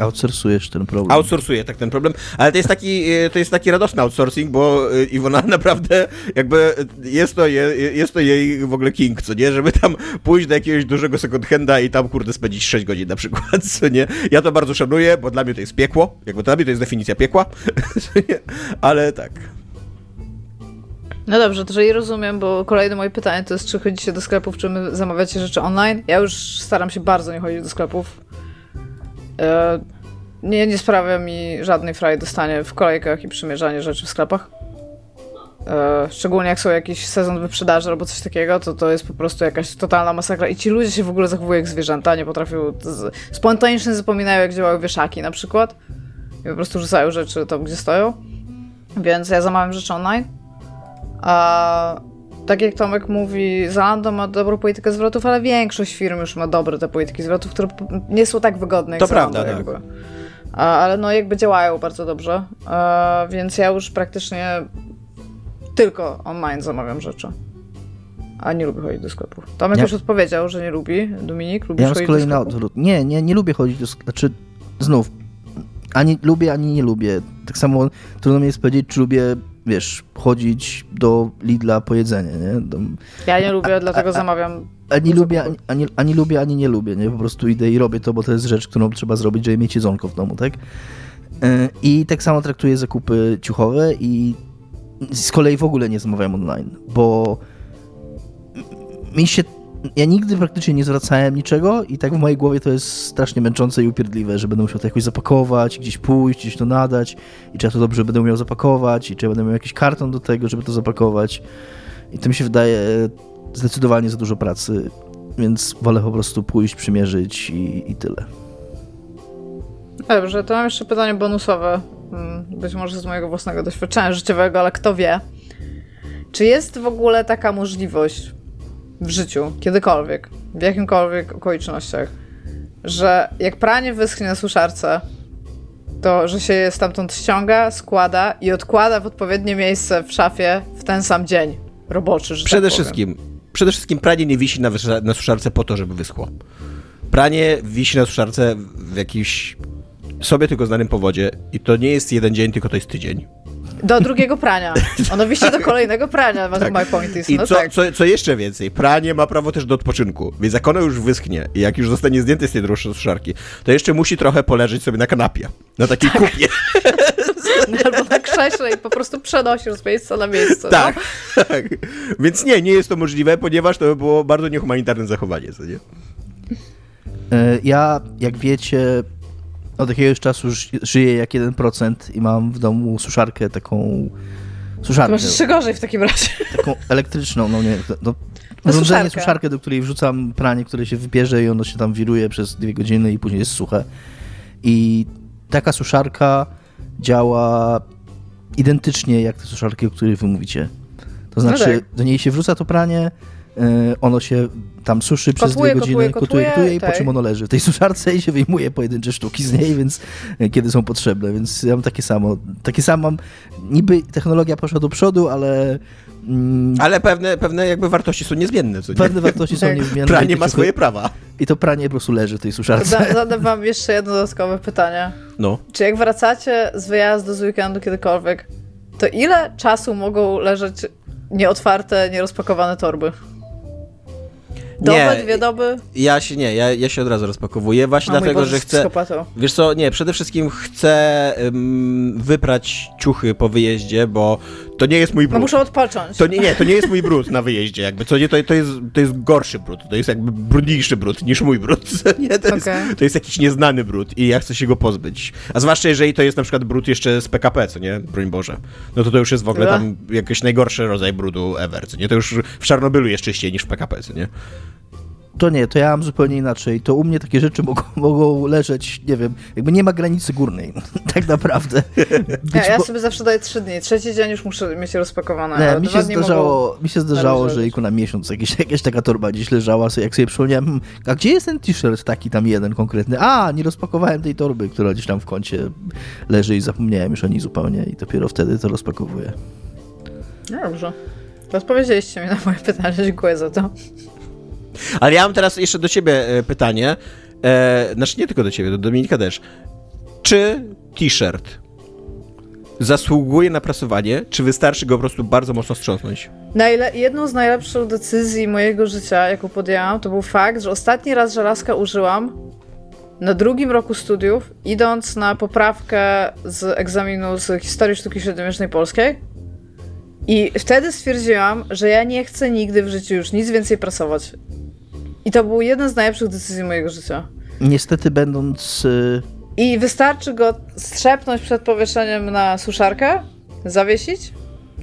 Outsourcujesz ten problem. Outsourcuje tak ten problem, ale to jest taki, e, to jest taki radosny outsourcing, bo e, Iwona [laughs] naprawdę jakby jest to, je, jest to jej w ogóle king, co nie, żeby tam pójść do jakiegoś dużego second handa i tam kurde spędzić 6 godzin na przykład, [laughs] co nie. Ja to bardzo szanuję, bo dla mnie to jest piekło, jakby dla mnie to jest definicja piekła, [laughs] co nie? ale tak. No dobrze, to jeżeli rozumiem, bo kolejne moje pytanie to jest, czy chodzicie do sklepów, czy my zamawiacie rzeczy online? Ja już staram się bardzo nie chodzić do sklepów. E, nie, nie sprawia mi żadnej fraj dostanie w kolejkach i przymierzanie rzeczy w sklepach. E, szczególnie jak są jakiś sezon wyprzedaży albo coś takiego, to to jest po prostu jakaś totalna masakra. I ci ludzie się w ogóle zachowują jak zwierzęta, nie potrafią. Z, spontanicznie zapominają, jak działają wieszaki na przykład. I po prostu rzucają rzeczy tam, gdzie stoją. Więc ja zamawiam rzeczy online. A tak jak Tomek mówi, Zalando ma dobrą politykę zwrotów, ale większość firm już ma dobre te polityki zwrotów, które nie są tak wygodne jak To Zalando, prawda, tak. jakby. A, ale no jakby działają bardzo dobrze, więc ja już praktycznie tylko online zamawiam rzeczy. A nie lubię chodzić do sklepów. Tomek Ja- już odpowiedział, że nie lubi. Dominik, lubisz Ja mam z chodzić kolei do na sklepów? odwrót. Nie, nie, nie lubię chodzić do sklepu. Znaczy, znów, ani lubię, ani nie lubię. Tak samo trudno mi jest powiedzieć, czy lubię, wiesz, chodzić do Lidla po jedzenie, nie? Do, Ja nie lubię, dlatego zamawiam ani lubię, ani, ani, ani lubię, ani nie lubię, nie? Po prostu idę i robię to, bo to jest rzecz, którą trzeba zrobić, żeby mieć jedzonko w domu, tak? Yy, I tak samo traktuję zakupy ciuchowe i z kolei w ogóle nie zamawiam online, bo mi się. Ja nigdy praktycznie nie zwracałem niczego i tak w mojej głowie to jest strasznie męczące i upierdliwe, że będę musiał to jakoś zapakować, gdzieś pójść, gdzieś to nadać i czy ja to dobrze będę umiał zapakować i czy ja będę miał jakiś karton do tego, żeby to zapakować. I to mi się wydaje zdecydowanie za dużo pracy, więc wolę po prostu pójść, przymierzyć i, i tyle. Dobrze, to mam jeszcze pytanie bonusowe. Mm, Być może z mojego własnego doświadczenia życiowego, ale kto wie. Czy jest w ogóle taka możliwość w życiu, kiedykolwiek, w jakimkolwiek okolicznościach, że jak pranie wyschnie na suszarce, to że się je stamtąd ściąga, składa i odkłada w odpowiednie miejsce w szafie w ten sam dzień roboczy, że Przede tak wszystkim, przede wszystkim pranie nie wisi na, na suszarce po to, żeby wyschło. Pranie wisi na suszarce w jakimś sobie tylko znanym powodzie i to nie jest jeden dzień, tylko to jest tydzień. Do drugiego prania. Ono wisi do kolejnego prania, tak. my point is. I No co, tak. co, co jeszcze więcej, pranie ma prawo też do odpoczynku, więc jak ono już wyschnie i jak już zostanie zdjęte z tej suszarki, to jeszcze musi trochę poleżeć sobie na kanapie, na takiej Tak. kupie. [laughs] Albo na krześle i po prostu przenosisz z miejsca na miejsce. Tak, No? [laughs] tak. Więc nie, nie jest to możliwe, ponieważ to by było bardzo niehumanitarne zachowanie, co nie? E, Ja, jak wiecie, od jakiegoś czasu ży- żyję jak 1% i mam w domu suszarkę taką. To Suszarkę. masz jeszcze gorzej w takim razie. taką elektryczną, no nie, no, No urządzenie, suszarkę. suszarkę, do której wrzucam pranie, które się wybierze i ono się tam wiruje przez dwie godziny i później jest suche. I taka suszarka działa identycznie jak te suszarki, o których wy mówicie. To znaczy, tak. do niej się wrzuca to pranie, ono się tam suszy przez Kotłuje, dwie godziny, kotuje, kotłuje, kotuje i po tak. czym ono leży w tej suszarce i się wyjmuje pojedyncze sztuki z niej, więc y, kiedy są potrzebne, więc ja mam takie samo. Takie samo mam, niby technologia poszła do przodu, ale mm, Ale pewne, pewne jakby wartości są niezmienne, co nie? Pewne wartości są Tak. niezmienne. Pranie ma swoje prawa. I to pranie po prostu leży w tej suszarce. Za- Zadam wam jeszcze jedno dodatkowe pytanie. No. Czy jak wracacie z wyjazdu, z weekendu kiedykolwiek, to ile czasu mogą leżeć nieotwarte, nierozpakowane torby? Dobę, Nie. dwie doby? Ja się nie, ja, ja się od razu rozpakowuję, właśnie O dlatego, Boże, że chcę... psychopatą. Wiesz co, nie, przede wszystkim chcę ym, wyprać ciuchy po wyjeździe, bo to nie jest mój No brud. muszę odpocząć. To nie, nie, to nie jest mój brud na wyjeździe, jakby, co nie, to, to, jest, to jest gorszy brud, to jest jakby brudniejszy brud niż mój brud, [laughs] nie, to, jest, Okej. to jest jakiś nieznany brud i ja chcę się go pozbyć. A zwłaszcza jeżeli to jest na przykład brud jeszcze z PKP, co nie, broń Boże, no to to już jest w ogóle tam jakiś najgorszy rodzaj brudu ever, co nie, to już w Czarnobylu jest czyściej niż w PKP, co nie. To nie, to ja mam zupełnie inaczej. To u mnie takie rzeczy mogą, [laughs] mogą leżeć, nie wiem, jakby nie ma granicy górnej, [laughs] tak naprawdę. [laughs] Ja, ja sobie zawsze daję trzy dni. Trzeci dzień już muszę mieć rozpakowane. nie, mi się zdarzało, mi się zdarzało, leżeć. że iku na miesiąc jakieś, jakaś taka torba gdzieś leżała, sobie, jak sobie przypomniałem, hmm, a gdzie jest ten t-shirt taki tam jeden konkretny? A, nie rozpakowałem tej torby, która gdzieś tam w kącie leży i zapomniałem już o niej zupełnie i dopiero wtedy to rozpakowuję. No dobrze. Odpowiedzieliście mi na moje pytanie. Dziękuję za to. Ale ja mam teraz jeszcze do ciebie e, pytanie, e, znaczy nie tylko do ciebie, do Dominika też. Czy t-shirt zasługuje na prasowanie, czy wystarczy go po prostu bardzo mocno strząsnąć? Najle- jedną z najlepszych decyzji mojego życia, jaką podjęłam, to był fakt, że ostatni raz żelazka użyłam na drugim roku studiów, idąc na poprawkę z egzaminu z historii sztuki średniowiecznej polskiej. I wtedy stwierdziłam, że ja nie chcę nigdy w życiu już nic więcej prasować. I to był jeden z najlepszych decyzji mojego życia. Niestety będąc... y, I wystarczy go strzepnąć przed powieszeniem na suszarkę, zawiesić,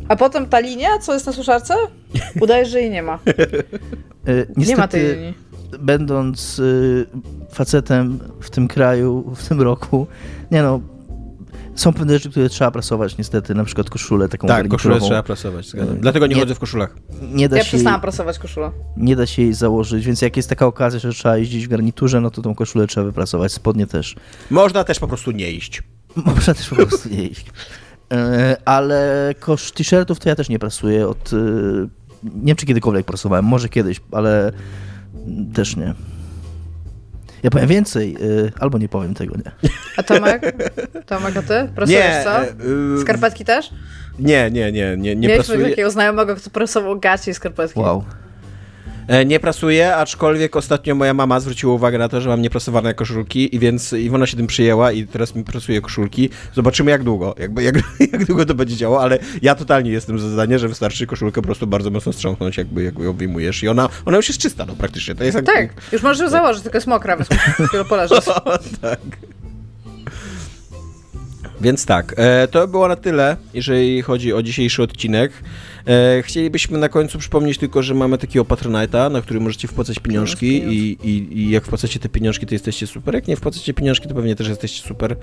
a potem ta linia, co jest na suszarce, [laughs] udaje, że jej nie ma. y, niestety, Nie ma tej linii. będąc y, facetem w tym kraju, w tym roku, nie no, są pewne rzeczy, które trzeba prasować niestety, na przykład koszulę taką Tak, koszulę trzeba prasować, zgadzam. Y, Dlatego nie, nie- chodzę w koszulach. Nie da, Ja się, przestałam prasować koszulę. nie da się jej założyć, więc jak jest taka okazja, że trzeba jeździć w garniturze, no to tą koszulę trzeba wyprasować, spodnie też. Można też po prostu nie iść. [laughs] Można też po prostu nie iść. E, Ale kosz t-shirtów to ja też nie prasuję od... e, Nie wiem, czy kiedykolwiek prasowałem, może kiedyś, ale też nie. Ja powiem więcej, e, albo nie powiem tego, nie. A Tomek? Tomek, a ty? Prasujesz co? e, y, Skarpetki też? Nie, nie, nie, nie, nie Mieliśmy prasuję. takiego znajomego, kto prasował gacie i skarpetki. Wow. E, Nie prasuję, aczkolwiek ostatnio moja mama zwróciła uwagę na to, że mam nieprasowane koszulki i więc i ona się tym przyjęła i teraz mi prasuje koszulki. Zobaczymy jak długo, jakby, jak, [laughs] jak długo to będzie działo, ale ja totalnie jestem za zdanie, że wystarczy koszulkę po prostu bardzo mocno strząknąć, jakby, jakby ją wyjmujesz i ona, ona już jest czysta, no praktycznie. To jest jak, Tak, już możesz ją założyć, tylko jest mokra, chwilę poleżeć. [laughs] tak. Więc tak, e, to było na tyle, jeżeli chodzi o dzisiejszy odcinek. E, chcielibyśmy na końcu przypomnieć tylko, że mamy takiego Patronite'a, na który możecie wpłacać pieniążki i, i, i jak wpłacacie te pieniążki, to jesteście super. Jak nie wpłacacie pieniążki, to pewnie też jesteście super,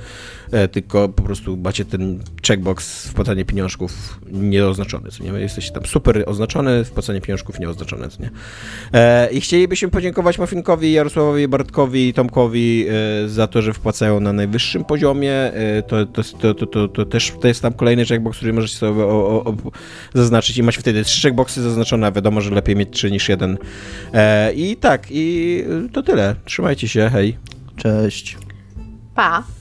e, tylko po prostu macie ten checkbox wpłacanie pieniążków nieoznaczony, co nie? Jesteście tam super oznaczone, wpłacanie pieniążków nieoznaczone, co nie? E, I chcielibyśmy podziękować Mafinkowi, Jarosławowi, Bartkowi i Tomkowi e, za to, że wpłacają na najwyższym poziomie. E, to, to, to, to, to, to też to jest tam kolejny checkbox, który możecie sobie o, o, o, zaznaczyć i macie wtedy trzy checkboxy zaznaczone, a wiadomo, że lepiej mieć trzy niż jeden. E, I tak, i to tyle. Trzymajcie się, hej. Cześć. Pa!